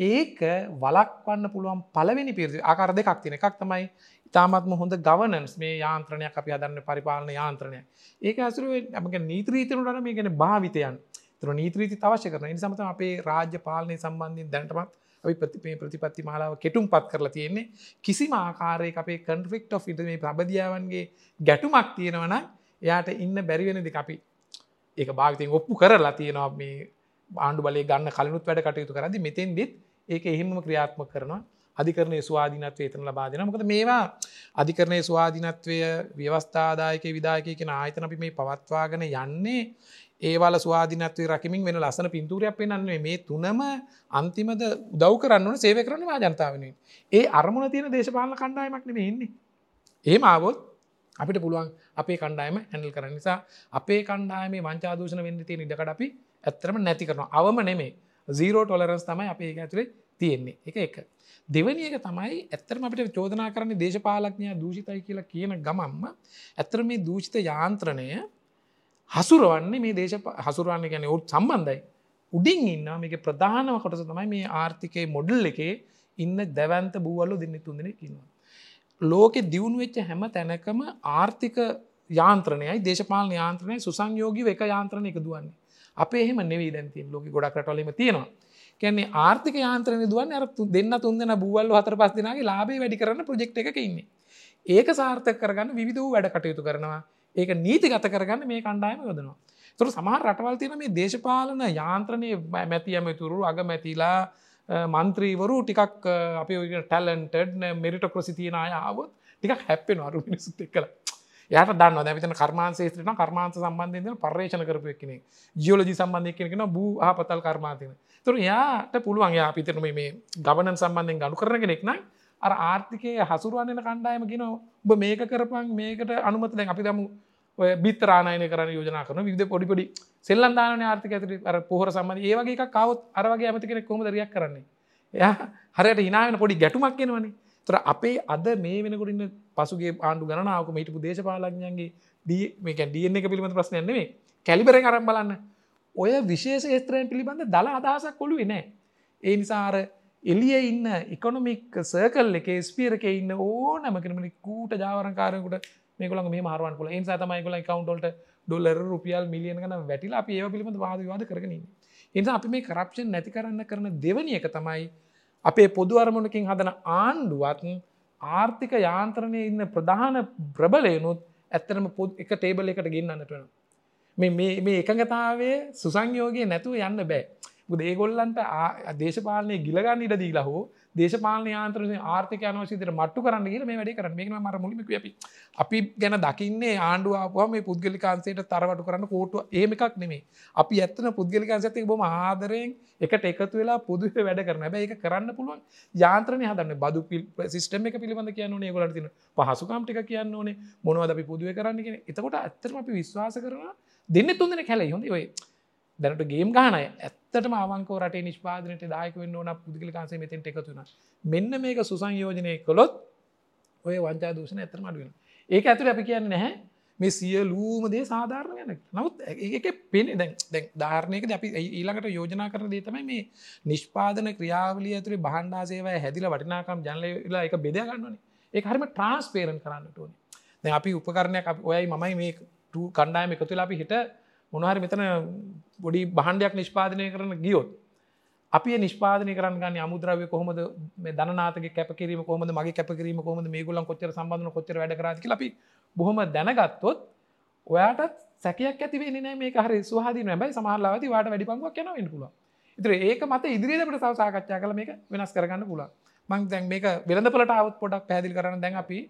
ඒක වලක්වන්න පුළුවන් පලවෙනි පිරිසි ආකාර දෙකක් තින එකක් තමයි ඉතාමත්ම හොඳ ගවනන්ස් මේ යාන්ත්‍රණයක් අපි හදන්න පරිපාලන යාන්ත්‍රණය ඒක ඇසුරුව අපක නීත්‍රීතරුට මේ ගැන භාවිතයන් තර නීත්‍රීති අවශ්‍ය කරන නිසමත අපේ රාජ්‍ය පාලනය සම්බන්ධින් දැනටමත් අපි ප්‍රතිපේ ප්‍රතිපත්ති මාලාව කෙටුම් පත් කරලා තියෙන්නේ. කිසිම ආකාරය අපේ කන්ෆික්ට of ඉට මේ ප්‍රබධියාවන්ගේ ගැටුමක් තියෙනවන එයාට ඉන්න බැරිවෙනදි අපි ඒක භාගතයෙන් ඔප්පු කරලා තියෙනවා. මේ ආණ්ඩු බලය ගන්න කලනුත් වැඩ කටයුතු කරදි මෙතෙන් දෙත් ඒක එහෙම ක්‍රියාත්ම කරනවා. අධිකරණය ස්වාධීනත්වය එතන ලබාදෙන මොකද මේවා අධිකරණය ස්වාධීනත්වය ව්‍යවස්ථාදායක විදායක කෙන ආයතන අපි මේ පවත්වාගෙන යන්නේ. ඒවල ස්වාධීනත්වය රකිමින් වෙන ලස්සන පින්තූරයක් පෙන්න්නේ මේ තුනම අන්තිමද උදව් කරන්නන සේව කරනවා ජනතාවනින් ඒ අරමුණ තියෙන දේශපාලන කණ්ඩායමක් නෙම ඉන්නේ. ඒම ආවොත් අපිට පුළුවන් අපේ කණ්ඩායම හැඳල් කර නිසා අපේ කණ්ඩායමේ වංචාදූෂණ වෙන්න තියෙන ඉඩකට අපි ඇත්තරම නැති කරනවා. අවම නෙමේ සීරෝ ටොලරස් තමයි අපේ ඇතුළේ තියෙන්නේ. එක එක. දෙවනි එක තමයි ඇත්තරම අපිට චෝදනා කරන්නේ දේශපාලඥයා දූෂිතයි කියලා කියන ගමම්ම ඇත්තර මේ දූෂිත යාන්ත්‍රණය හසුරුවන්නේ මේ දේශ හසුරුවන්න ගැන ඔත් සම්බන්ධයි. උඩින් ඉන්න මේක ප්‍රධානම කොටස තමයි මේ ආර්ථිකය මොඩල් එකේ ඉන්න දැවන්ත බූවල්ලු දෙන්න තුන්දෙන කින්නවා. ලෝකෙ දියුණු වෙච්ච හැම තැනකම ආර්ථික යාන්ත්‍රනයයි දේශපාල යාන්ත්‍රනය සුසංයෝගී එක යාන්ත්‍රණය එක දුවන්නේ. අපේ එහෙම නෙවී දැන්තින් ලෝක ගොඩක් රටලීම තියෙනවා. කැන්නේ ආර්ථික යාන්ත්‍රන දුවන් අර දෙන්න තුන්දෙන බූවල්ල හතර පස් දෙනාගේ ලාබේ වැඩි කරන්න ප්‍රජෙක්් එක ඉන්නේ. ඒක සාර්ථක කරගන්න විධ වූ වැඩ කටයුතු කරනවා. ඒක නීති ගත කරගන්න මේ කණ්ඩායම යොදනවා. තුර සමහර රටවල් තියෙන මේ දේශපාලන යාන්ත්‍රණය මැතියම තුරු අග මැතිලා මන්ත්‍රීවරු ටිකක් අපි ටැලන්ටඩ් මෙරිට ක්‍රසි තියෙන අය ආවොත් ටිකක් හැප්පෙන අරු මිනිසුත් එක්කලා. යට දන්න දැවිතන කර්මාන්සේත්‍රන කර්මාන්ත සම්බන්ධය පර්ේෂණ කරපය කෙනෙ ජියෝලජි සම්බන්ධය කෙනෙන බූ ආපතල් කර්මාතින තුර යාට පුළුවන් යා පිතරම මේ ගවනන් සම්බන්ධයෙන් ගඩු කරන කෙනෙක්න අර ආර්ථිකය හසුරුවන්නන කණ්ඩායම ගෙන ඔබ මේක කරපන් මේකට අනුමත දැන් අපි දමු. ඔය බිත්තරාණයන කරන යෝජනා කරන විද පොඩිපොඩි සෙල්ලන්දාන ආර්ථික ඇතුට අර පොහර සම්බන්ධ ඒවගේ එක කවත් අරවගේ ඇමති කෙනෙක් කොම දරයක් කරන්නේ? එයා හරයට හිනාවෙන පොඩි ගැටුමක් කෙනවනේ තර අපේ අද මේ වෙනකොටින්න පසුගේ ආණ්ඩු ගණනාවක මහිටපු දේශපාලඥන්ගේ දී මේක ඩියන එක පිළිබඳ ප්‍රශ්නයන්නේ කැලිබර කරම් බලන්න. ඔය විශේෂ ස්ත්‍රයන් පිළිබඳ දල අදහසක් කොළු නෑ. ඒ නිසාර එලිය ඉන්න ඉකොනොමික් සර්කල් එක ස්පියරක ඉන්න ඕ නමකනමනි කූට ජාවරකාරකුට මේකල මේ මාරුවන් පුල ඒ සතමයි කල කවන්ටල්ට ඩොල්ලර රුපියල් මිලියන ගන වැටිලා අප ඒ පිළිබඳ වාදවාද කරන එනිසා අපි මේ කරප්ෂන් නැති කරන්න කරන දෙවනි එක තමයි අපේ පොදු අරමුණකින් හදන ආණ්ඩුවත් ආර්ථික යාන්ත්‍රණය ඉන්න ප්‍රධාන ප්‍රබලයනුත් ඇත්තරම පොද් එක ටේබල් එකට ගෙන්න්නන්නට වෙන මේ එකඟතාවේ සුසංයෝගය නැතුව යන්න බෑ. ඒගොල්ලන්ට දේශපාලනය ගිලගන්න ඉඩ දීලා හෝ දේශපාලන යාන්ත්‍රන ආර්ථක අනවසිතර මට්ටු කරන්න කියල මේ වැඩි කරන මේ මර මුලිමක අපි අපි ගැන දකින්නේ ආණ්ඩුවාපුවා මේ පුද්ගලිකාන්සේට තරවට කරන්න කෝටුව ඒමකක් නෙමේ අපි ඇත්තන පුද්ගලිකාන්සඇති බොම ආදරයෙන් එකට එකතු වෙලා පුදුව වැඩ කරන බැ එක කරන්න පුළුවන් යාන්ත්‍රනය හදන්න. බදු පිල් සිස්ටම එක පිළිබඳ කියන්න ගොලට තින පහසුකම්ටික කියන්න ඕනේ. මොනවද අපි පුදුව කරන්න කියෙන එතකොට ඇත්තරම අපි විශ්වාස කරන දෙන්න තුන්දෙන කැලයි හොඳ ඔය දැනට ගේම් ගානය ඇත්තටම අවංකෝ රටේ නිෂ්පාදනයට දායක වෙන්න ඕන පුද්ගල කාන්සේ මෙතෙන්ට එකතුන මෙන්න මේක සුසංයෝජනය කොළොත් ඔය වංචා දූෂණ ඇතරම අඩුවෙන ඒක ඇතුර අපි කියන්න නැහැ. මේ සියලූමදේ සාධාරණ ගැන නමුත් ඒක පෙන දැන් දැන් ධාරණයක අපි ඊළඟට යෝජනා කරන දේ තමයි මේ නිෂ්පාදන ක්‍රියාවලිය ඇතුරේ බහන්ඩා සේවය හැදිල වටිනාකම් ජනලලා එක බෙදගන්නවනේ ඒ හරිම ට්‍රන්ස්පේරන් කරන්නට ඕනේ. දැන් අපි උපකරණයක් ඔයයි මමයි මේ කණ්ඩායම එකතුලා අපි හිට මොනහරි මෙතන බොඩි බහන්ඩයක් නිෂ්පාදනය කරන ගියොත් අපි නිෂ්පාදනය කරන්න ගන්න අමුද්‍රවය කොහොමද? මේ දනාතක කැපකිරීම කොහොමද? මගේ කැපකිරීම කොහොමද? මේ ගුලන් කොච්චර සම්බන්ධන කොච්චර වැඩ කරාති අපි බොහොම දැනගත්තොත් ඔයාටත් සැකයක් ඇතිවේ නෑ මේ හරි සහදි නැබයි සමහල්ලාවති වාට වැඩිපංගක් යන වෙන්න පුල ඉතර ඒක මත ඉදිරියට සවසාකච්ඡා කළ මේක වෙනස් කරගන්න පුලා මං දැන් මේක වෙළඳපලට අවුත් පොඩක් පැදිල් කරන දැන් අපි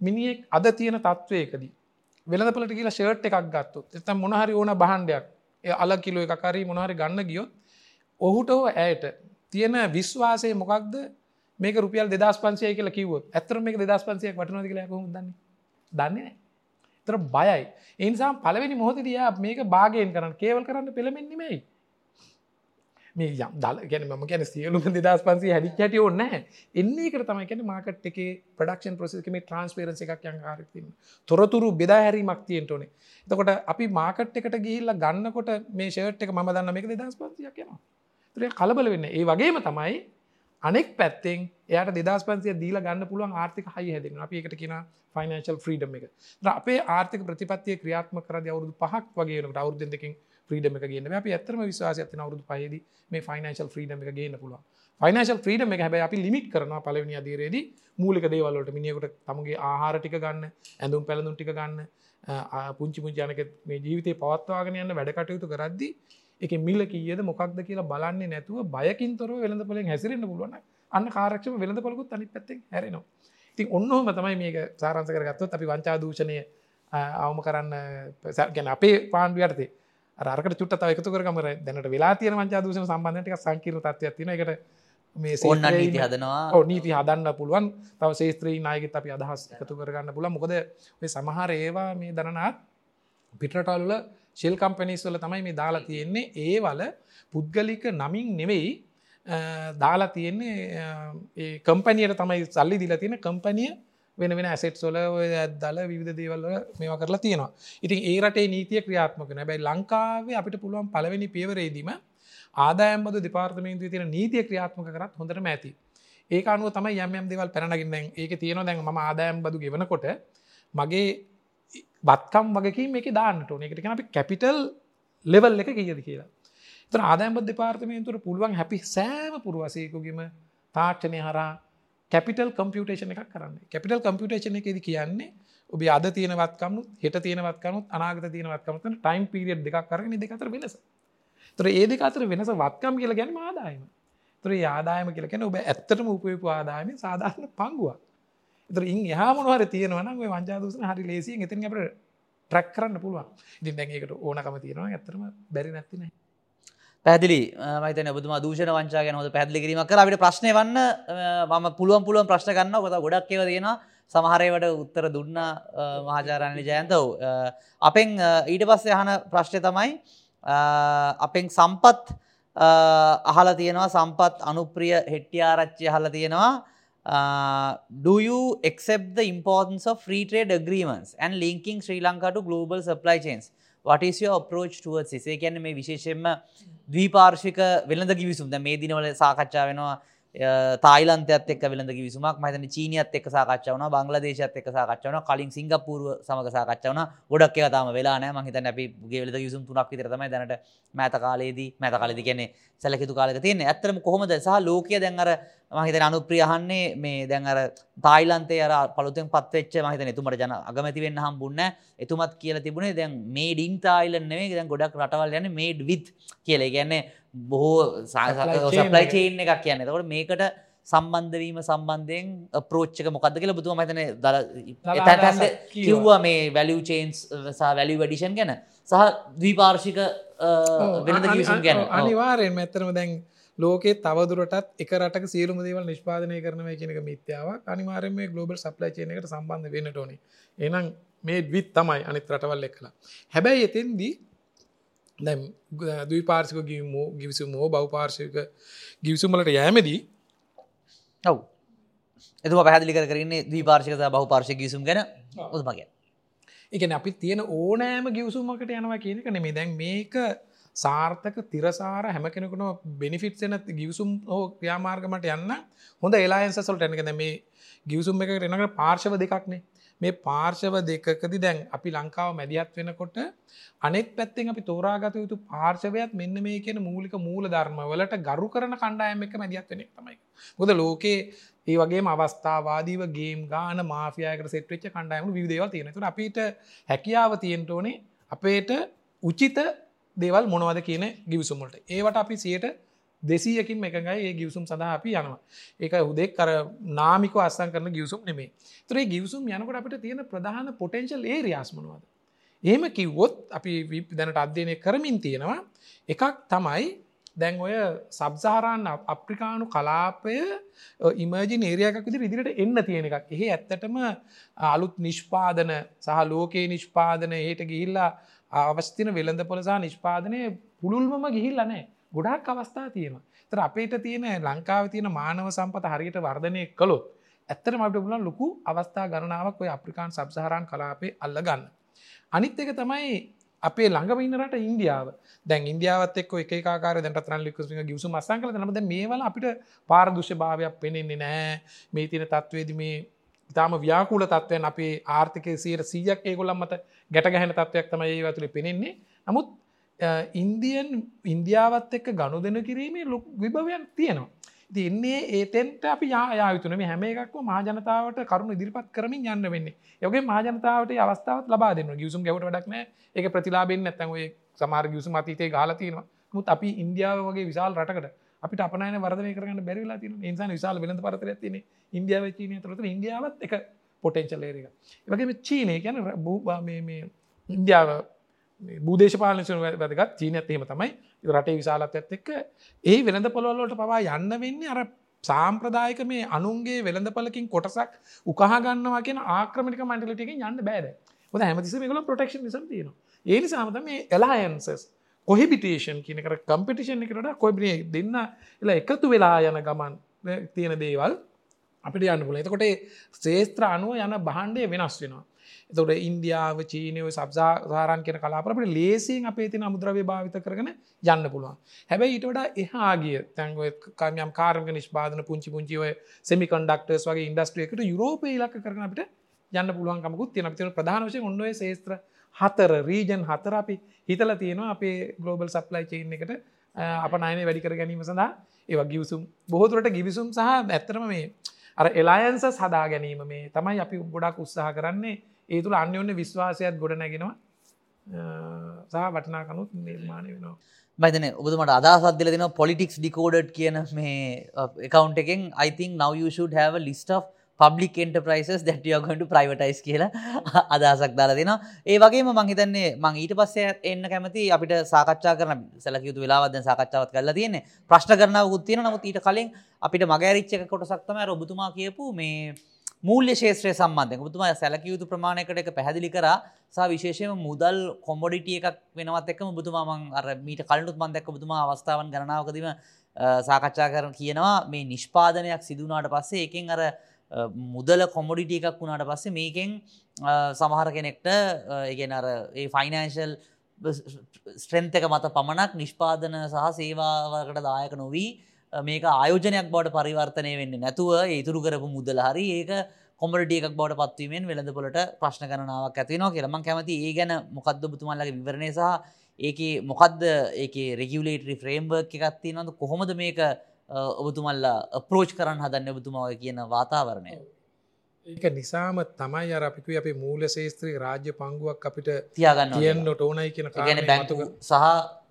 මිනිියෙක් අද තියෙන තත්ත්වයකදී වෙළඳපලට කියලා ෂර්ට් එකක් ගත්තොත් එතම් මොනහරි ඕන බහන්ඩයක් අල කිලෝ එකකරි මොනහරි ගන්න ගියොත් ඔහුට ඇයට තියෙන විශ්වාසය මොකක්ද? මේක රුපියල් දෙදස් පන්සය කියල කිවොත් ඇතර මේක දෙදස් පන්සයක් වටනොද කියලා කොහොම දන්න? දන්නේ තර බයයි. එනිසා පලවෙනි මොහොතදයා මේක භාගයෙන් කරන්න කේවල් කරන්න පෙළමෙන්නෙමයි මේ යම් දල ගැන ම ගැන සියලුම [laughs] දෙදස් පන්සේ හැඩි හැට ඕන්න එන්නේ කර තමයි කැන මාකට් එක ප්‍රඩක්ෂන් ප්‍රසෙකම ට්‍රන්ස්පේරන්ස එකක් යන් කාරතින්න තොරතුරු බෙදා හැරීමක් තියෙන්ට ඕනේ. තකොට අපි මාකට් එකට ගිහිල්ල ගන්නකොට මේ ෂර්ට් එක ම දන්න මේක දෙදස් පන්සියක් යනවා ත්‍රය කලබල වෙන්න ඒ වගේම තමයි අනෙක් පැත්තෙන් එයට දෙදස් පන්සිය දීල ගන්න පුළුවන් ආර්ථික හයි හැදෙන අපි එකට කියෙන ෆයිනන්ශල් ෆ්‍රීඩම් එක. අපේ ආර්ථික ප්‍රතිපත්තිය ක්‍රියාත්ම කරද අවුරුදු පහක් වගේනට අවුරුද්ධකින් ්‍රීඩම එක ගන්න අපි ඇතරම විශවාස ඇතින අවුදු පයද මේ ෆයිනන්ශල් ්‍රීඩම එක ගන්න පුළුව ෆයිනන්ශල් ්‍රීඩම එක හැබයි අපි ලිමිට කරන පලවනි අදේරේද මූලික දේවල්ලට මිනිියකට තමගේ ආහාරටික ගන්න ඇඳුම් පැළඳුන් ටික ගන්න පුංචි පුංචානක මේ ජීවිතය පවත්වාගෙන යන්න වැඩ කටයුතු කරද්දි එක මිල්ල කියද මොකක්ද කියලා බලන්නේ නැතුව බයකින් තොර වෙළඳ පොලින් හැසිරෙන්න්න පුළුවන් අන්න කාරක්ෂම වෙළඳ පොලකුත් අනි පැත්තෙන් හැරෙනවා. ඉතින් ඔන්නහම තමයි මේක සාරන්ස කරගත්තොත් අපි වංචා දූෂණය අවම කරන්න ගැන අපේ පාන්ඩුවර්තේ අරකට චුට්ට තව එකතු කරගමර දැනට වෙලා තියෙන වංචා දූෂණ සම්බන්ධයට සංකීර්ණ තත්ත්වයක් තියෙන එකට මේ ඕන්න නීති හදනවා. නීති හදන්න පුළුවන්. තව ශේත්‍රී නායකත් අපි අදහස් එකතු කරගන්න පුළ මොකද සමහර ඒවා මේ දරනාත් පිටරටල්ල ශෙල් කම්පනිස් වල තමයි මේ දාලා තියෙන්නේ. ඒ වල පුද්ගලික නමින් නෙවෙයි දාලා තියෙන්නේ කම්පනියට තමයි සල්ලි දිලා තියෙන කම්පනිය වෙන වෙන ඇසෙට් සොල ඇදල විධ දේවල්ල මේවා කරලා තියෙනවා. ඉතින් ඒ රටේ නීතිය ක්‍රියාත්මක නැබැයි ලංකාවේ අපිට පුළුවන් පලවෙනි පියවරේදීම ආදායම්බද දෙපාර්තමේන්තු තියෙන නීතිය ක්‍රියාත්මක කරත් හොඳට ඇති. ඒ අනුව තම යම් දෙවල් පැනගින්න ඒක තියෙන දැන් ම ආදායම් බදු ගෙවනකොට මගේ බත්කම් වගකින් මේක දාන්නට ඕන. එකට අපි කැපිටල් ලෙවල් එක කියද කියලා. තර ආදායම්බ දෙපාර්තමේන්තුර පුළුවන් හැපි සෑම පුරුවසයකුගේම තාක්ෂණය හරා කැපිටල් කම්පියුටේෂන එකක් කරන්න. කැපිටල් කම්පියුටේෂන එකෙද කියන්නේ ඔබ අද තියෙනවත්කම හෙට තියෙනවත්කමුත් අනාගත තියෙනවත්කමත ටයිම් පිරිියඩ් දෙකක් කරන දෙකතර වෙනස. තර ඒ දෙක අතර වෙනස වත්කම් කියල ගැන ආදායම. තර ආදායම කියලකැන ඔබ ඇත්තටම උපයපු ආදායම සාධාරණ පංගුවක්. තර ඉන් යහමනවර තියෙනවන ඔය වංජාදසන හරි ලේසියෙන් එතින් අපට ට්‍රක් කරන්න පුළුවන්. ඉතින් දැන්ඒකට ඕනකම තියෙනවා ඇතරම බැරි නැතින පැදිලි මත බතුම දූෂණ වංචා ගැන හොද පැදිලි කිරීම කර අපිට ප්‍රශ්නය වන්න මම පුළුවන් පුළුවන් ප්‍රශ්න ගන්න කොත ගොඩක් ඒව තියෙන සමහරයවට උත්තර දුන්න මහාචාරණය ජයන්තව අපෙන් ඊට පස්සේ යහන ප්‍රශ්නය තමයි අපෙන් සම්පත් අහල තියෙනවා. සම්පත් අනුප්‍රිය හෙට්ටියාරච්චි හල තියෙනවා. Uh, do you accept the importance of free trade agreements and linking Sri Lanka to global supply chains? What is your approach towards this? ඒ කියන්නේ මේ විශේෂයෙන්ම ද්විපාර්ශ්වික වෙළඳ කිවිසුම්. දැන් මේ දිනවල සාකච්ඡා වෙනවා තායිලන්තයත් එක්ක වෙළඳ කිවිසුමක් මම හිතන්නේ චීනියත් එක්ක සාකච්ඡා වුණා බංග්ලාදේශයත් එක්ක සාකච්ඡා වුණා කලින් සිංගප්පූරුව සමග සාකච්ඡා වුණා. ගොඩක් ඒවා තාම වෙලා නැහැ. මම හිතන්නේ අපි වෙළඳ කිවිසුම් තුනක් විතර තමයි දැනට මෑත කාලේදී මෑත කාලේදී කියන්නේ සැලකිතු කාලෙක තියෙන්නේ. ඇත්තටම කොහොමද? සහ ලෝකය දැන් හිතන්නේ අනුප්‍රිය අහන්නේ මේ දැන් අර තායිලන්තයේ අර පළුතෙන් පත් වෙච්ච මම හිතන්නේ එතුමට ජන අගමැති වෙන්න හම්බුන්නේ එතුමත් කියලා තිබුණේ දැන් මේඩ් ඉන් තායිලන්ඩ් නෙමෙයි. දැන් ගොඩක් රටවල් යන්නේ මේඩ් විත් කියලා. කියන්නේ බොහෝ සප්ලයි චේන් එකක්. කියන්නේ. එතකොට මේකට සම්බන්ධවීම සම්බන්ධයෙන් ප්‍රෝච්චක මොකක්ද කියලා බුතුම මතන දල කිව්වා. මේ වැලිය චේන්ස් සහ වැලිය වැඩිෂන් ගැන. සහ දීපාර්ශික වෙනද කිවිසුම් ගැන. අනිවාරයෙන් ඇත්තරම දැන් ලෝකේ තවදුරටත් එක රටක සියලුම දේවල් නිෂ්පාදනය කරනව කියනක මිත්‍යාවක්. අනිවාරයෙන් මේ ගලෝබල් සප්ලයි චේන එකට සම්බන්ධ වෙන්නට ඕනේ. එනම් මේ විත් තමයි අනිත් රටවල් එක්කලා. හැබැයි එතෙන්දී දැම් දවිපාර්සික ගිවමෝ ගිවිසුමෝ බෞපාර්ශයක ගිවිසුමලට යෑමදී ඔව්. එතුම පැදිලි කරන්නේ දීපාර්ශික බහු පාර්ශය ගිසුම් ගැන උතුමගේ එකන අපි තියෙන ඕනෑම ගිවසුමකට යනවා කියනක නෙමේ දැන් මේක සාර්ථක තිරසාර හැම කෙනෙකුන බෙනිෆිට් එන ගිවසුම් හෝ ක්‍රියාමාර්ගමට යන්න හොඳ එලායන්සසල්ට එනක මේ ගිවසුම් එක එනකට පාර්ශව දෙකක්නේ මේ පාර්ශව දෙකකදි දැන් අපි ලංකාව මැදිහත් වෙනකොට අනෙක් පැත්තෙන් අපි තෝරාගත යුතු පාර්ශවයක් මෙන්න මේ කියන මූලික මූල ධර්ම වලට ගරු කරන කණ්ඩායම එක මැදිහත් වෙන එක තමයි. මොකද ලෝකේ ඒ වගේම අවස්ථාවාදීව ගේම් ගාන මාෆියායකට සෙට් වෙච්ච කණ්ඩායම් විවිධ දේවල් තියෙනවා. ඒතකොට අපිට හැකියාව තියෙන්න ඕනේ අපේට උචිත දේවල් මොනවද කියන ගිවිසුම් වලට. ඒවට අපි 100ට දෙසීයකින් එකඟයි ඒ ගිවසුම් සඳහා අපි යනවා. ඒක හුදෙක් කර නාමික අස්සන් කරන ගියවසුම් නෙමේ තුරේ ගිවසුම් යනකොට අපිට තියෙන ප්‍රධාන පොටෙන්ශල් ඒ රියාස්මනවාද එහෙම කිව්වොත් අපි දැනට අධ්‍යයනය කරමින් තියෙනවා. එකක් තමයි දැන් ඔය සබ්සාරන්න අප්‍රිකානු කලාපය ඉමජි නේරයකක් විදි ඉදිරිට එන්න තියෙන එකක්. එහේ ඇත්තටම අලුත් නිෂ්පාදන සහ ලෝකයේ නිෂ්පාදන ඒට ගිහිල්ලා අවස්තින වෙළඳ පොලසා නිෂ්පාදනය පුළුල්මම ගිහිල්ල නෑ ගොඩක් අවස්ථා තියෙන තර අපේට තියෙන ලංකාව තියෙන මානව සම්පත හරියට වර්ධනය කළොත් ඇත්තර මට බුලන් ලොකු අවස්ථා ගණනාවක් ඔය අප්‍රිකාන් සබ්සහරන් කලාපේ අල්ල ගන්න. අනිත් එක තමයි අපේ ළඟමඉන්නට ඉන්දියාව. දැන් ඉන්දියාවත් එක් එක කාර දැට රන් ලිකු ගිසු මස්සන් කල නමද මේවල අපිට පාරදුෂ්‍ය භාවයක් පෙනෙන්නේ නෑ මේ තින තත්වේද මේ ඉතාම ව්‍යාකූල තත්වයන් අපේ ආර්ථික සීර සීයක් ඒගොලම් මත ගැටගැහෙන තත්වයක් තමයි ඒ ඇතුළි පෙනෙන්නේ. නමුත් ඉන්දියන් ඉන්දියාවත් එක්ක ගණු දෙන කිරීමේ ලොක් විභවයක් තියෙනවා. තින්නේ ඒතෙන්ට අපි යායුතුන මේ හැම එකක්ම මාජනතාවට කරුණු ඉදිරිපත් කරමින් යන්න වෙන්නේ. යගේ මාජනතාවට අවස්ථාවත් ලබා දෙන්න ගියසුම් ගැවට වඩක්න එක ප්‍රතිලාබෙන් නැතන් ඔය සමාර ගියසු මතීතේ ගාලතිනවා මුත් අපි ඉන්දියාව වගේ විශාල් රටකට අපිට අපනය වර්ධය කරන්න බැරිලා තින නිසාන විශාල වෙලඳ පරතර තින ඉන්දියාව චීනය තුරත ඉන්දියාවත් එක පොටෙන්චල්ලේරක වගේ චීනය ගැන බූ මේ ඉන්දියාව බූදේශපාලනසන වැදගත්. චීන ඇත්තේම තමයි. රටේ විශාලත් ඇත් එක්ක. ඒ වෙළඳ පොළොල්ලට පවා යන්න වෙන්නේ අර සාම්ප්‍රදායක මේ අනුන්ගේ වෙළඳපලකින් කොටසක් උකහගන්නවා කියෙන ආක්‍රමික මන්ඩලටිකින් යන්න බෑද ොද හැමතිස මේකල ප්‍රටක්ෂ නිසම් තියෙන ඒනි සාමත මේ එලායන්සස් කොහිබිටේෂන් කියනකර කම්පිටිෂන් එකට කොයිබිය දෙන්න එල එකතු වෙලා යන ගමන් තියෙන දේවල් අපිට යන්න පුල එතකොට ශේත්‍ර අනුව යන බහන්්ඩය වෙනස් වෙනවා. එතොට ඉන්දියාව චීනය සබ්සාරන් කියෙන කලාපරට ලේසින් අපේ තින අමුද්‍රවය භාවිත කරන යන්න පුළුවන්. හැබැයි ඊට වඩා එහාගිය තැන්ව කමයම් කාරක නිෂ්පාදන පුංචි පුංචිව සෙමි කන්ඩක්ටර්ස් වගේ ඉන්ඩස්ට්‍රියකට යුරෝපය ඉලක්ක කරන අපිට යන්න පුළුවන්කමකුත් තියෙන තින ප්‍රධානශය ඔන්නොය ශේත්‍ර හතර රීජන් හතර අපි හිතල තියෙනවා අපේ ගලෝබල් සප්ලයි චේන් එකට අප නයන වැඩිකර ගැනීම සඳහා. ඒවා ගිවසුම් බොහෝතුරට ගිවිසුම් සහ ඇත්තරම මේ අර එලායන්ස සදා ගැනීම මේ තමයි අපි ගොඩක් උත්සාහ කරන්නේ. ඒ තුළ අන්‍යෝන්‍ය විශ්වාසයක් ගොඩ නැගෙනවා. සහ වටනාකනුත් නිර්මාණය වෙනවා. මයිතන ඔබතුමට අදසත්දල දෙන පොලිටික්ස් ඩිකෝඩට් කියන මේ uh, එකකවන්් එකෙන්. ඉතින් නව you should have a list of public enterprises දැටියගට privatize කියලා [laughs] අදහසක් දාලා දෙෙන ඒ වගේම මහිතන්නේ මං ඊට පස්සේ එන්න කැමති අපිට සාකච්ඡා කරන සැලකයුතු වෙලාවද සාකච්ඡාවත් කරලා තියන්නේ. ප්‍රශ්න කරනාව උත්තියෙන නමුත් ඊට කලින් අපිට මගෑරිච්චක කොටසක්තම රොබතුමා කියපු මේ මූල්‍ය ශේත්‍රය සම්බන්ධය බුතුමා සැලකයුතු ප්‍රමාණයකට එක පැහැදිලි කර. සා විශේෂම මුදල් කොම්බොඩිටිය එකක් වෙනවත් එක්ම බුතුමාමන් අර මීට කලනුත් මන්දැක්ක බුතුමා අවස්ථාවන් ගණනාවකදීම සාකච්ඡා කරන කියනවා මේ නිෂ්පාදනයක් සිදුනාට පස්සේ එකෙන් අර මුදල කොමොඩිටිය එකක් වුණාට පස්සේ මේකෙන් සමහර කෙනෙක්ට ඒගෙන අර ඒ ෆයිනන්ශල් ස්ට්‍රෙන්තක මත පමණක් නිෂ්පාදන සහ සේවාවකට දායක නොවී මේක ආයෝජනයක් බවට පරිවර්තනය වෙන්න නැතුව ඉතුරු කරපු මුදල හරි ඒක කොමටියක් බවට පත්වීමෙන් වෙළඳ පොලට ප්‍රශ්න කරනාවක් ඇතිනවා කියලම කැමති ඒ ගැන මොකක්ද බුතුමල්ලගේ විවරණය සහ ඒක මොකක්ද ඒක රෙගියලේටරි ෆ්‍රේම්වර්ක් එකත්ති නද කොහොමද මේක ඔබතුමල්ලා අප්‍රෝච් කරන්න හදන්න ඔබතුමාව කියන වාතාවරණය. ඒක නිසාම තමයි අර අපික අපේ මූල ශේත්‍රී රාජ්‍ය පංගුවක් අපිට තියාගන්න තියන්නට ඕනයි කියන බැංකු සහ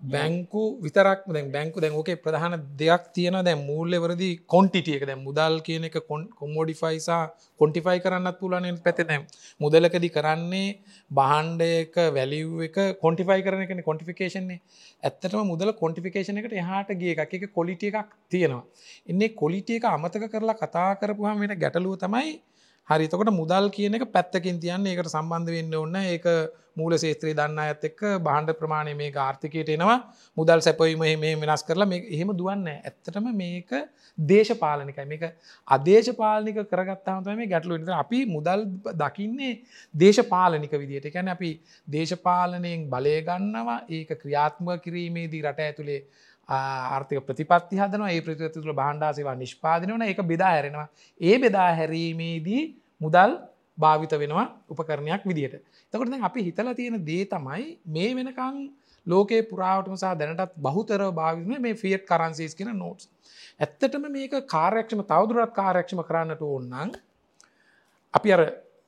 බැංකු විතරක් දැන් බැංකු දැන් ඕකේ ප්‍රධාන දෙයක් තියෙන දැන් මූල්‍යවරදි කොන්ටිටියක දැන් මුදල් කියන එක කොමෝඩිෆයිසා කොන්ටිෆයි කරන්නත් පුළුවන් පැත්තේ දැන් මුදලකදී කරන්නේ බහන්ඩයක වැලිව් එක කොන්ටිෆයි කරන එකනේ කොන්ටිෆිකේෂන්නේ ඇත්තටම මුදල කොන්ටිෆිකේෂන් එකට එහාට ගිය එකක්. ඒක කොලිටි එකක් තියෙනවා. ඉන්නේ කොලිටි එක අමතක කරලා කතා කරපුවාම වෙන ගැටලුව තමයි හරි තකොට මුදල් කියන එක පැත්තකින් තියන්න ඒකට සම්බන්ධ වෙන්න ඔන්න ඒක මූල ශේත්‍රයේ දන්න ඇත් එක්ක බාණ්ඩ ප්‍රමාණය මේ ආර්ථිකයට එනවා. මුදල් සැපවීම මේ වෙනස් කරලා මේ එහෙම දුවන්න ඇත්තටම මේක දේශපාලනිකයි. මේක අදේශපාලනික කරගත්තාම තමයි මේ ගැටලුව වෙන්නේ. අපි මුදල් දකින්නේ දේශපාලනික විදියට. ඒ කියන්නේ අපි දේශපාලනයෙන් බලය ගන්නවා. ඒක ක්‍රියාත්මක කිරීමේදී රට ඇතුලේ ආර්ථික ප්‍රතිපත්ති හදනවා ඒ ප්‍රතිපත්ති තුළ භාණ්ඩාසේවා නිෂ්පාදනය වන ඒක බෙදා හැරෙනවා. ඒ බෙදා හැරීමේදී මුදල් භාවිත වෙනවා උපකරණයක් විදියට. එතකොට දැන් අපි හිතලා තියෙන දේ තමයි මේ වෙනකන් ලෝකේ පුරාවටම සහ දැනටත් බහුතරව භාවිත වෙන මේ ෆියට් කරන්සිස් කියන නෝට්ස්. ඇත්තටම මේක කාර්යක්ෂම තවදුරටත් කාර්යක්ෂම කරන්නට ඕන නම් අපි අර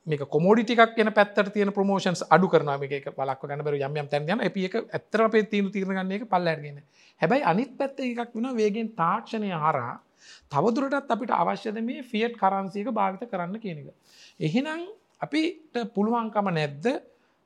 මේක කොමෝඩිටිකක් කියන පැත්තට තියෙන ප්‍රමෝෂන්ස් අඩු කරන මේක පලක් ගන්න බර යම් යම් තැන් යන අපි එක ඇත්තර අපේ තීරු තීරණ ගන්න එක පල්ලෑගෙන හැබැයි අනිත් පැත්ත එකක් වෙන වේගෙන් තාක්ෂණය හරහා තවදුරටත් අපිට අවශ්‍යද මේ ෆියට් කරන්සියක භාවිත කරන්න කියන එක. එහෙනම් අපිට පුළුවන්කම නැද්ද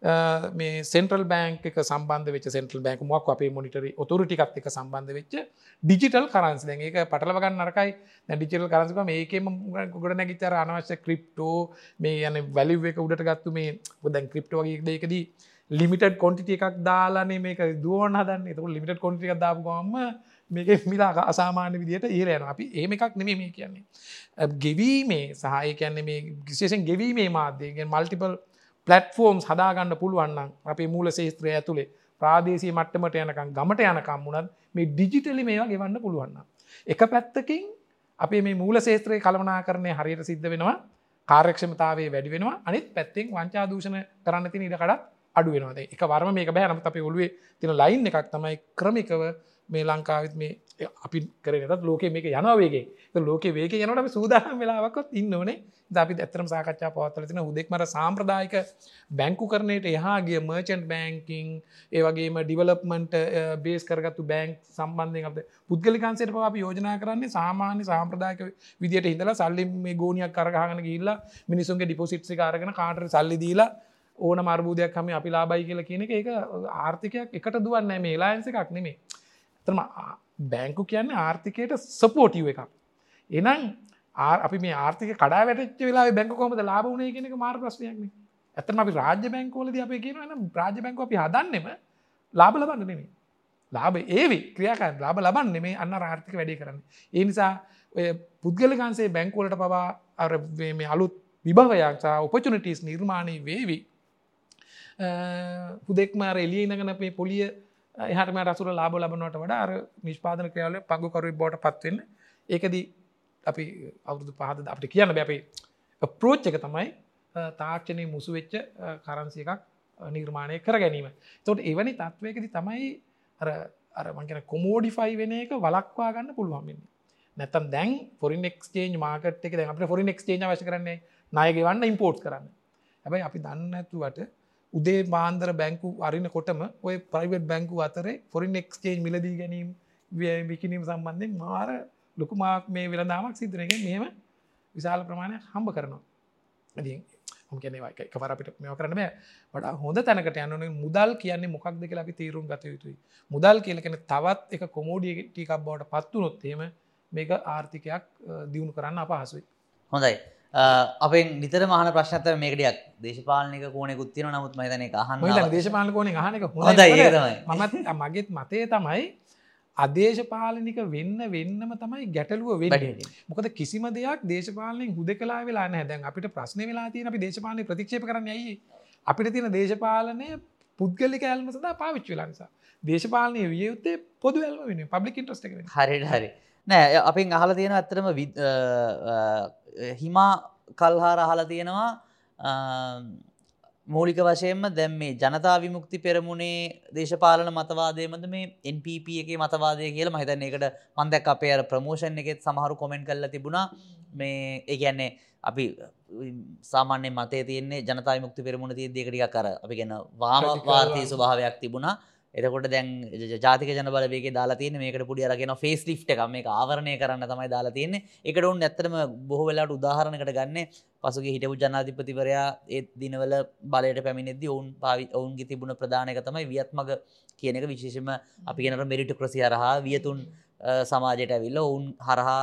මේ සෙන්ට්‍රල් බෑන්ක් එක සම්බන්ධ වෙච සෙන්ට්‍රල් බෑන්ක් මොක් අපේ මොනිටරි ඔතුරටිකත් එක සම්බන්ධ වෙච්ච ඩිජිටල් කරන්ස් දැන් ඒක පටලවගන්න නරකයි. ඩිජිටල් කරන්සික මේකම ගොඩ නැගිතර අනවශ්‍ය ක්‍රිප්ටෝ මේ යන වැලිව එක උඩට ගත්තු මේ දැන් ක්‍රිප්ටෝ වගේ දෙකදී ලිමිට කොන්ටිට එකක් දාලානේ මේක දුවන හදන්න. එතක ලිමිට කොන්ටික දාපුගම මේක මිලා අසාමාන්‍ය විදියට ඒරයන අපි ඒම එකක් නෙමේ මේ කියන්නේ. ගෙවීමේ සහය කියන්නේ මේ විශේෂෙන් ගෙවීමේ මාධ්‍යයෙන් මල්ටිපල් පලට්ෆෝර්ම්ස් හදාගන්න පුළුවන්නම් අපේ මූල ශේත්‍රය ඇතුළේ ප්‍රාදේශී මට්ටමට යනකම් ගමට යනකම් වුණත් මේ ඩිජිටලි මේවා ගෙවන්න පුළුවන්න. එක පැත්තකින් අපේ මේ මූල ශේත්‍රයේ කළමනා කරණය හරියට සිද්ධ වෙනවා කාර්යක්ෂමතාවේ වැඩි වෙනවා. අනිත් පැත්තෙන් වංචා දූෂණ කරන්න තින ඉඩකඩත් අඩු වෙනවාද එක වර්ම මේක බෑ. නමත් අපේ ඔළුවේ තින ලයින් එකක් තමයි ක්‍රමිකව මේ ලංකාවිත් මේ අපි කරනට ලෝක මේක යනවේගේ ලෝක වේක යනට සූදාහම් වෙලාවකොත් ඉන්න ඕනේ. අපි ඇතරම් සාකච්ඡා පවත්තල තින හුදෙක්මට සාම්ප්‍රදායික බැංකු කරනයට එහාගේ මර්චන්් බෑංකින් ඒවගේම ඩිවලප්මන්ට බේස් කරගත්තු බෑංක් සම්බන්ධය අප පුද්ගලිකන්සයට ප අපි යෝජනා කරන්නේ සාමාන්‍ය සාම්ප්‍රදායක විදිට හිදලා සල්ලි මේ ගෝනියක් කරගහන ගිල්ලා මිනිසුන්ගේ ඩිපොසිට්සි කාරගෙන කාටර සල්ලි දීලා ඕන මර්බූදයක් හම අපි ලාබයි කියලා කියන එක ඒක ආර්ථිකයක් එකට දුවන්න මේ ලායන්ස එකක් නෙමේ තම බැංකු කියන්න ආර්ථිකයට සපෝටව එකක්. එනම් අපි මේ ආර්ථික කඩා වැටච්ච වෙලා බැංක කොමද ලාබවනේ කෙනෙක මාර් ප්‍රශ්නයක්න ඇතම අපි රාජ්‍ය බැංකෝලද අප කියන රාජ්‍ය බැංකෝ අපි හදන්නෙම ලාබ ලබන්න නෙමේ ලාබ ඒවි ක්‍රියාකන් ලාබ ලබන්න මේ අන්න ආර්ථික වැඩි කරන්න. ඒ නිසා ඔය පුද්ගලකාන්සේ බැංකෝලට පවා අර මේ අලුත් විභවයක්සා උපචනටස් නිර්මාණය වේවි. පුදෙක්මාර එලිය ඉනගන අපේ පොලිය එහටම රසුර ලාබ ලබනවට වඩ අර නිෂ්පාදන ක්‍රයාල පගුකරු බෝට පත්වන්න ඒකදී අපි අවුරුදු පහද අපට කියන්න බැපේ ප්‍රෝච්ච එක තමයි තාක්ෂණය මුසු වෙච්ච කරන්සි එකක් නිර්මාණය කර ගැනීම. තොට එවැනි තත්වයකද තමයි අර මංගෙන කොමෝඩිෆයි වෙන එක වලක්වා ගන්න පුළුවන්න්නේ නැතම් දැන් ොරින් එක්ස්ටේජ් මාකට එක අප ොරින් එක්ස්ටේජ් වශ කරන්නේ නයගවන්න ඉම්පෝට් කරන්න. හැබයි අපි දන්න ඇතුවට උදේ මාන්දර බැංකු අරින කොටම ඔය ප්‍රයිවට් බැංකු අතරේ ෆොරින් එක්ස්ටේජ් මිලදී ගැනීම් විකිනීම සම්බන්ධයෙන් මාර ලොකුමාක් මේ වෙළදාමක් සිදුරගෙන මෙම විශාල ප්‍රමාණය හම්බ කරනවා. ඉතින් ගැන එක පරපිට මෙ කරන බෑ. වට හොඳ තැනකට යන්නන මුදල් කියන්නේ මොකක්ද කියලා අපි තීරුම් ගත යුතුයි. මුදල් කියලකෙන තවත් එක කොමෝඩිය ටිකක් බවට පත්වනොත්තේම මේක ආර්ථිකයක් දියුණු කරන්න අපහසුයි. හොඳයි. අපෙන් නිතර මහන ප්‍රශ්නත මේකටියක් දේශපාලනික කෝනෙ කුත්තින නමුත් මතන අහන්න දේශපාල කෝන හනක හොඳයි. මගේත් මතේ තමයි අදේශපාලනික වෙන්න වෙන්නම තමයි ගැටලුව වෙන්න. මොකද කිසිම දෙයක් දේශපාලෙන් හුද කලා වෙලා නැදැන් අපිට ප්‍රශ්න වෙලා තියන අපි දේශපාලනය ප්‍රතික්ෂප කරන්න ඇයි අපිට තියෙන දේශපාලනය පුද්ගලික ඇල්ම සඳ පාවිච්ච වෙලානිසා දේශපාලනය වියයුත්තේ පොදු ඇල්ම වෙන පබ්ලික් ඉන්ට්‍රස්ට හරි හරි. නෑ අපින් අහල තියෙන ඇත්තරම හිමා කල්හාර අහල තියෙනවා මූලික වශයෙන්ම දැම් මේ ජනතා විමුක්ති පෙරමුණේ දේශපාලන මතවාදයමද මේ NPP එක මතවාදය කියලා මහිතන්න එකට මන්දැක් අපේ අර ප්‍රමෝෂන් එකෙත් සමහරු කොමෙන්ට් කල්ල තිබුණා. මේ ඒ කියන්නේ අපි සාමාන්‍ය මතේ තියන්නේ ජනතා මුක්ති පෙරමුණ තිය දෙකටික් කර අපි ගැන වාම වාර්තය ස්වභාවයක් තිබුණා එතකොට දැන් ජාතික ජන බලවේගේ දාලා තියෙන මේකට පුඩි අරගෙන ෆේස් ලිෆ් එක මේ ආවරණය කරන්න තමයි දාලා තියෙන්නේ. එකට උන් ඇත්තටම බොහෝ වෙලාට උදාහරණකට ගන්න පසුගේ හිටපු ජනාධිපතිවරයා ඒ දිනවල බලයට පැමිණෙද්දි ඔවුන් පාවි ඔවුන්ගේ තිබුණ ප්‍රධානක තමයි වියත්මග කියන එක. විශේෂම අපි ගෙනට මෙරිට ක්‍රසි හරහා වියතුන් සමාජයට ඇවිල්ල ඔවුන් හරහා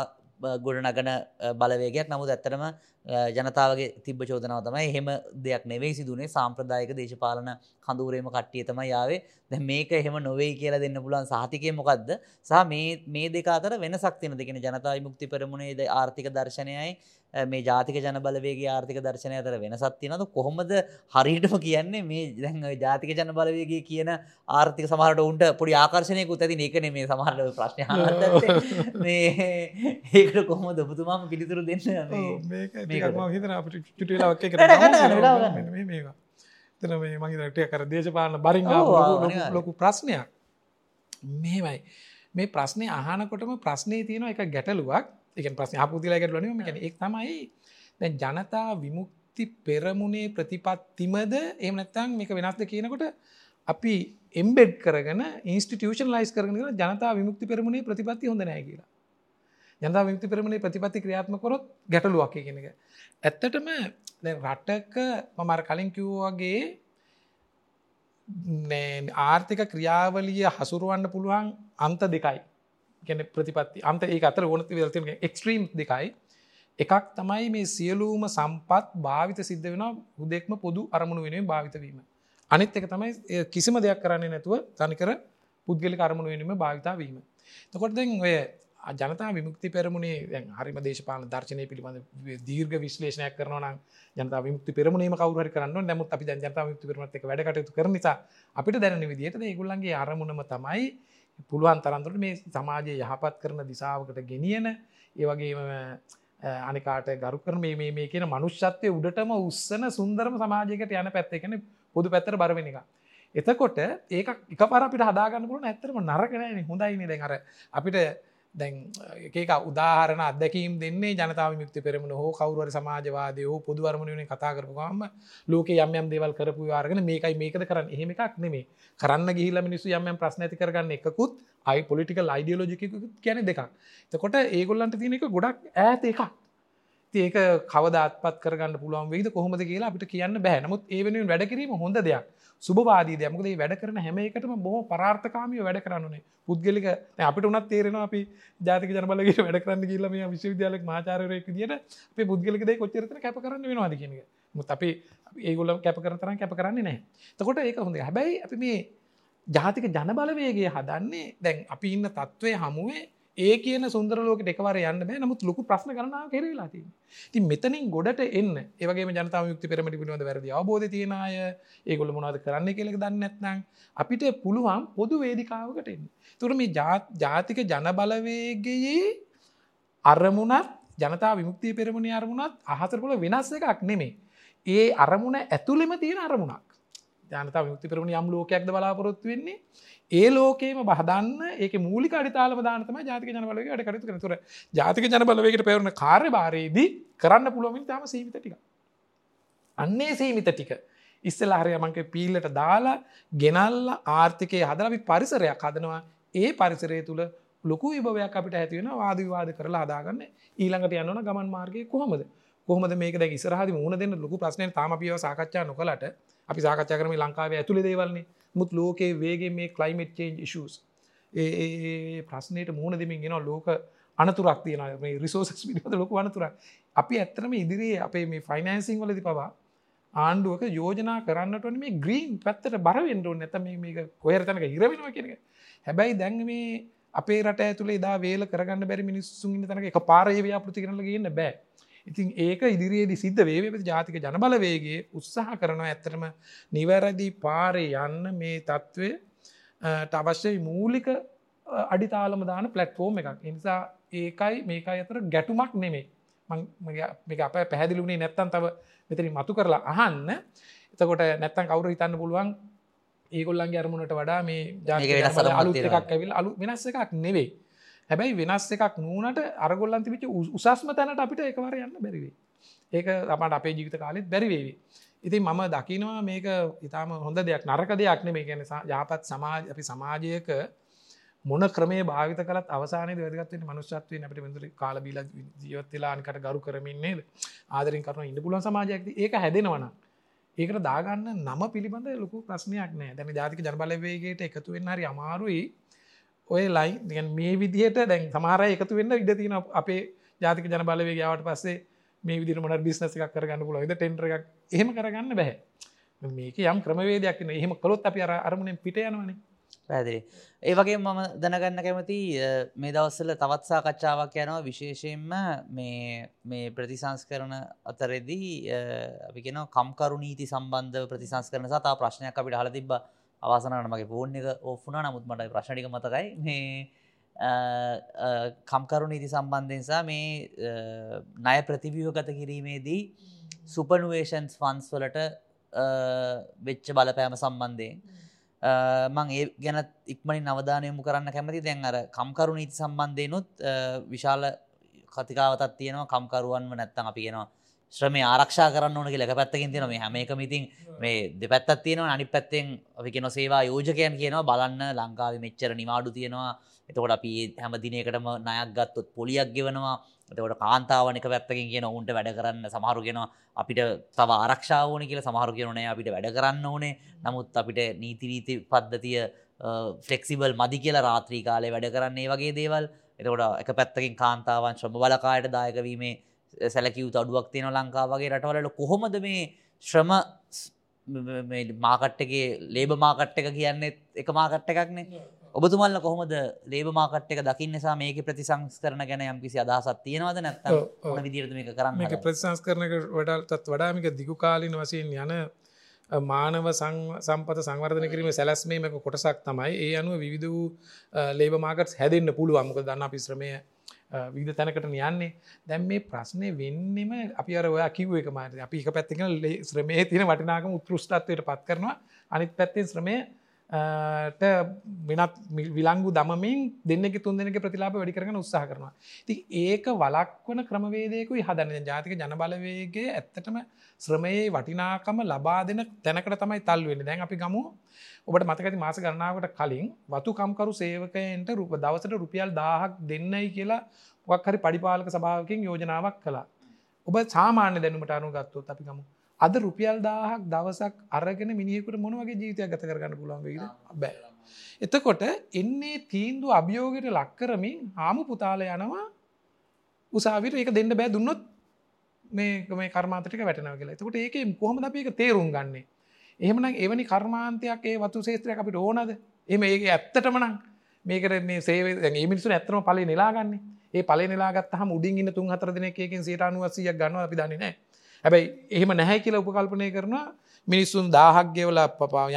ගොඩනගන බලවේගයක්. නමුත් ඇත්තරම ජනතාවගේ තිබ චෝදනාව තමයි එහෙම දෙයක් නෙවෙයි සිදුනේ. සාම්ප්‍රදායක දේශපාලන කඳුරේම කට්ටිය තම යාවේ දැ මේක එහෙම නොවෙයි කියලා දෙන්න පුලන් සාතිකය මොකක්ද සහ මේ දෙක අතර වෙන සක්තින දෙකෙන ජනතායි මුක්ති පෙරමුණේද ආර්ථික දර්ශනයයි මේ ජාතික ජන බලවේගේ ආර්ථික දර්ශනය අතර වෙනසත්තිනද කොහොමද හරිටම කියන්නේ මේ දැන් ජාතික ජන බලවේගේ කියන ආර්ථික සමහට උන්ට පොඩි ආකර්ශනයකුත් ඇති ඒකන මේ සමහට ප්‍රශ්න මේ ඒකට කොහොම දොබතුමාම පිළිතුරු දෙන්න තන [laughs] මේ මගේ කර දේශපාලන බරිං ලොකු ප්‍රශ්නයක්. මෙහෙමයි මේ ප්‍රශ්නය අහනකොටම ප්‍රශ්නය තියෙනවා එක ගැටලුවක්. එක ප්‍රශ්න අපපුතිලාකට ලනීම ගැන එක් තමයි දැ ජනතා විමුක්ති පෙරමුණේ ප්‍රතිපත්තිමද එම නැත්තං මේක වෙනස්ද කියනකොට අපි එම්බෙඩ් කරගෙන ඉන්ස්ටිටියෂන් ලයිස් කරන ජනතා විමුක්ති පෙරමුණේ ප්‍රතිපත්ති හොඳ නෑ කියලා ජනතා විමුක්ති පෙරමුණේ ප්‍රතිපත්ති ක්‍රියාත්ම කොරොත් ගැටලුවක් කෙනක ඇත්තටම රටක මමර කලින් කිව්වාගේ ආර්ථික ක්‍රියාවලිය හසුරුවන්න පුළුවන් අන්ත දෙකයි ගැන ප්‍රතිපත්ති අන්ත ඒ අතර ඕනති වෙල්තින එක්ස්ට්‍රීම් දෙකයි එකක් තමයි මේ සියලූම සම්පත් භාවිත සිද්ධ වෙන හුදෙක්ම පොදු අරමුණු වෙනුවෙන් භාවිතවීම. අනිත් එක තමයි කිසිම දෙයක් කරන්නේ නැතුව තනිකර පුද්ගලි කරමුණු වෙනීම භාවිතා වීම. තකොට දැන් ඔය ජනතා විමුක්ති පෙරමුණේ දැන් හරිම දේශපාලන දර්ශනය පිළිබඳ දීර්ඝ විශ්ලේෂණයක් කරනවා නම් ජනතා විමුක්ති පෙරමුණේම කවුරු හරි කරන්න ඕනේ. නමුත් අපි දැන් ජනතා විමුක්ති පෙරමුණත් එක්ක වැඩ කටයුතු කරන නිසා අපිට දැනෙන විදිහට මේගොල්ලන්ගේ අරමුණම තමයි පුළුවන් තරන්තුරට මේ සමාජය යහපත් කරන දිසාවකට ගෙනියන ඒවගේම අනිකාට ගරු කර මේ මේ කියන මනුෂ්‍යත්වය උඩටම උත්සන සුන්දරම සමාජයකට යන පැත්තකන පොදු පැත්තර බරවෙන එක. එතකොට ඒක එක පරපිට හදාගන්න පුලන ඇතරම නරකනෑන හොඳයින දැන් අර අපිට දැන් ඒක උදාහරණ අදැකීම් දෙන්නේ ජනතාව මික්ති පෙරමුණ හෝ කවරුවර සමාජවාදය හෝ පුදුවර්මණයන කතා කරපුවාම ලෝක යම් යම් දෙවල් කරපු වාර්ගන මේකයි මේකද කරන්න. එහෙම එකක් නෙමේ කරන්න ගිහිල මිනිස්සු යම් ප්‍රශ්න ඇති කරගන්න එකකුත් අයි පොලිටිකල් අයිඩියලෝජිකකුත් කියන දෙකක්. තකොට ඒගොල්ලන්ට තියෙන එක ගොඩක් ඇත එකක්. ඒක කවදාත්පත් කරගන්න පුළුවන් වෙයිද කොහොමද කියලා අපිට කියන්න බෑ. නමුත් ඒ වෙනුවෙන් වැඩ කිරීම හොඳ දෙයක්. සුභවාදී දෙයක්මකද වැඩ කරන හැම එකටම බොහෝ පරාර්ථකාමිය වැඩ කරන්නේ පුද්ගලික අපිට උනත් තේරෙනවා අපි ජාතික ජනබලගේ වැඩ කරන්න කියල මේ විශ්වවිද්‍යාලක් මාචාරයක දිට අපේ පුද්ගලිකද කොච්චරතන කැප කරන්න වෙනවාද කියන මුත් අපි ඒගොල කැප කරතරන් කැප කරන්නේ නෑ තකොට ඒක හොඳ හැබැයි අපි මේ ජාතික ජනබලවේගේ හදන්නේ දැන් අපි ඉන්න තත්ත්වය හමුවේ ඒ කියන සුන්දර ලෝකට එකවර යන්න බෑ. නමුත් ලොකු ප්‍රශ්න කරනාව කෙරවෙලා තින් ති මෙතනින් ගොඩට එන්න. ඒවගේ ජනතාව යුක්ති පෙරමටි පිළිබඳ වැරදි අවබෝධ තියෙනය ඒගොල මොනාද කරන්න කෙලෙක් දන්න නැත්නම් අපිට පුළුවන් පොදු වේදිකාවකට එන්න. තුර මේ ජාතික ජනබලවේගයේ අරමුණත් ජනතා විමුක්තිය පෙරමුණේ අරමුණත් අහතරපුල වෙනස් එකක් නෙමේ ඒ අරමුණ ඇතුළෙම තියෙන අරමුණක්. ජනතා විමුක්ති පෙරමුණ යම් ලෝකයක්ද බලාපොරොත්තු වෙන්නේ? ඒ ලෝකේම බහදන්න ඒක මූලික අඩිතාලම දානතම ජාතික ජනබලගේ අඩ කටතු කනතුර ජාතික ජනබලවේකට පැවරුණ කාර්ය භාරයේදී කරන්න පුළුවමින් තම සීමිත ටික. අන්නේ සීමිත ටික. ඉස්සල හරයමංක පීල්ලට දාලා ගෙනල්ල ආර්ථිකය හදලබි පරිසරයක් හදනවා. ඒ පරිසරය තුළ ලොකු විභවයක් අපිට ඇතිවෙන වාදවිවාද කරලා හදාගන්න. ඊළඟට යන්නන ගමන් මාර්ගය කොහොමද? කොහොමද මේක දැ ඉස්රහදි මුණ දෙන්න ලොකු ප්‍රශ්නය තාම පියව සාකච්ඡා නොකලට. අපි සාකච්ඡා කරම ලංකාව ඇතුළි දේවල්න්නේ මුත් ලෝකයේ වේගේ මේ කලයිමට් චේන්ජ් ඉශස් ඒ ප්‍රශ්නයට මුහුණ දෙමින් ගෙන ලෝක අනතුරක් තියෙන මේ රිසෝසස් පිළිබඳ ලොක අනතුරක්. අපි ඇත්තරම ඉදිරියේ අපේ මේ ෆයිනන්සිං වලදි පවා ආණ්ඩුවක යෝජනා කරන්නට මේ ග්‍රීන් පැත්තට බරවෙන්ඩුව නැත මේ කොයර තැනක හිරවෙනවා කියෙන හැබැයි දැන් මේ අපේ රට ඇතුළේ දා වේල කරගන්න බැරි මිනිස්සුන් තනක එක පාරයවයා ප්‍රති කරල ගන්න බෑ. ඉතින් ඒක ඉදිරියේදි සිද්ධ වේවද ජාතික ජනබලවේගේ උත්සාහ කරනවා ඇත්තරම නිවැරදි පාරේ යන්න මේ තත්ත්වය අවශ්‍යයි මූලික අඩිතාලම දාන පලට්ෆෝර්ම් එකක්. එනිසා ඒකයි මේකයි අතර ගැටුමක් නෙමේ මේ අප පැහැදිලුුණේ නැත්තන් තව මෙතරින් මතු කරලා අහන්න. එතකොට නැත්තන් කවුරු හිතන්න පුළුවන් ඒගොල්ලන්ගේ අරමුණට වඩා මේ ජාතික අලු එකක් ඇවිල් අලු වෙනස් එකක් නෙවෙයි හැබැයි වෙනස් එකක් නූනට අරගොල්ලන් තිබිච උසස්ම තැනට අපිට එකවර යන්න බැරිවේ ඒක අපට අපේ ජීවිත කාලෙත් බැරිවේවි ඉතින් මම දකිනවා මේක ඉතාම හොඳ දෙයක් නරක දෙයක් නෙමේ ගැන යහපත් සමාජ අපි සමාජයක මොන ක්‍රමේ භාවිත කලත් අවසානය වැදගත්වෙන මනුෂ්‍යත්වය අපට මෙතුර කාල බීල ජීවත්වෙලාන්කට ගරු කරමින්නේ ආදරින් කරන ඉන්න පුලන් සමාජයක්ති ඒක හැදෙනවන ඒකට දාගන්න නම පිළිබඳ ලොකු ප්‍රශ්නයක් නෑ. දැන ජාතික ජනබලවේගේට එකතුවෙන්න හරි අමාරුයි. ඔය ලයි දැන් මේ විදිහට දැන් සමහර එකතු වෙන්න ඉඩ තියෙන අපේ ජාතික ජනබලවේගයාවට පස්සේ මේ විදිර මොට බිස්නස එකක් කරගන්න පුල ද ටෙන්ටර එකක් එහෙම කරගන්න බැහැ. මේක යම් ක්‍රමවේදයක් එහෙම කොළොත් අපි අර අරමුණෙන් පිට යනවනේ. පැදිරි. ඒ වගේ මම දැනගන්න කැමති මේ දවස්සල තවත් සාකච්ඡාවක් යනවා. විශේෂයෙන්ම මේ ප්‍රතිසංස් කරන අතරෙදී අපි කියෙන කම්කරු නීති සම්බන්ධ ප්‍රතිසංස් කරන සතා ප්‍රශ්නයක් අපිට හල තිබ අවසනට මගේ ෆෝන් එක ඕෆුනා නමුත් මට ප්‍රශ්නික මතකයි. මේ කම්කරු නීති සම්බන්ධයසා මේ ණය ප්‍රතිවියෝගත කිරීමේදී සුපනුවේෂන්ස් ෆන්ස් වලට වෙච්ච බලපෑම සම්බන්ධයෙන් මං ඒ ගැන ඉක්මනින් නවධානයමු කරන්න කැමති දැන් අර කම්කරු නීති සම්බන්ධයනුත් විශාල කතිකාවතත් තියෙනවා. කම්කරුවන්ව නැත්තන් අපි කියෙනවා ශ්‍රමය ආරක්ෂා කරන්න ඕන ලක පැත්තකින් තියෙන මේ හැමේක මිතින් මේ දෙපැත්තත් තියෙනවා. අනි පැත්තෙන් අපි කෙන සේවා යෝජකයන් කියනවා. බලන්න ලංකාව මෙච්චර නිවාඩු තියෙනවා. එතකොට අපි හැම දිනයකටම නයක් ගත්තොත් පොලියක් ගෙවනවා. එතකොට කාන්තාවනික පැත්තකින් කියන ඔවුන්ට වැඩ කරන්න සමහරුගෙන අපිට තව ආරක්ෂාවන කියල. සමහරු කියනනය අපිට වැඩ කරන්න ඕනේ. නමුත් අපිට නීතිරීති පද්ධතිය ෆෙක්සිබල් මදි කියලා රාත්‍රී කාලය වැඩ කරන්නේ වගේ දේවල්. එතකොට එක පැත්තකින් කාන්තාවන් ශ්‍රම බලකායට දායකවීමේ සැලකිව් අඩුවක් තියෙන ලංකාවගේ රටවලට කොහොමද මේ ශ්‍රම මාකට්ටගේ ලේබ මාකට්ට එක කියන්නේ එක මාකට්ට එකක්නේ ඔබතුමල්ල කොහොමද ලේබ මාකට් එක දකින්න නිසා මේක ප්‍රතිසංස් කරන ගැන යම් කිසි අදහසත් තියෙනවද නැත්ත විදිරද මේක කරන්න මේක ප්‍රතිසංස් කරන වඩල්තත් වඩාමික දිගු කාලින වසයෙන් යන මානව සම්පත සංවර්ධන කිරීම සැලස්මේමක කොටසක් තමයි. ඒ අනුව විවිධ වූ ලේබ මාකට් හැදන්න පුළුව අමක දන්න පිශ්‍රමය විධ තැනකට යන්නේ. දැම් මේ ප්‍රශ්නය වෙන්නෙම අපි අර ඔයා කිව් එක මාට අපි එක පැත්තික ශ්‍රමේ තින වටිනාකම උත්ෘෂ්ටත්වයට පත් කරනවා. අනිත් පැත්තේ ශ්‍රමය වෙනත් විලංගු දමමින් දෙන්නෙක තුන් දෙනෙක ප්‍රතිලාප වැඩි කරන උත්සාහ කරනවා. ති ඒක වලක්වන ක්‍රමවේදයකුයි හදන්න ජාතික ජනබලවේගේ ඇත්තටම ශ්‍රමයේ වටිනාකම ලබා දෙන තැනකට තමයි තල්වෙන්න දැන් අපි ගමු. ඔබට මතකති මාස ගන්නාවට කලින් වතු කම්කරු සේවකයන්ට රූප දවසට රුපියල් දාහක් දෙන්නයි කියලා වක් හරි පඩිපාලක සභාවකින් යෝජනාවක් කලා ඔබ සාමාන්‍ය දැනුමට අනු ගත්තොත් අපි ගමු. අද රුපියල් දාහක් දවසක් අරගෙන මිනිියකුට මොනවගේ ජීවිතයක් ගත කරගන්න පුළන්ගේද බෑ. එතකොට එන්නේ තීන්දු අභියෝගයට ලක්කරමින් ආමු පුතාල යනවා උසාවිට ඒක දෙන්න බෑ දුන්නොත් මේ කර්මාතටික වැටනව කියලා. එතකොට ඒක කොහොම අප එක තේරුම් ගන්නේ? එහෙමනම් එවැනි කර්මාන්තයක් ඒ වතු ශේත්‍රයක් අපිට ඕනද? එම ඒක ඇත්තටමනං මේකට මේ ඒ මිනිසු ඇත්තම පලේ නෙලාගන්නේ ඒ පල නෙලාගත් හම උඩින් ඉන්න තුන් හතර දෙනෙකින් සේට අනුවසියක් ගන්න අපි දන්නේ නෑ හැබැයි එහෙම නැහැ කියලා උපකල්පනය කරනවා. මිනිස්සුන් දාහක් ගෙවල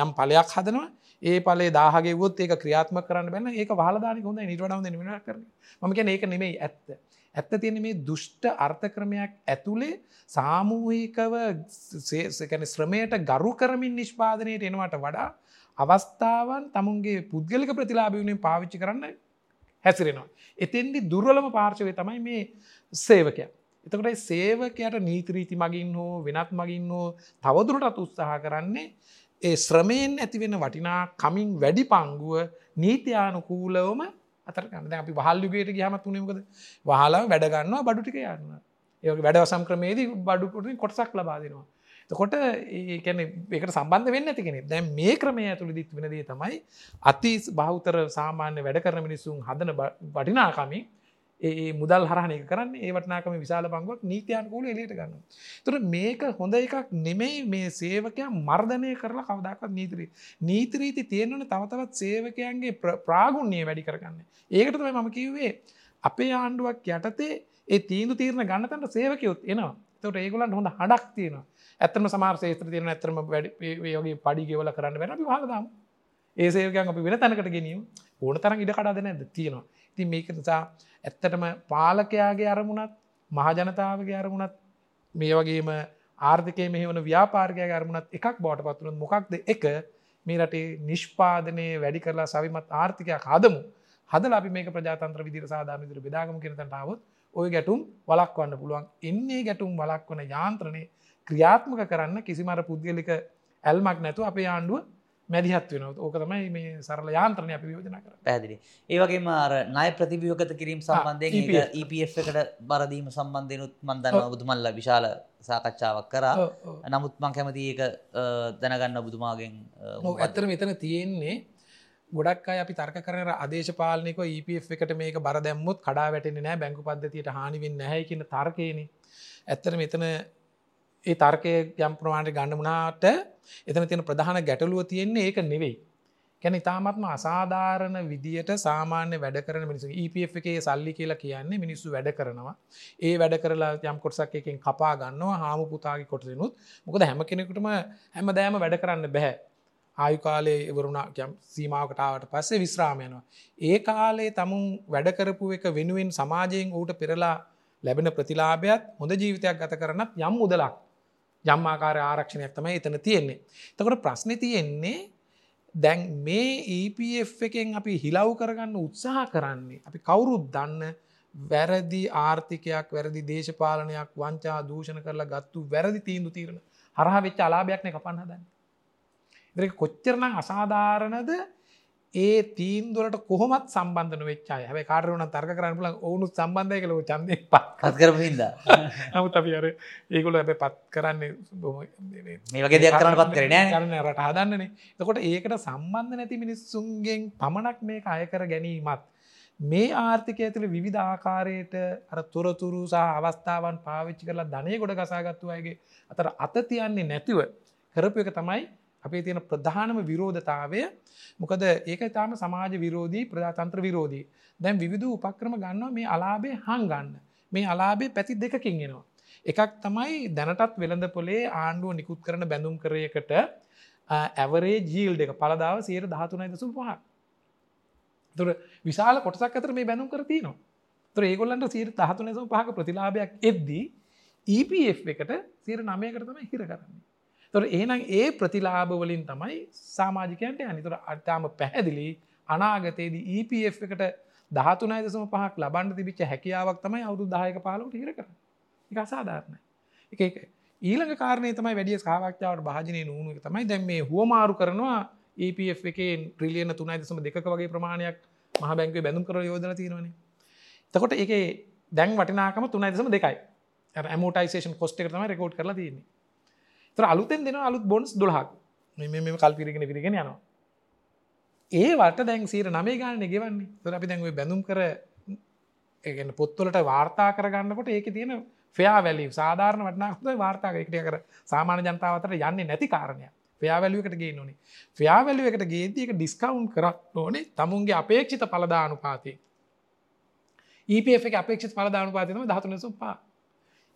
යම් පලයක් හදනවා. ඒ පලේ දාහගෙවොත් ඒක ක්‍රියාත්ම කරන්න බැන්න ඒක වාලදානක හොඳ නිටවනව නිම කරන මක ඒක නෙමෙයි ඇත්ත. ඇත්ත තියෙන මේ දුෂ්ට අර්ථක්‍රමයක් ඇතුළේ සාමූහිකව කැන ශ්‍රමයට ගරු කරමින් නිෂ්පාදනයට එනවට වඩා අවස්ථාවන් තමුන්ගේ පුද්ගලික ප්‍රතිලාභියුණෙන් පාවිච්චි කරන්න හැසිරෙනවා. එතෙන්දි දුර්වලම පාර්ශවය තමයි මේ සේවකයක්. එතකට සේවකයට නීතිරීති මගින් හෝ වෙනත් මගින් හෝ තවදුරටත් උත්සාහ කරන්නේ ඒ ශ්‍රමයෙන් ඇතිවෙන වටිනා කමින් වැඩි පංගුව නීතියානුකූලවම අතර ගන්න. අපි වහල්ලුගේට ගහම තුනෙමකද වහලා වැඩගන්නවා බඩු ටික යන්න ඒ වැඩවසම් ක්‍රමේදී බඩුකුටින් කොටසක් ලබා දෙනවා. කොට ඒකැන එකට සම්බන්ධ වෙන්න ඇතිකෙන දැන් මේ ක්‍රමය ඇතුළ දිත් වෙනදේ තමයි අති බෞතර සාමාන්‍ය වැඩ කරන මිනිසුන් හදන වටිනාකමින් ඒ මුදල් හරහනය කරන්න ඒ වටනාකම විශාල පංගුවක් නීතියන්කූල එලියට ගන්න. තුර මේක හොඳ එකක් නෙමෙයි මේ සේවකයන් මර්ධනය කරලා කවදක්වත් නීතිරී. නීතිරීති තියෙනවන තවතවත් සේවකයන්ගේ ප්‍රාගුණ්‍යය වැඩි කරගන්න. ඒකටම මම කිව්වේ අපේ ආණ්ඩුවක් යටතේ ඒ තීන්දු තීරණ ගන්නතට සේවකයොත් එනවා තට ඒගොලන් හොඳ හඩක් තියෙනවා ඇත්තම සමාර ේත්‍ර තියෙන ඇතරම වැඩගේ පඩි ගෙවල කරන්න වෙන අපි හදදාම ඒ සේවකයන් අපි වෙන තැනකට ගෙනියම් ඕන තරම් ඉඩ කඩාද නැද තියෙනවා ඉතින් මේක නිසා ඇත්තටම පාලකයාගේ අරමුණත් මහජනතාවගේ අරමුණත් මේ වගේම ආර්ථකය මෙහවන ව්‍යාපාර්කය අරමුණත් එකක් බෝට පත්වන මොකක්ද එක? මේ රටේ නිෂ්පාදනය වැඩි කරලා සවිමත් ආර්ථිකයක් හදමු. හදල අපි මේ ප්‍රජාතන්ත්‍ර විදිර සාධාන විදිර බෙදාගම කෙනටාවත් ඔය ගැටුම් වලක්වන්න පුළුවන්. එන්නේ ගැටුම් වලක්වන යාන්ත්‍රණය ක්‍රියාත්මක කරන්න කිසිමර පුද්ගලික ඇල්මක් නැතු අපේ ආණ්ඩුව මැදිහත් වෙන ඕක තමයි මේ සරල යාන්ත්‍රණය අපි යෝජන කර පැදිලි ඒවගේම අර නය ප්‍රතිවියෝකත කිරීම සම්බන්ධයෙන් EPF එකට බරදීම සම්බන්ධයනුත් මන්දන්න බුදුමල්ල විශාල සාකච්ඡාවක් කරා. නමුත් මං කැමති ඒක දැනගන්න බුදුමාගෙන් ඇත්තර මෙතන තියෙන්නේ ගොඩක් අය අපි තර්ක කරන අදේශපාලනික EPF එකට මේක බර දැම්මුත් කඩා වැටෙන්නේ නෑ බැංකු පද්ධතියට හානිවෙන්න නැහැ කියන තර්කයනේ. ඇත්තර මෙතන ඒ තර්කය යම් ප්‍රමාණයට ගණ්ඩමුණට එතන තියෙන ප්‍රධාන ගැටලුව තියෙන්නේ ඒක නෙවෙයි. කැන ඉතාමත්ම අසාධාරණ විදියට සාමාන්‍ය වැඩ කරන මිනිසු EPF එකේ සල්ලි කියලා කියන්නේ මිනිස්සු වැඩ කරනවා. ඒ වැඩ කරලා යම් කොටසක් එකෙන් කපා ගන්නවා හාමු පුතාගේ කොටසනුත්. මොකද හැම කෙනෙකුටම හැම දෑම වැඩ කරන්න බැහැ. ආයු කාලේ ඉවරුණා යම් සීමාවකටාවට පස්සේ විශ්‍රාමයනවා ඒ කාලේ තමුන් වැඩ කරපු එක වෙනුවෙන් සමාජයෙන් ඌට පෙරලා ලැබෙන ප්‍රතිලාභයත් හොඳ ජීවිතයක් ගත කරනත් යම් මුදලක් යම් ආකාර ආරක්ෂණයක් තමයි එතන තියෙන්නේ. එතකොට ප්‍රශ්නේ තියෙන්නේ දැන් මේ EPF එකෙන් අපි හිලව් කරගන්න උත්සාහ කරන්නේ අපි කවුරුත් දන්න වැරදි ආර්ථිකයක් වැරදි දේශපාලනයක් වංචා දූෂණ කරලා ගත්තු වැරදි තීන්දු තීරණ හරහා වෙච්ච අලාභයක්නේ කපන්න හදන්නේ. ඒක කොච්චරනම් අසාධාරණද ඒ තීන්දුවලට කොහොමත් සම්බන්ධන වෙච්චාය හැබැයි කාටරුණ තර්ක කරන්න පුලන් ඔවුනු සම්බන්ධය කළ චන්දය පත් කරපහිද [laughs] නමුත් අපි අර ඒගොල ඇබ පත් කරන්නේ මේ වගේ දෙයක් කරන්න පත් කරන කරන රට හදන්නනේ. තකොට ඒකට සම්බන්ධ නැති මිනිස්සුන්ගෙන් පමණක් මේ අයකර ගැනීමත් මේ ආර්ථිකය ඇතුළ විධ ආකාරයට අර තොරතුරු සහ අවස්ථාවන් පාවිච්චි කරලා ධනය ගොඩ කසාගත්තු අයගේ අතර අත තියන්නේ නැතිව කරපු එක තමයි අපේ තියෙන ප්‍රධානම විරෝධතාවය. මොකද ඒක තාම සමාජ විරෝධී ප්‍රජාතන්ත්‍ර විරෝධී. දැන් විවිධ උපක්‍රම ගන්නවා මේ අලාබේ හංගන්න. මේ අලාබේ පැති දෙකකින් එනවා. එකක් තමයි දැනටත් වෙළඳ පොලේ ආණ්ඩුව නිකුත් කරන බැඳුම් කරයකට ඇවරේ ජීල් දෙක පලදාව සේර දහතුනයි දසුම් පහ තුර විශාල කොටසක් අතර මේ බැඳුම් කර තියනවා. තුර ඒගොල්ලන්ට සීර දහතුනසම් පහක ප්‍රතිලාභයක් එද්දී EPF එකට සීර නමයකට තම හිර කරන්නේ. තොර ඒනම් ඒ ප්‍රතිලාභවලින් තමයි සාමාජිකයන්ට අනිතුර අර්තාම පැහැදිලි අනාගතයේදී EPF එකට දහතුනයි දසම පහක් ලබන්ඩ තිබිච්ච හැකියාවක් තමයි අවුදු දායක පාලුට හිර කර එක අසාධාරණ එක එක ඊළඟ කාරණය තමයි වැඩිය සාාවක්ෂාවට භාජනය නූුණු තමයි දැන් මේ හුවමාරු කරනවා EPF එකේ ට්‍රිලියන තුනයි දසම දෙක වගේ ප්‍රමාණයක් මහ බැංකේ බැඳුම් කර යෝදන තියෙනවනේ. තකොට එක දැන් වටිනාකම තුනයි දසම දෙකයි. ඇමෝටයිසේෂන් කොස්ට එක තමයි රෙකෝඩ් කරලා තියන්නේ. තර අලුතෙන් දෙෙන අලුත් බොන්ස් දුලහක් මෙ කල්පිරිගෙන පිරිගෙන යනවා. ඒ වට දැන් සීර නමේ ගාන ගෙවන්නේ. තර අපි දැන්ව බැඳුම් කර ඒගන්න පොත්වලට වාර්තා කරගන්නකොට ඒක තියෙන ෆයා වැලි සාධාරණ වටනාක්ද වාර්තාක එකට කර සාමාන ජනතාවතර යන්නේ නැති කාරණය ෆයාවැලුවකට ගේ නොනේ ෆයාවැලුව එකට ගේදක ඩිස්කවුන්් කරක් ඕනේ තමුන්ගේ අපේක්ෂිත පලදානු පාති ඒප අපේක්ෂ පලදානු පාතිනම දහතුනසු පා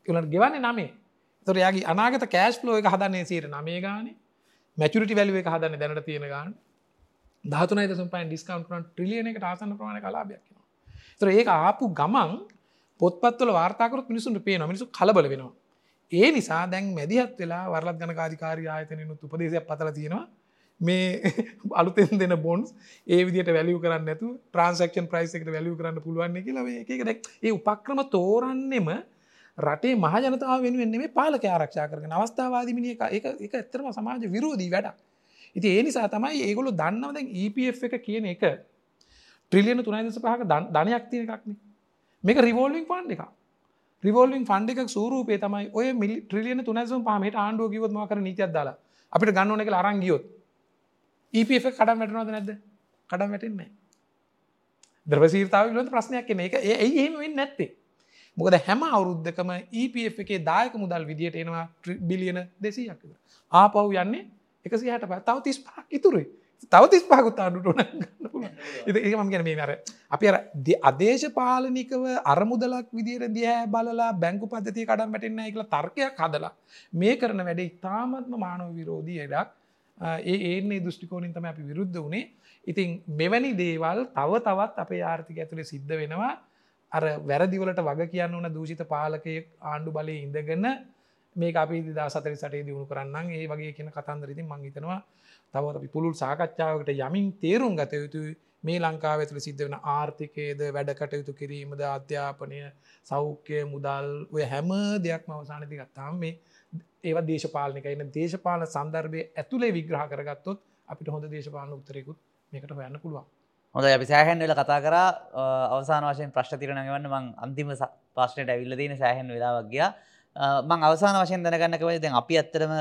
තුලට ගෙවන්නේ නමේ. තොර යාගේ අනාගත කෑශ් ලෝ එක හදන්නේ සීර නමේ ගාන. මැචුරිටි වැලුව එක හදන්න දැනට තියෙන ගාන. ධාතුනයි සම්පයින් ඩිස්කවන්් කරන ට්‍රිලියන එක ආසන්න ප්‍රමාණ කලාබයක් තොර ඒක ආපු ගමන් පොත්පත්වල වාර්තාකරත් මිනිසුන්ට පේ මිනිසු කලබල වෙනවා. ඒ නිසා දැන් මැදිහත් වෙලා වරලත් ගන කාධිකාරී ආයතනයනුත් උපදේශයක් පතල තියෙනවා. මේ [laughs] අලුතෙන් දෙන බොන්ස් ඒ විදිට වැලිය කරන්න ඇතු ට්‍රන්සක්ෂන් ප්‍රයිස් එකට වැලිය කරන්න පුළුවන් කියලා එක දැක් ඒ උපක්‍රම තෝරන්නෙම රටේ මහජනතාව වෙනුවෙන් මේ පාලක ආරක්ෂා කරන අවස්ථාවාදිමිනි එක එක ඇත්තරම සමාජ විරෝධී වැඩක්. ඉති ඒ නිසා තමයි ඒගොලු දන්නවද EPF එක කියන එක ට්‍රිලියන තුනයි දස පහක ධනයක් තියෙන එකක්න. මේක රිවෝල්ලිින් ෆන්් එක රිවෝල්ලිින් ෆන්ඩ එකක් සූරූපේ තමයි ඔය මිලි ට්‍රිලියන තුනසම් පාමට ආණ්ඩුව කිවොත්ම කර නීතියක් දාලා. අපිට ගන්නන එක අරංගියොත් EPF කඩම් වැටනවද නැද්ද? කඩම් වැටෙන්නේ ද්‍රවසීර්තාව ප්‍රශ්නයක් කෙන එක ඒ එහෙම වෙන්න නැත්තේ. මොකද හැම අවුරුද්ධකම EPF එකේ දායක මුදල් විදියට එනවා බිලියන දෙසීයක් ආපව් යන්නේ එකසි හට ප තව තිස් පහක් ඉතුරුයි. තව තිස් පහකුත් ආඩුට ඒ මම ගැන මේ අර අපි අර අදේශපාලනිකව අරමුදලක් විදියට දිය බලලා බැංකු පද්ධතිය කඩම් වැටෙන්න කියලා තර්කයක් හදලා මේ කරන වැඩ ඉතාමත්ම මානව විරෝධී එඩක් ඒ ඒන්නේ දෘෂ්ටිකෝනින් තම අපි විරුද්ධ වනේ ඉතින් මෙවැනි දේවල් තව තවත් අපේ ආර්ථික ඇතුළේ සිද්ධ වෙනවා. අර වැරදිවලට වග කියන්න ඕන දූෂිත පාලකය ආණ්ඩු බලය ඉඳගන්න මේ අපි දා සතරි සටේ දියුණු කරන්න ඒ වගේ කියන කතන්දරති මංහිතනවා තවත් අපි පුළුල් සාකච්ඡාවකට යමින් තේරුම් ගත යුතු මේ ලංකාව ඇතුළ සිද්ධ වෙන ආර්ථිකයේද වැඩ කටයුතු කිරීමද අධ්‍යාපනය සෞඛ්‍ය මුදල් ඔය හැම දෙයක්ම අවසානති ගත්තාම මේ ඒව දේශපාලනික එන්න දේශපාල සන්දර්භය ඇතුළේ විග්‍රහ කරගත්තොත් අපිට හොඳ දේශපාලන උත්තරයකුත් මේකට හොයන්න පුළුවන්. හොඳ අපි සෑහන් වෙල කතා කර. අවසාන වශයෙන් ප්‍රශ්න තිරනගවන්න මං අන්තිම ප්‍රශ්නයට ඇවිල්ල තියෙන සෑහන් වෙලාවක් ගියා. මං අවසාන වශයෙන් දැනගන්නකව දැන් අපි ඇත්තරම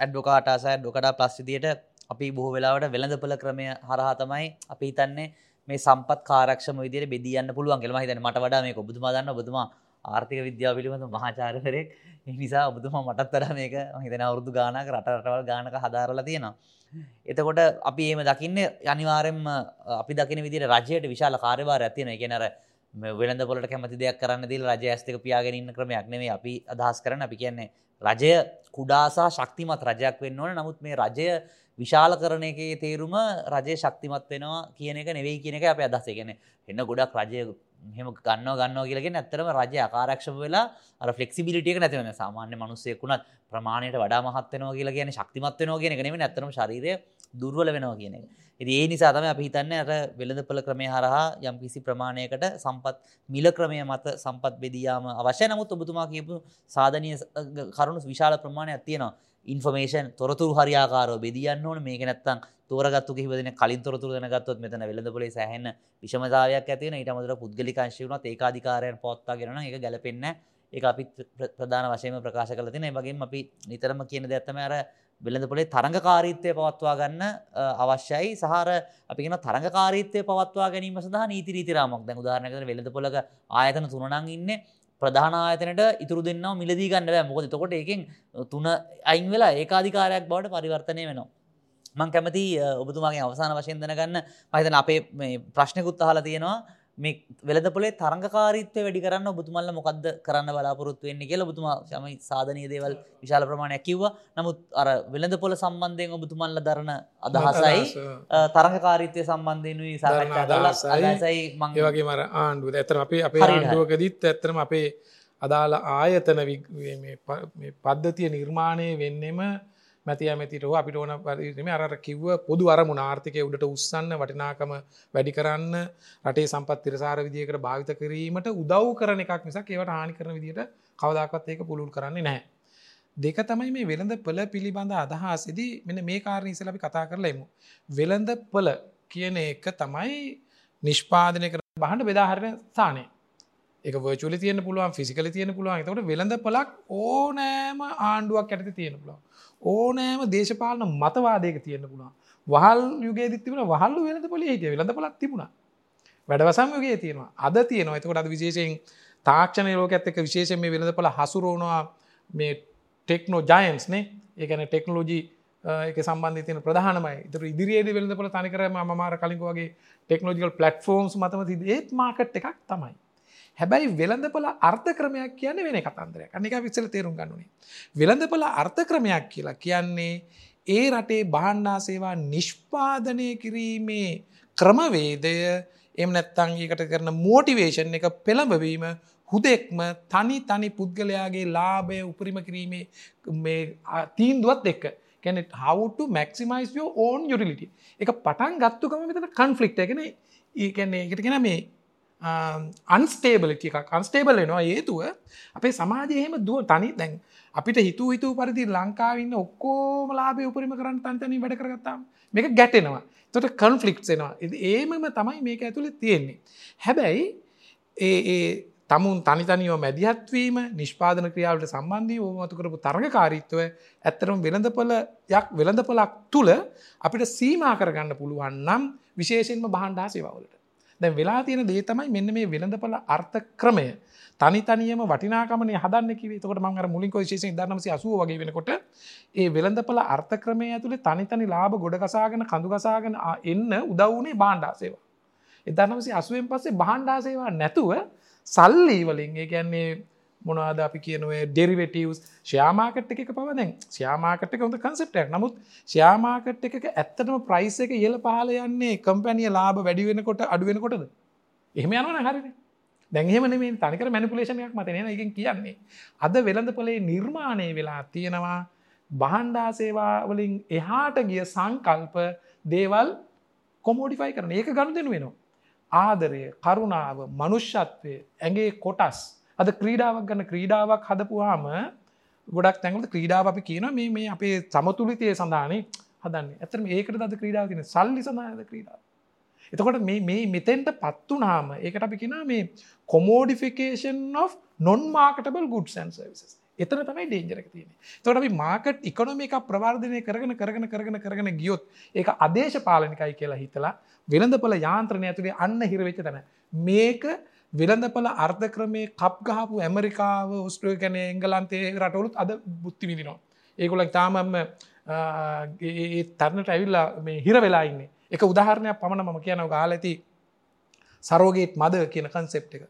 ඇඩ්ඩෝකාටාස ඩොකඩා ප්ලස්සිදියට අපි බොහෝ වෙලාවට වෙළඳපල ක්‍රමය හරහා තමයි අපි හිතන්නේ මේ සම්පත් කාරක්ෂම විදියට බෙදියන්න පුළුවන් කෙලම හිතන මට වඩා මේ ඔබතුමා දන්න ඔබතුමා ආර්ථික විද්‍යාව පිළිබඳ මහාචාරකරෙක් නිසා ඔබතුමා මටත් තර මේක හිතන අවුරදු ගානක රටරටවල් ගානක හදාරලා තියෙනවා. එතකොට අපි ඒම දකින්න අනිවාරෙන්ම අපි දකින විදිට රජයට විශාල කාර්යවාර ඇතින එකනර වෙළඳ පොලට කැමති දෙයක් කරන්න දිල් රජ ඇස්තක පියාගෙනන්න ක්‍රමයක් නෙවේ අපි අදහස් කරන අපි කියන්නේ රජය කුඩාසා ශක්තිමත් රජයක් වෙන්න ඕන. නමුත් මේ රජය විශාල කරන එකේ තේරුම රජය ශක්තිමත් වෙනවා කියන එක නෙවෙයි කියන එක අප අදස්සගෙන එන්න ගොඩක් රජය මෙම ගන්න ගන්න කියලගෙන ඇත්තරම රජය ආකාරක්ෂම වෙලා අර ෆලෙක්සිබිලිටියක නැතිවන සාමාන්‍ය මනුස්සයකුණත් ප්‍රමාණයට වඩා මහත්වනවා කියලා කියන ශක්තිමත්වනවා කියන නෙම ඇතරම ශරීරය දුර්වල වෙනවා කියන එක. ඒ නිසා තම අපි හිතන්න අර වෙළඳපල ක්‍රමය හරහා යම් කිසි ප්‍රමාණයකට සම්පත් මිල ක්‍රමය මත සම්පත් බෙදයාම අවශ්‍ය නමුත් ඔබතුමා කියපු සාධනය කරුණු විශාල ප්‍රමාණයක් තියෙනවා. ඉන්ෆර්මේෂන් තොරතුරු හරියාකාරෝ බෙදියන්න ඕන. මේක නැත්තම් තෝරගත්තු කිහිපදෙන කලින් තොරතුරු දැනගත්තොත් මෙතන වෙළඳපොලේ සෑහෙන විෂමතාවයක් ඇති වෙන ඊට අමතරව පුද්ගලික අංශය වුණත් ඒකාධිකාරයන් පවත්වාගෙන නම් ඒක ගැලපෙන්නේ ඒක අපි ප්‍රධාන වශයෙන්ම ප්‍රකාශ කරලා තියෙනවා. ඒ වගේම අපි නිතරම කියන දෙයක් තමයි අර වෙළඳපොලේ තරඟකාරීත්වය පවත්වා ගන්න අවශ්‍යයි. සහර අපි කියන තරඟකාරීත්වය පවත්වා ගැනීම සඳහා නීති රීති රාමක් දැන් උදාහරණයකට වෙළඳපොලක ආයතන තුන නම් ඉන්නේ. ප්‍රධාන ආයතනට ඉතුරු දෙන්නවා මිලදී ගන්න බෑ. මොකද එතකොට එකෙන් තුන අයින් වෙලා ඒකාධිකාරයක් බවට පරිවර්තනය වෙනවා. මං කැමති ඔබතුමාගේ අවසාන වශයෙන් දැනගන්න. මහිතන අපේ ප්‍රශ්නකුත් අහලා තියෙනවා. මේ වෙලද පොලේ තරංකාරීත්වය වැඩි කරන්න ඔබතුමල්ල මොකක්ද කරන්න බලාපොරොත්තු වෙන්නේ කියලා ඔබතුමා සම සාධනය දේවල් විශාල ප්‍රමාණයක් කිව්ව. නමුත් අර වෙළඳ පොල සම්බන්ධයෙන් ඔබතුමල්ල දරන අදහසයි තරංකාරීත්වය සම්බන්ධයනුයි සාකච්ඡාසයි මංගේ මර ආණ්ඩුව. ඇතර අපේ අපේ ආණ්ඩුවකදීත් ඇත්තරම අපේ අදාළ ආයතන පද්ධතිය නිර්මාණය වෙන්නෙම මැති ඇමතිට අපිට ඕන පරිම අර කිව්ව පොදු අරමුණ ආර්ථිකය උඩට උත්සන්න වටිනාකම වැඩි කරන්න රටේ සම්පත් තිරසාර විදිකට භාවිත කිරීමට උදව් කරන එකක් මිසක් ඒවට හානි කරන විදිට කවදක්වත් ඒක පුළුල් කරන්නේ නැහැ. දෙක තමයි මේ වෙළඳ පල පිළිබඳ අදහාසිදී මෙන මේ කාරණ ඉසල අපි කතා කරලා එමු. වෙළඳ පල කියන එක තමයි නිෂ්පාදනය කර බහන්ඩ බෙදාහරණ ස්ථානය එක වචුලි තියන පුළුවන් ෆිසිකල තියන පුළුවන්. තකට වෙළඳ පලක් ඕනෑම ආණ්ඩුවක් ඇති තියෙන පුළුවන්. ඕනෑම දේශපාලන මතවාදයක තියෙන පුුණා වහල් යුගේ තිබන වහල්ලු වෙනද පොලි හිටිය. වෙලඳ පලක් තිබුණ. වැඩවසම් යුගේ තියෙනවා. අද තියෙනවා. එතකොට අද විශේෂයෙන් තාක්ෂණ ලෝක ඇත්තක විශේෂ මේ වෙනද පල හසුරෝනවා මේ ටෙක්නෝ ජයන්ස්නේ ඒකන ටෙක්නෝලෝජී එක සම්බන්ධ තියන ප්‍රධානමයි. තර ඉදිරියේද වෙලඳ පල තනිකරම අමාර කලින්කවගේ ටෙක්නෝජිකල් පලට්ෆෝම්ස් මතම තිද ඒත් මාකට් එකක් තමයි. හැබැයි වෙළඳපල අර්ථ ක්‍රමයක් කියන්න වෙන කතන්දරයක්. අනික විස්සල තේරුම් ගන්නුනේ. වෙළඳපල අර්ථ ක්‍රමයක් කියලා කියන්නේ ඒ රටේ බාණ්ඩා සේවා නිෂ්පාදනය කිරීමේ ක්‍රමවේදය එම නැත්තං ඒකට කරන මෝටිවේෂන් එක පෙළඹවීම හුදෙක්ම තනි තනි පුද්ගලයාගේ ලාභය උපරිම කිරීමේ තීන්දුවත් එක්ක. කැනෙ හවට මැක්සිමයිස් යෝ ඕන් යුටිලිට එක පටන් ගත්තුකම මෙතන කන්ෆලික්ට එකන ඒකන්නේ එකට කෙන මේ Um, අන්ස්ටේබලිටි එකක් අන්ස්ටේබල් වෙනවා. ඒතුව අපේ සමාජයහෙම දුව තනි දැන් අපිට හිතු හිතු පරිදි ලංකාවන්න ඔක්කෝම ලාබේ උපරිම කරන්න තන්තනී වැඩ කරගත්තාම මේක ගැටෙනවා. තොට කන්ෆලික්් එනවා. ඒමම තමයි මේක ඇතුළ තියෙන්නේ. හැබැයි ඒ ඒ තමුන් තනිතනියෝ මැදිහත්වීම නිෂ්පාදන ක්‍රියාවට සම්බන්ධී ඕමතු කරපු තරගකාරීත්වය ඇත්තරම් වෙළඳපල යක් වෙළඳපලක් තුළ අපිට සීමා කරගන්න පුළුවන් නම් විශේෂෙන්ම බහන්ඩා සේවවලට දැ වෙලා තියෙන දේ තමයි මෙන්න මේ වෙළඳපල අර්ථ ක්‍රමය තනිතනියම වටිනාකමන හදන්න කිවේ තකට මංගර මුලින් විශේෂ දන්නමසි අසුව වගේ වෙනකොට ඒ වෙළඳපල අර්ථ ක්‍රමය ඇතුළේ තනිතනි ලාභ ගොඩකසාගෙන කඳුගසාගෙන එන්න උදවුනේ බාණ්ඩාසේවා. එදන්නමසි අසුවෙන් පස්සේ බහන්්ඩාසේවා නැතුව සල්ලි වලින් ඒ කියන්නේ මොනවාද අපි කියනුවේ ඩෙරිවෙටවස් ශයාමාකට් එක පවදැන් ශයාමාකට හොඳ කන්සෙප්ටක් නමුත් ශයාමාකට් එක ඇත්තටම ප්‍රයිස් එක ඉහල පහල යන්නේ කම්පැනිය ලාබ වැඩි වෙනකොට අඩුවෙනකොටද එහෙම යනවන හරින. දැහෙම මේ තනිකර මැනිපුලේෂනයක් මතන එක කියන්නේ. අද වෙළඳ පොලේ නිර්මාණය වෙලා තියෙනවා බහන්්ඩා සේවාවලින් එහාට ගිය සංකල්ප දේවල් කොමෝඩිෆයි කරන ඒක ගණු දෙෙන වෙනවා. ආදරය කරුණාව මනුෂ්‍යත්වය ඇගේ කොටස් අද ක්‍රීඩාවක් ගන්න ක්‍රීඩාවක් හදපුවාම ගොඩක් තැන්ගල ක්‍රීඩාව අපි කියන මේ මේ අපේ සමතුලිතය සඳානේ හදන්න. ඇතරම ඒකට අද ක්‍රීඩාව තින සල්ලි සඳහද ක්‍රීඩාව? එතකොට මේ මේ මෙතෙන්ට පත්වනාම ඒකට අපි කියෙන මේ කොමෝඩිෆිකේෂන් of නොන්මාකටබල් ගුඩ් සන් සවිසස් එතන තමයි ඩේන්ජරක තියෙන තොට අපි මාකට් ඉකොනොම එක ප්‍රවර්ධනය කරගෙන කරගෙන කරගෙන කරගෙන ගියොත් ඒක අදේශ පාලනිකයි කියලා හිතලා වෙළඳපල යාන්ත්‍රණය ඇතුළේ අන්න හිරවෙච්ච තැන. මේක වෙළඳපල අර්ථ ක්‍රමය කප් ගහපු ඇමරිකාව ඔස්ට්‍රය කැන එංගලන්තේ රටවලුත් අද බුද්ධි විදිනවා ඒකොලක් තාමම තරන්නට ඇවිල්ලා මේ හිර වෙලා ඉන්නේ. එක උදාහරණයක් පමණ මම කියනව. ගාල ඇති සරෝගේට් මද කියන කන්සෙප් එක.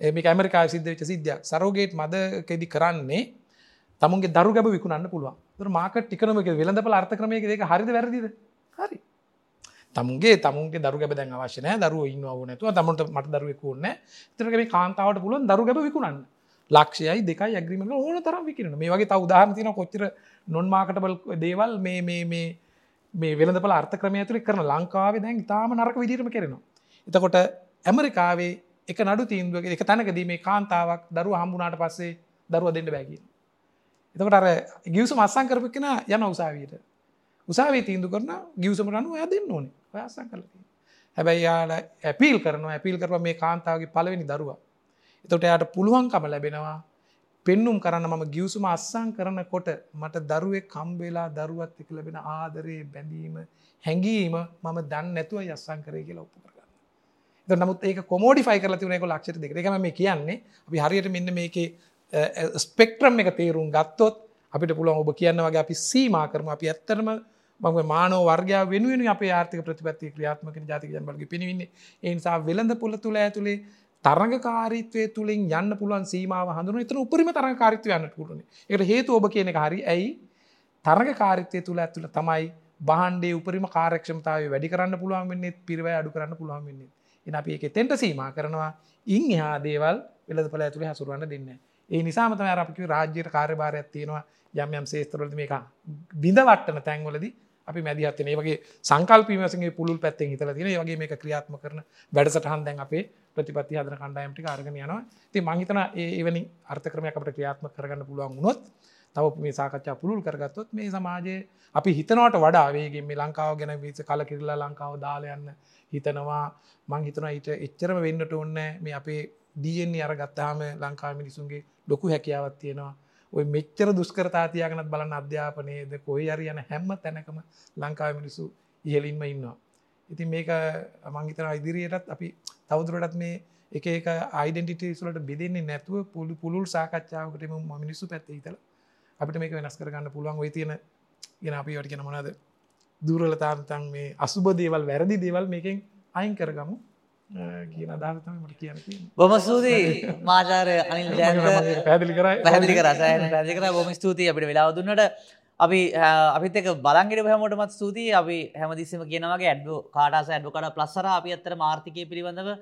මේ ඇමරිකා සිද්ධවෙච සිද්ධයක්. සරෝගේට් මදකෙදි කරන්නේ තමුන්ගේ දරු ගැබ විකුණන්න පුළුවන්. මාක ටිකනම වෙළඳපල අර්ථ ක්‍රමයක දෙක හරිද වැරදිද? හරි. තමුන්ගේ තමුන්ගේ දරු ගැබ දැන් අවශ්‍යනය දරුව ඉන්නව නැතුව. තමට මට දරුවෙකුන්න තරකම කාන්තාවට පුළුවන් දරු ගැබ විකුණන්න. ලක්ෂයයි දෙකයි ඇග්‍රීමට ඕන තරම් විකිරන මේ වගේ තව උදාහරතින කොච්චර නොන්මාකටබල් දේවල් මේ මේ මේ මේ වෙළඳපල අර්ථ ක්‍රමය තුළි කරන ලංකාවේ දැන් තාම නරක විදිරම කරනවා. එතකොට ඇමරිකාවේ එක නඩු තීන්දුවක එක තැනකදී මේ කාන්තාවක් දරුව හම්බුනාට පස්සේ දරුව දෙන්න බැගින්. එතකොට අර ගියවස මස්සං කරපකෙන යන උසාවීට උසාවේ තීන්දු කරන ගියවසම රනු ඇ දෙන්න ඕනේ. ඔයසං කලති. හැබැයි යාල ඇපිල් කරනවා ඇපිල් කරව මේ කාන්තාවගේ පලවෙනි දරුව. එතොට එයාට පුළුවන්කම ලැබෙනවා පෙන්නුම් කරන්න මම ගියවසුම අස්සං කරනකොට මට දරුවේ කම්බේලා දරුවත් එක ලැබෙන ආදරයේ බැඳීම හැඟීම මම දන්න නැතුව යස්සං කරය කියලා ඔප්පු කරගන්න. එත නමුත් ඒක කොමෝඩිෆයි කරලා තිබුණ එක ලක්ෂර දෙක එකම මේ කියන්නේ අපි හරියට මෙන්න මේකේ ස්පෙක්ට්‍රම් එක තේරුම් ගත්තොත් අපිට පුළුවන් ඔබ කියන්න වගේ අපි සීමා කරම අපි ඇත්තරම මම මානෝ වර්ග වෙනුවෙන අප ආර්ථක ප්‍රතිපත්ති ක්‍රියාත්මක ජාතික ජනබලග පිණිවින්නේ ඒනිසා වෙළඳ පුල තුළ ඇතුළේ තරගකාරීත්වය තුළින් යන්න පුළුවන් සීමාව හඳුන එතන උපරිම තරගකාරිත්වය යන්න පුරුණ එකට හේතු ඔබ කියන එක හරි. ඇයි? තරගකාරිත්වය තුළ ඇතුළ තමයි බහන්ඩේ උපරිම කාරක්ෂමතාව වැඩි කරන්න පුළුවන් වෙන්නේ පිරිවය අඩු කරන්න පුළුවන් වෙන්නේ. එන අපි එක තෙන්ට සීමා කරනවා. ඉන් එහා දේවල් වෙලද පල ඇතුළේ හසුරුවන්න දෙන්න ඒ නිසාමතම අපික රාජ්‍යයට කාර්යභාරයක් තියෙනවා. යම් යම් සේස්තරවලද මේක බිඳවට්ටන තැන්වලදී අපි මැදිහත්වනේ වගේ සංකල්පීමසගේ පුළුල් පැත්තෙන් හිතල තින වගේ මේ ක්‍රියාත්ම කරන වැඩසටහන් දැන් අපේ ප්‍රතිපත්ති හදන කණ්ඩායමටි අරගෙන යනවා. ති මංහිතන ඒවැනි අර්ථක්‍රමයක් අපට ක්‍රියාත්ම කරගන්න පුළුවන් වුණොත් තව මේ සාකච්ඡා පුළුල් කරගත්තොත් මේ සමාජයේ අපි හිතනවට වඩා වේගේ මේ ලංකාව ගැන විස කල කිරලා ලංකාව දාලයන්න හිතනවා. මං හිතනවා ඊට එච්චරම වෙන්නට ඔන්න මේ අපේ දන්නේ අර ගත්තාම ලංකා මිනිසුන්ගේ ලොකු හැකියාවත් තියෙනවා. ඔය මෙච්චර දුස්කරතාතියගනත් බලන්න අධ්‍යාපනයේද කොයි අරි යන හැම්ම තැනකම ලංකාව මිනිසු ඉහලින්ම ඉන්නවා. ඉතින් මේක මංගිතන ඉදිරියටත් අපි තවදුරටත් මේ එක එක අයිඩෙන්ටිටේස්ලට බෙදෙන්නේ නැතුව පුළි පුළුල් සාකච්ඡාවකටම මිනිස්සු පැත්ත හිතල. අපිට මේක වෙනස් කරගන්න පුළුවන් ඔය තියෙන ගෙන අපි වට කියෙන මොනද දුරලතාන්තන් මේ අසුබ දේවල් වැරදි දේවල් මේකෙන් අයින් කරගමු. කියන අදාතමට කියන බොම ස්තුතියි. [laughs] මාචාරය අනිල් පැදිලි කර. පැදිලි කරසයන පැදි කර. බොම ස්තුතියි අපිට වෙලාව දුන්නට. අපි අපිත බලන්ගෙට හැමෝටමත් ස්තුතියි. අපි හැමදිස්සම කියනවගේ ඇඩ්ඩු කාටස ඇඩ්ඩු කට ප්ලස්සර අපි අත්තර මාර්ථිකය පිළිබඳව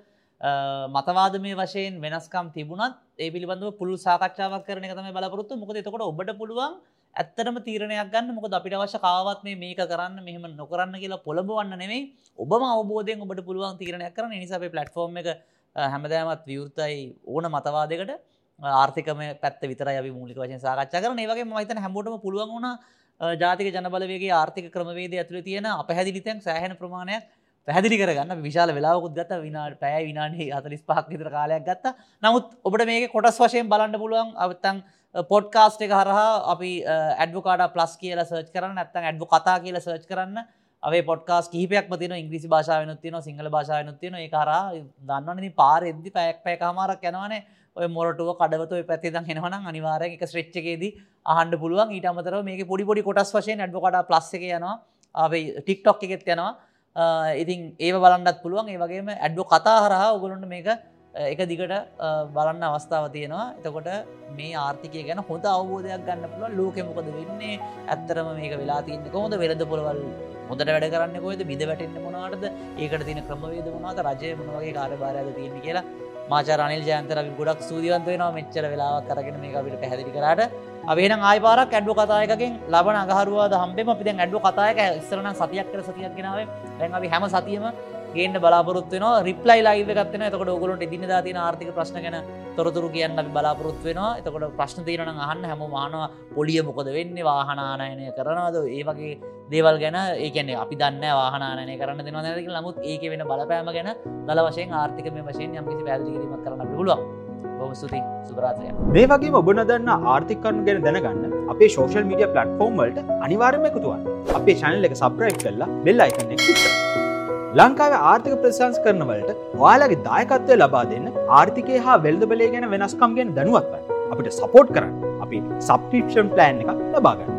මතවාද මේ වශයෙන් වෙනස්කම් තිබුණත් ඒ පිළිබඳව පුළු සාකච්ඡාවක් කරන තම බලපොරොත්තු. මොකද එතකොට ඔබට පුළුවන් ඇත්තටම තීරණයක් ගන්න. මොකද අපිට අවශ්‍ය කාවත් මේ මේක කරන්න මෙහෙම නොකරන්න කියලා පොළඹවන්න නෙමෙයි. ඔබම අවබෝධයෙන් ඔබට පුළුවන් තීරණයක් කරන්න. නිසා අපේ ප්ලට්ෆෝර්ම් එක හැමදෑමත් විවෘතයි ඕන මතවාදකට ආර්ථිකම පැත්ත විතර ය මූලික වශයෙන් සාකච්ඡා කරන ඒ වගේ මහිතන හැමෝටම පුළුවන් වුණ ජාතික ජනබලවේගේ ආර්ථික ක්‍රමවේද ඇතුළ තියෙන අපහැදිලිතැන් සෑහන ප්‍රමාණයක් පැදිලි කරගන්න. විශාල වෙලාකුත් ගත විනාට පැය විනාඩි අතලිස් පහක් විතර කාලයක් ගත්ත. නමුත් ඔබට මේක කොටස් වශයෙන් බලන්න පුළුවන්. අවත්තන් පොඩ්කාස්ට් එක හරහා අපි ඇඩ්වකාඩ ප්ලස් කියල සර්ච් කරන්න ඇත්තන් ඇඩ්ව කතා කියල සර්ච් කරන්න. ඒ පොඩ්කාස් කිහිපයක් තින ඉංග්‍රිසි භාෂාවනුත්තින සිංහල භාෂාවනුත්තින ඒ කර දන්නන පාර එද්දි පැයක් පැය කමාරක් යනවනේ. ඔය මොරටුව කඩවතු පැතිදන් හෙනවන අනිවාරය එක ශ්‍රච්චකේදී අහන්ඩ පුළුවන්. ඊට අමතර මේක පොඩි පොඩි කොටස් වශයෙන් ඇඩ්වකඩ ප්ලස් එක යනවා. අපේ ටික්ටොක් එකෙත් යනවා. ඉතින් ඒ බලන්නත් පුළුවන්. ඒ වගේම ඇඩ්ඩු කතා හරහා ඔගොලොන්ට මේක එක දිගට බලන්න අවස්ථාව තියෙනවා. එතකොට මේ ආර්ථිකය ගැන හොඳ අවබෝධයක් ගන්න පුළුවන්. ලෝකෙ මොකද වෙන්නේ? ඇත්තරම මේක වෙලා තියන්න කොහොද වෙළඳ පොළවල් හොඳට වැඩ කරන්න කොයද බිඳ වැටෙන්න්න මොනවාටද? ඒකට තින ක්‍රමවේද මොනවාද? රජය මොනවගේ කාරභාරයද තියෙන කියලා මාචරනිල් ජයන්තර ගොඩක් සූදිවන්ත වෙනවා. මෙච්චර වෙලාවක් කරගෙන මේ අපිට පැහැදිලි කරට. අපේන ආයිපාරක් ඇඩ්ඩු කතායකින් ලබන අගහරුවාද හම්බෙම. අපි දැන් ඇඩ්ඩු කතායක ඉස්සරන සතියක් කර සතියක් ගෙනාවේ. දැන් අපි හැම සතියම ගේන්න බලාපොරත්වෙන රිප්ලයි ලයිව ගත්තන එතකොට ඔගලට ඉදිනදා තින ආර්ථික ප්‍රශ්න ගැන තොරතුරු කියන්න අපි බලාපොරොත් වෙනවා. එතකොට ප්‍රශ්න තීරන අහන්න. හැම මානවා පොලිය මොකද වෙන්නේ? වාහනානයනය කරනවාද? ඒ වගේ දේවල් ගැන. ඒකන්නේ අපි දන්න වාහනානය කරන්න දෙනවා නැතික නමුත් ඒක වෙන බලපෑම ගැන දල වශයෙන් ආර්ථික මේ වශයෙන් යම්කිසි පැදිලිරීමක් කරන්න පුළුවන්. ස්තුති සුපරාත්‍රය මේ වගේ ඔබ නොදන්න ආර්ථිකන්න ගැන දැනගන්න අපේ ශෝෂල් මීඩිය පලට්ෆෝර්ම් වලට අනිවාර්ම එකතුවන් අපේ චැනල එක සබ්‍රයි් කරලා බෙල් අයිකන්න ලංකාව ආර්ථික ප්‍රශංස් කරනවලට ඔයාලගේ දායකත්වය ලබා දෙන්න ආර්ථිකය හා වෙල්ද බලේ ගැන වෙනස්කම් ගැන දැනුවත්ව අපිට සපෝට් කරන්න. අපි සබ්ටිප්ෂන් ප්ලෑන් එකක් ලබාගන්න